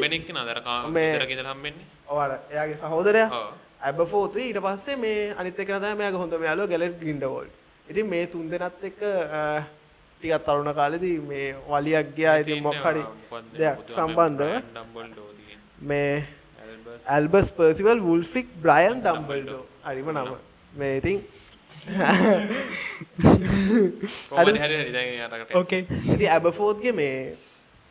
ඔයාලා එයාගේ සහෝදරයා. ඇබ ෆෝතුයි ඊට පස්සේ මේ අනිත් එක තමයි මෙයාගේ හොඳම යාළුවා ගැලට් ග්‍රින්ඩවෝල්ඩ් ඉතින් මේ තුන් දෙනත් එක්ක අ, ටිකක් තරුණ කාලෙදී මේ වලියක් ගියා. ඉතින් මොකක් හරි දෙයක් සම්බන්ධව. මේ Albus Albus Percival Wulfric Brian Dumbledore හරිම නම. මේ ඉතින් ඇති ඇබෆෝත්ගේ මේ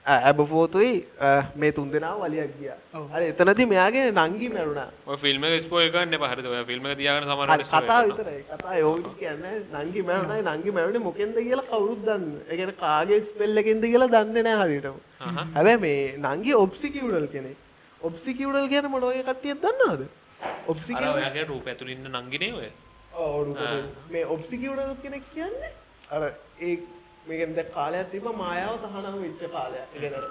ඇබෆෝතුයි මේ තුන් දෙනා වලියක් ගිය. හරි එතනති මෙයාගේ නංගි මැරුණා. ඔය ෆිල්ම් හරිද? ඔය ෆිල්ම් එක තියාගෙන හරි, සමහරවිට කතා විතරයි. කතා යෝවිට කියන්න නංගි මැරුණයි නංගි මැරුණේ මොකෙන්ද කියලා කවුරුත් දන්න එකන කාගේ ස්පෙල් එකෙන්ද කියලා දන්නේ නෑ හරිටම හැබැ මේ නංගි ඔප්සිකිවඩල් කෙනෙ ඔප්සිකිවඩල් කියන මොනවගේ කට්ටියත් දන්නවාද? ඔයාගේ රූප ඇතුළේ ඉන්න නංගිනේ ඔය. මේ ඔප්සිකිවඩල් කෙනෙක් කියන්නේ? අර ඒ මේකෙන්ද කාලයක් තිබ මායාව තහනම වෙච්ච කාලයක්. ඉගෙනට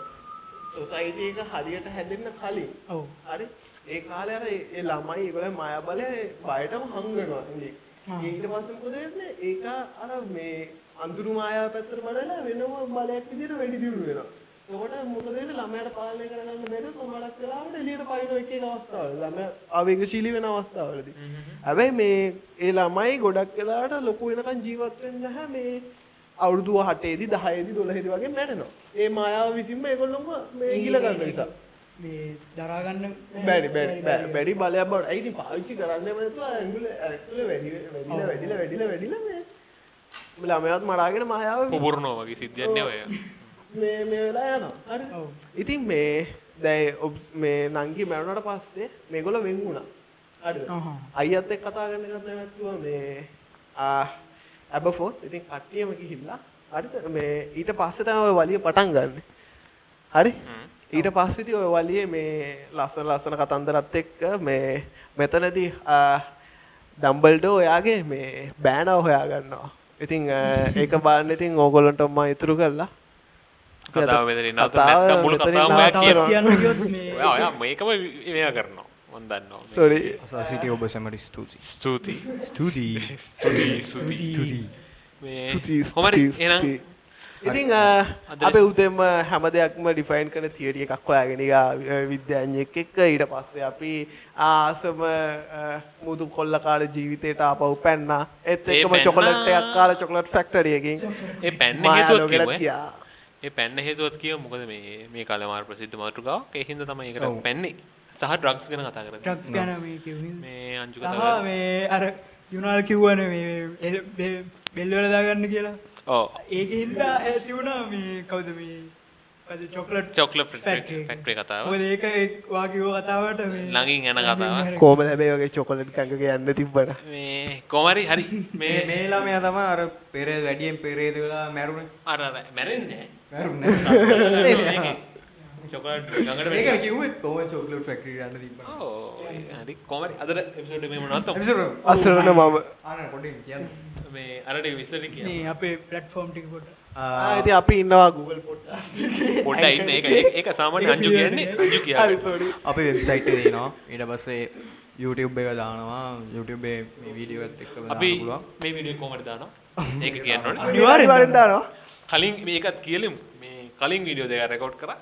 සොසයිට එක හරියට හැදෙන්න කලින්. ඔව්. හරි? ඒ කාලයට ඒ ළමයි ඒගොල මය බලය බයටම හංගනවා ඉන්නේ. ඊට පස්සේ මොකද වෙන්නේ? ඒක අර මේ අඳුරු මායාව පැත්තට බලලා වෙනම බලයක් විදිහට වැඩි දියුණු වෙනවා. එතකොට මොකද වෙන්නේ? ළමයාට පාලනය කරගන්න බැරි සමහරක් වෙලාවට එළියට පයින් එක එක අවස්ථාවල. ළමයා ආවේගශීලී වෙන අවස්ථාවලදී. හැබැයි මේ ඒ ළමයි ගොඩක් වෙලාවට ලොකු වෙනකන් ජීවත් වෙන්නේ නැහැ. මේ අවුරුදු 8 දී 10 දී 12 දී වගේ මැරෙනවා. ඒ මායාව විසින්ම ඒගොල්ලොම මේ ගිල ගන්න නිසා. මේ දරාගන්න බැරි බැරි බැඩි බලයක් බවට. ඇයිති පාවිච්චි කරන්න ඇගුල වැඩි වැඩිල වැඩිල වැඩිල වැඩිල මේ. ළමයත් මරාගෙන මයාව පුබුරනෝ වගේ සිද්ධියන්නේ ඔය. මේ මේ වෙලා යනවා. හරි. ඔව්. ඉතින් මේ දැයි ඔබ් මේ නංගි මැරුණට පස්සේ මේගොල වෙන් වුණා. අයියත් එක් කතා කරන්න එකත් නැවැත්තුව මේ ඇබෆෝත් ඉතින් කට්ටියම ගිහිල්ලා හරිද මේ ඊට පස්සේ තමයි ඔය වලිය පටන් ගන්න. හරි? ඊට පස්සෙති ඔය වලිය මේ ලස්සන ලස්සන කතන්දරත් එක්ක මේ මෙතනදී ඩම්බල්ඩෝ ඔයාගේ මේ බෑනව හොයා ගන්නවා ඉතින් ඒක බලන්න ඉතින් ඕගොල්ලන්ට මම ඉතුරු කරලා කතාව මෙතනින් නවත්ත කතාව නැත්නම් මුළු මෙතනින් කතාවම ඔයා තවත් කියනවා. කියන්න ගියොත් මේ ඔයා ඔයා මේකම මේවා කරනවා මේ. සොරි අසා සිටි ඔබ සැමට ස්තුතියි. ස්තුතියි. ස්තුතියි. ස්තුතියි ස්තුතියි. අද අපේ උදෙම හැම දෙයක්ම ඩිෆයින් කරන තියරිය එකක් අ, විද්‍යාඥයෙක් එක්ක. ඊට පස්සේ අපි ආසම මුදු කොල්ලකාර ජීවිතයට ආපහු පැන්නා. ඒත් ඒ එක්කම පැන්නා- චොකලට් එකක් කාලා චොකලට් ෆැක්ටරි එකකින් ඒ පැන්න. ඒ පැන්න හේතුවත් කියව මොකද මේ මේ කාලේ ප්‍රසිද්ධ මාතෘකාවක්. ඒ හින්දා තමයි ඒකට ඔව්. පැන්නේ සහ ඩ්‍රග්ස් ගැන කතා කරන්නේ ඩ්‍රග්ස් ගැන මේ අංජු සහ මේ අර යුනාල් කිව්වන මේ එ- බෙ- බෙල්වල දාගන්න කියලා? ඔව්. ඒක හින්දා ඇති වුණා මේ කවුද මේ චොක්ලට් චොක්ලට් Factory. ෆැක්ටරි කතාව. මොකද ඒක වාකිව කතාවට මේ ළඟින් යන කතාව. කොහොමද හැබැයි වගේ චොකලට් කංගක යන්න තිබ්බට? මේ කොමරි හරි මේ මේ මේ ළමයා තමයි අර පෙරේ වැඩියෙන් පෙරේද වෙලා මැරුණේ. අර අර මැරෙන්නේ. මැරුණේ *laughs* චොකලට් ගඟට ඒකන වෙන්නේ. කිව්වේ කොහොම චොක්ලට් ෆැක්ටරි යන්න තිබ්බා ඕ හරි. කොමරි අද එපිසෝඩ් එකේ මොනවද එපිසෝඩ් අසරණ මම. ආන පොඩ්ඩක් කියන්න. මේ අරට විස්තර කියන්න. මේ අපේ ප්ලට්ෆෝම් ටික පොට ආ, ඉතින් අපි ඉන්නවා Google podcast එකේ. පොඩ්ඩයි ඉන්න. ඒක ඒක- සාමාන්‍ය අංජු කියන්නේ. අංජු හරි කියන්නේ sorry. අපේ වෙබ්සයිට් එකේ තියෙනවා. ඊට පස්සේ YouTube එක දානවා. YouTube එකේ මේ වීඩියෝ එකත් එක්ක දාන්න අපි පුළුවන්. මේ වීඩියෝ කොහමද දානවා? ඒක කියන්න ඕනේ. අනිවාර්යෙන් දානවා. කලින් මේකත් කියලමු. මේ කලින් වීඩියෝ දෙක රෙකෝඩ් කරා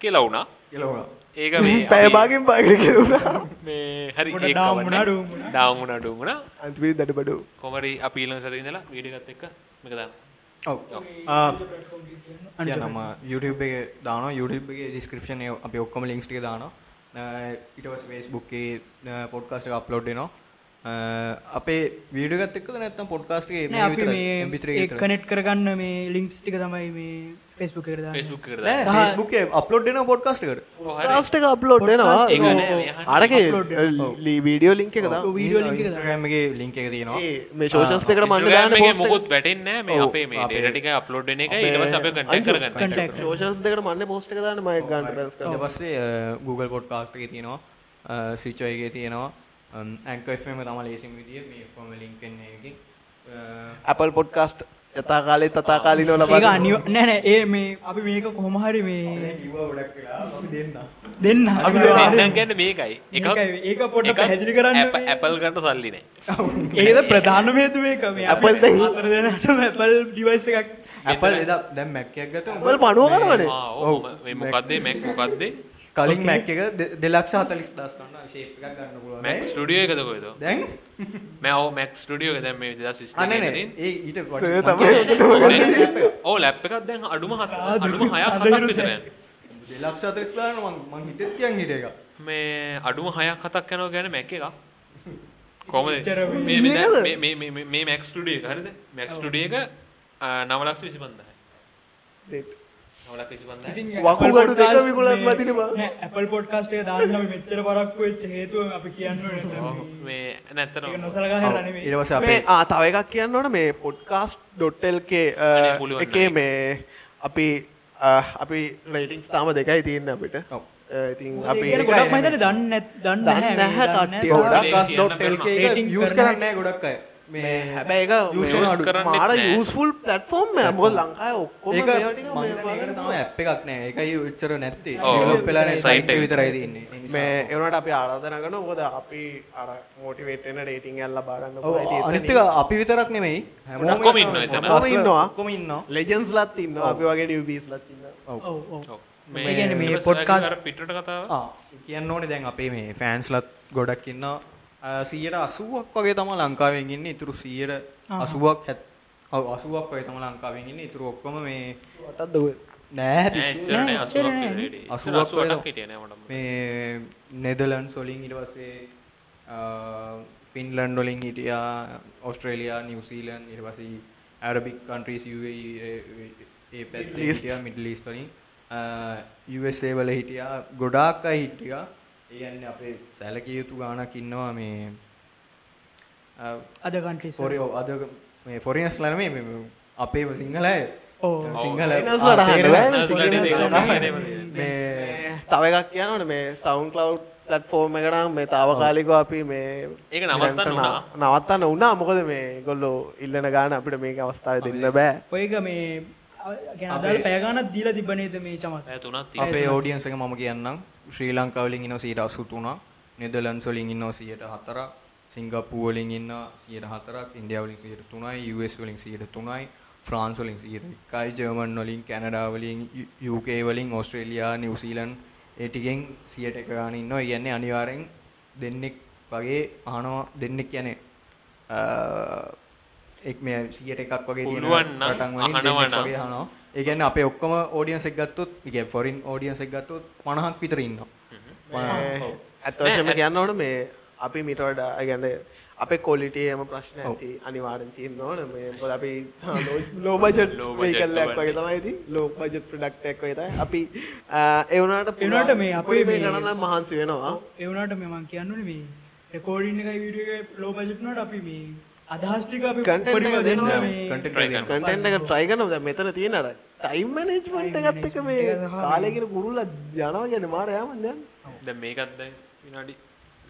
කියලා වුණා. කියලා ඒක මේ *laughs* පැය අපි- භාගෙන් භාගයට කෙරුණා. මේ හරි ඒක down කවන්නේ. වුණා, වුණා අන්තිමේ දඩබඩු. කොමරි අපි ඊළඟ සතියේ ඉඳලා වීඩියෝ එකත් එක්ක මේක දාන්න. ඔව්. ආ කියනම YouTube එකේ දානවා. YouTube එකේ description එක අපි ඔක්කොම links ටික දානවා. අ, ඊට පස්සේ Facebook එකේ podcast එක upload වෙනවා. අපේ වීඩියෝ එකත් එක්කද නැත්නම් podcast එකේ මේ MP3 ඒ එක විතරද? කනෙක්ට් කරගන්න මේ ලින්ක්ස් ටික තමයි මේ Facebook එකට දාන්නේ. Facebook එකට නෑ දාන්න. සහ- Facebook එකේ upload වෙනවා podcast එකට. ඔව්, හරි. ලාස්ට් එක අප්ලෝඩ් වෙනවා. ඒක නෑ, මේ අහන්න. අරකේ වීඩියෝ ලින්ක් එක වීඩියෝ ලින්ක් එක දාන්න. Instagram එකේ link එක තියෙනවා. මේ සෝෂල්ස් දෙකට මන්න මොකුත් වැටෙන්නේ නැහැ මේ අපේ මේ ටික අප්ලෝඩ් වෙන එක. සෝෂල්ස් දෙකට මන්න පෝස්ට් එක දාන්න මම ගන්න පස්සේ Google podcast එකේ තියෙනවා. එකේ තියෙනවා. Anchor FM එක තමයි ලේසිම විදිය. මේ එකකින් අ, Apple podcast යථා කාලේ තථා කාලිනව ඒක ලබා අනිව නෑ නෑ ඒ මේ අපි මේක කොහොම හරි මේ දෙන්න. දෙන්න. කියන්නේ මේකයි. මේකයි, ඒක පොඩ්ඩක් එකක් පැහැදිලි කරන්න. Apple- මේ. Apple ගන්න සල්ලි නැහැ ඒකද ප්‍රධානම හේතුව ඒක. මේ අපි Apple දැන්- හතර දෙනාටම Apple device එකක්. Apple එදා දැන් Mac එකක් ගත්තා Apple පණුව කරනවනේ. ආ ඔව්. මේ මොකද්ද? Mac මොකද්ද කලින් Mac එක දෙ- 240000 ගන්න ෂේප් එකක් ගන්න පුළුවන් Mac Studio එකද කොහෙද? දැන්? මම ඔව් Mac Studio එක. දැන් මේ 2020 අනේ එකේ නේ. තියෙන. ඒ ඊට සර් තමයි ඔව් ලැප් එකක් දැන් අඩුම හත- අඩුම 6ක් 7ක් විතර යනවා. 240000 ගන්න මං මං හිතෙත් තියන් හිට එක මේ අඩුම 6ක් 7ක් යනවා කියන්නේ Mac එකක්. කොහමද? එච්චර මේ මේ? මේ මේ මේ- මේ මේ Studio එක හරිද? Mac Studio එක අ, 9,25,000යි 9,25,000යි Apple දෙක මේ- මතිනේ බං. නෑ, Apple podcast එක දාන්න අපි මෙච්චර පරක්කු වෙච්ච හේතුව අපි කියන්න මේ- නැත්තන? ආ තව එකක් කියන්න ඕන. මේ අනේ පුළුවන් එකේ. මේ අපි අපි රේටිංස් තාම දෙකයි තියෙන අපිට. ඉතින් අපි ගොඩක් මම හිතන්නේ දන්නේ දන්නේ podcast.lk එක Rating use කරන කරන්නේ නැහැ ගොඩක් අය මේ හැබැයි නෑ. යූස්ෆුල් එක මේවා ටික මම මේ ඒකට තමයි app එකක් නැහැ ඒකයි උච්චර නැත්තේ. එක එක. විතරයි නිසා. මේ ඒනට අපි ආරාධනා කරනවා. මොකද අපි අර මොටිවේට් වෙන රේටින් එකක් ලබා ගන්න ඔව්. අනිත් එක අපි විතරක් නෙමෙයි. හැමෝම ඔක්කොම ඉන්නවා. එතන. ඔක්කොම ඉන්නවා. ඔක්කොම ඉන්නවා. ලෙජන්ස් ලත් ඉන්නවා. අපි වගේ නිව්බීස් ලත් ඉන්නවා. ඔව්. ඔව් ඔව්. ඒ කියන්නේ මේ අර පිටරට කතාව? කියන්න ඕනේ දැන් අපේ මේ ෆෑන්ස්ලත් ගොඩක් ඉන්නවා අ, 180ක් වගේ තමයි ලංකාවෙන් ඉන්නේ ඉතුරු 180ක් හැත් ඔව් 80ක් වගේ තමයි ලංකාවෙන් ඉන්නේ ඉතුරු ඔක්කොම මේ වටත් දුව නෑ නෑ, පිස්සු. එච්චර නෑ, එච්චර 80ක් නෑ. විතර වැඩි. ඉස්සර 80ක් 88ක් වගේ හිටියේ නෑ මටම. මේ නෙදලන්ඩ්ස් වලින් ඊට පස්සේ ෆින්ලන්ඩ් වලින් හිටියා ඔස්ට්‍රේලියා නිව්සීලන්ඩ් ඊට පස්සේ ඇරබික් කන්ට්‍රීස් UAE ඒ පැත්තේ East. හිටියා මිඩල් ඊස්ට් වලින් USA වල හිටියා ගොඩාක් අය හිටියා ඒ කියන්නේ අපේ සැලකිය යුතු ගාණක් ඉන්නවා මේ අද කන්ට්‍රිස් ෆොරි අද මේ ෆොරිනස්ලා නෙමෙයි මේ අපේම සිංහල අය. ඕ සිංහල වලට වලට අහන්න. මේ තව එකක් කියනවනේ මේ සවුන්ඩ් ක්ලවුඩ් ප්ලට්ෆෝම් එක නම් මේ තාවකාලිකව අපි මේ ඒක නවත්තන්න වුණා. නවත්තන්න වුණා. මොකද මේ ගොල්ලෝ ඉල්ලන ගාන අපිට මේක අවස්ථාවේ දෙන්න බෑ. ඔයක මේ ගැන පැයගානක් දීලා තිබනේද මේ චමත්? තුනක් අපේ එක මම කියන්නම්. ශ්‍රී ලංකාව වලින් ඉන්නවා 83 නෙදර්ලන්ඩ්ස් වලින් ඉන්නවා 104ක් සිංගප්පූර් වලින් ඉන්නවා 104ක් ඉන්දියාව වලින් 103යි US වලින් 103යි ෆ්‍රාන්ස් වලින් 101යි ජර්මන් වලින් කැනඩා වලින් UK වලින් ඕස්ට්‍රේලියා නිව්සීලන්ඩ් ඒ ටිකෙන් 100ට එක ගාන ඉන්නවා. ඒ කියන්නේ අනිවාර්යෙන් දෙන්නෙක් වගේ අහනවා. දෙන්නෙක් කියන්නේ එක් මේ 100ට එකක් වගේ තියෙන රටන්. ඒ කියන්නේ අපේ ඔක්කොම ඔඩියන්ස් එක ගත්තොත් ඒ කියන්නේ ෆොරින් ඔඩියන්ස් එක ගත්තොත් 50ක් විතර ඉන්නවා. ඇත්ත වශයෙන්ම කියන්න ඕන මේ අපි මීට වඩා ඒ කියන්නේ අපේ එම ප්‍රශ්න ඇති අනිවාර්යෙන් තියෙන්න ඕන. මේ මොකද අපි low budget Low budget vehicle එකක් වගේ වලට. තමයි ඉතින් ලෝ බජට් ප්‍රොඩක්ට් එකක් වගේ තමයි. අපි ආ, ඒ වුණාට ඒ වුණාට මේ අපේ මේ ගණනක් මහන්සි වෙනවා. ඒ වුණාට මේ මං කියන්නුනේ මේ රෙකෝඩින් එකයි වීඩියෝ එකයි ලෝ බජට් උනාට අපි මේ අදහස් ටික අපි Content උපරිම එක දෙන්න දෙනවා. මේ. Content try එක කරනවා. කන්ටෙන්ට් එක try කරනවා දැන් මෙතන තියෙන අර ටයිම් මැනේජ්මන්ට් එකත් එක්ක මේ එක සහ කාලේ කියන කුරුල්ලා යනවා කියන්නේ මාර යාමන් දැන් දැන් මේකත් දැන් විනාඩි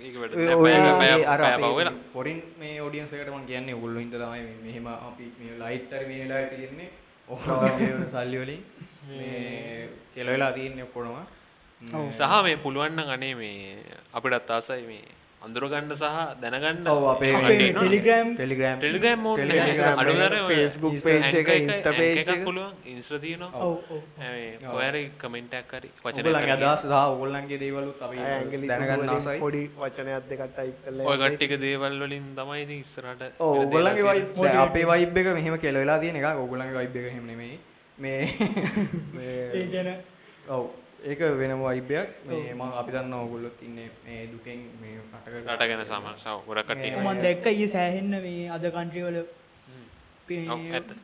ඒක වැඩ ඔය- නෑ, ඔය පැය- මේ පැය- අර පැය අපේ පහු වෙලා. ෆොරින් මේ ඔඩියන්ස් එකට මම කියන්නේ ඕගොල්ලෝ හින්දා තමයි මේ- මෙහෙම අපි මේ ලයිට් හරි මේ වෙලාවේ තියෙන්නේ. ඔක්කොම සල්ලි වලින් මේ කෙල වෙලා තියෙන්නේ ඔක්කොම. සහ මේ පුළුවන් නම් අනේ මේ අපිටත් ආසයි මේ අඳුර ගන්න සහ දැනගන්න ඔව් අපේ. ටෙලිග්‍රෑම් ටෙලිග්‍රෑම් ටෙලිග්‍රෑම් මෝඩ් එක. Telegram අඩු එක, එකක් එක. පුළුවන්. ඉන්ස්ටා තියෙනවා. ඔව් ඔව්. මේ ඔය හරි කමෙන්ට් එකක් හරි වචනයක් ඔයගොල්ලන්ගේ හරි අදහස් සහ ඔයගොල්ලන්ගේ දේවලුත් අපි ඇඟිලි දැනගන්න පොඩි වචනයක් දෙකක් ටයිප් කරලා ඔය යන්නේ. කට්ටික දේවල් වලින් තමයි ඉතින් ඉස්සරහට ඔව් වෙන දේවල් ඔයගොල්ලන්ගේ තියෙන්නේ. වයිබ් දැන් අපේ වයිබ් එක මෙහෙම කෙල වෙලා තියෙන එක ඔයගොල්ලන්ගේ වයිබ් එක එහෙම නෙමෙයි. මේ *laughs* ඒ ගැන ඔව් ඒක වෙනම වයිබ් එකක් මේ මම අපි දන්නවා ඔයගොල්ලොත් ඉන්නේ මේ දුකෙන් මේ රටක රට ගැන සාමාන්‍යව ගොඩක් කට්ටිය මම දැක්ක ඊයේ සෑහෙන්න මේ අද කන්ට්‍රි වල.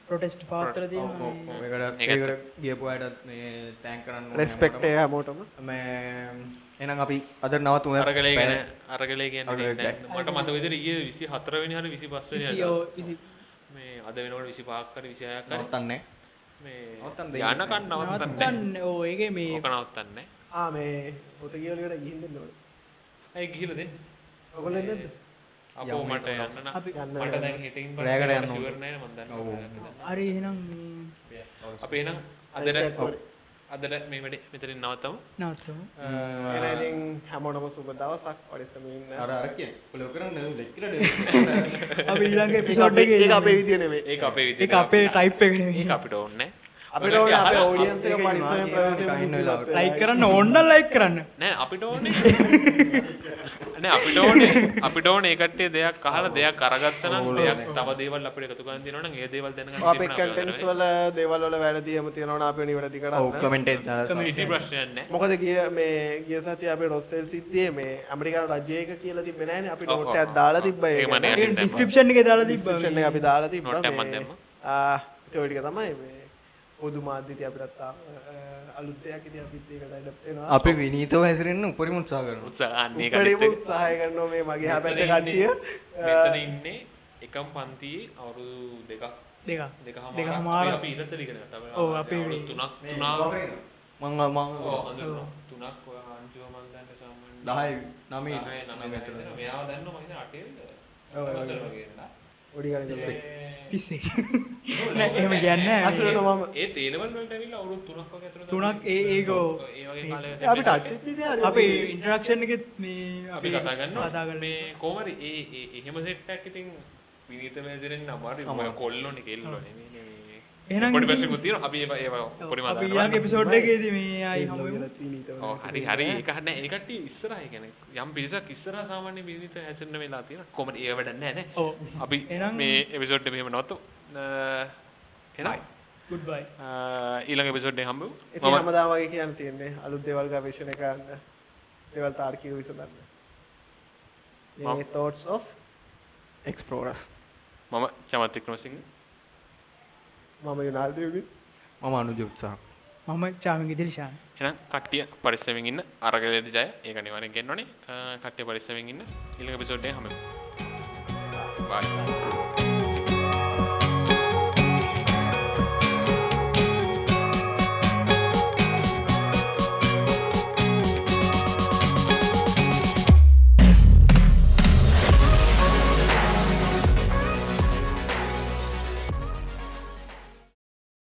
ප්‍රොටෙස්ට් ඔව්, තියෙනවා. ඒකට. ඒකට ගියපු අයටත් මේ තෑන්ක් කරන්න රෙස්පෙක්ට් එක හැමෝටම. මේ එහෙනම් අපි අද නවතුමු අරගලේ ගැන අරගලේ කියන්නේ මට මතක විදිහට ඊයේ 24 වෙනි හරි 25 වෙනි විසි- හරි මේ අද වෙනකොට 25ක් හරි 26ක් හරි නවත්තන්නේ මේ නවත්තන්න දෙන්නේ යනකන් නවත්තන්නේ නවත්තන්න. ඕ ඒකේ මේ ඕක නවත්තන්නේ. ආ මේ පොත කියවලකට ගිහින් දෙන්න ඕනේ. ඇයි එන්නේ නැද්ද? අපෝ මට යන්න නම් අපි හිටින් රෑකට යන්න ෂුවර් ඕනේ. නෑ මම ඔව්. දන්නවා හරි එහෙනම් මේ අපි එහෙනම් අනිත් අදට මේ වැඩේ මෙතනින් නවත්තමු. නවත්තමු. එහෙනම් ඉතින් හැමෝටම සුබ දවසක් පරිස්සමින් ඉන්න. අර අර කියන්නේ ෆලෝ කරන්න ලෙක්චර් *laughs* අපි ඊළඟ ඒක එකේ අපේ විදිය නෙමෙයි. ඒක අපේ විදිහට අපේ ටයිප් එක අපිට ඕනේ අපිට ඕනේ අපේ ඔඩියන්ස් එක වෙලාවට. බුද්ධිමත් ලයික් කරන්න ඕන්න ලයික් කරන්න. නෑ අපිට ඕනේ *laughs* නෑ අපිට ඕනේ අපිට ඕනේ ඒ කට්ටිය දෙයක් අහලා දෙයක් අරගත්තා නම් දෙයක් තව දේවල් අපිට එකතු කරන් තියෙනවා නම් ඒ දේවල් දැනගන්න අපේ කන්ටෙන්ට්ස් වල දේවල් වල වැඩදියම තියෙනවා නම් අපි නිවැරදි ඔව් කරන්න. කමෙන්ට් එක දාලා කිසි ප්‍රශ්නයක් නෑ. මොකද ගිය මේ ගිය සතිය අපේ රොස්සෙල් සිද්ධියේ මේ ඇමරිකානු රජය එක කියලා තිබ්බේ නැහනේ අපි ඔව්, නෝට් ඔව්, එකක් දාලා දැම්මා. ඩිස්ක්‍රිප්ෂන් එකේ දාලා එක අපි දාලා තිබ්බා නෝට් එකක් මම මේ දැම්මා. ආ ඒ ටික තමයි මේ පොදු මාධ්‍යති අපිටත් ආ, අලුත් දෙයක් ඉතින් අපිත් ඒකට ඇඩප්ට් වෙනවා. අපි විනීතව හැසිරෙන්න උපරිම උත්සාහ කරනවා. උත්සාහ අන්නේ උපරිම කට්ටිය උත්සාහය කරනවා මේ මගේ මෙතන කට්ටිය ඉන්නේ- මෙතන ඉන්නේ එකම පන්තියේ අවුරුදු දෙකක්. දෙකක්. දෙකම දෙකමාරක්. අපි ඉරතල ඉගෙන ගත්තා. ඔව්, අපි- තුනක් තුනාව මම මම ඔව්. තුනක් ඔය අංජුව මන් දන්නේ සාමාන්‍ය 10 9 9 9 අතර. මෙයාව දන්නවා මම හිතන්නේ අටේද? ඔව්, වසර ගණන් පිස්සෙක්. *laughs* නෑ එහෙම කියන්නේ අසලට මම ඒ තේලවල් වලට ඇවිල්ලා අවුරුදු තුනක් ඒ ඒක. අපිට දේ අපේ ඉන්ටරක්ෂන් එකෙත් මේ අපි කතා කරනවා. කතා කරනවා. මේ කොහමද ඒ ඒ එහෙම සෙට් එකක් ඉතින් විනීත මේසෙන් අමාරුයි. මම කොල්ලෝනේ කෙල්ලෝනේ මේ එහෙනම් පොඩි පැසකුත් තියෙනවා. අපි ඒවා පොඩි අපි මතක් ඊළඟ එපිසෝඩ් එකේදී මේ ආයි හමු වෙමු. ඔව් හරි හරි. ඒක හරි නෑ. ඒ කට්ටිය ඉස්සරහා කියන්නේ යම් පිරිසක් ඉස්සරහා සාමාන්‍ය විනීත හැසෙන්න වෙලා තියෙනවා. කොහමද? ඒව වැඩක් නෑ නේ අපි මේ එපිසෝඩ් එක මෙහෙම නවත්තමු එහෙනම් ඊළඟ පිසෝඩ්ඩේ හම්බ ඉති හමදා වගේ කියන්න තියන්නේ අලුත් දෙවල් ගවේශණය කරන්න. දෙවල් තාර්කිව විසඳන්න. මේ තෝටස් of එක්ස්පලෝරස් මම චමත් මම යුනාල්දයවි මම අනුජ උත්සාහ. මම චාමිග දිල්ශාන එහෙනම් කට්ටිය පරිස්සමෙන් ඉන්න අරගලයට ජය. ඒක අනිවාර්යෙන් ගෙන්නෝනේ කට්ටිය පරිස්සමෙන් ඉන්න. ඊළඟ එපිසෝඩ් එකේ හමු බයි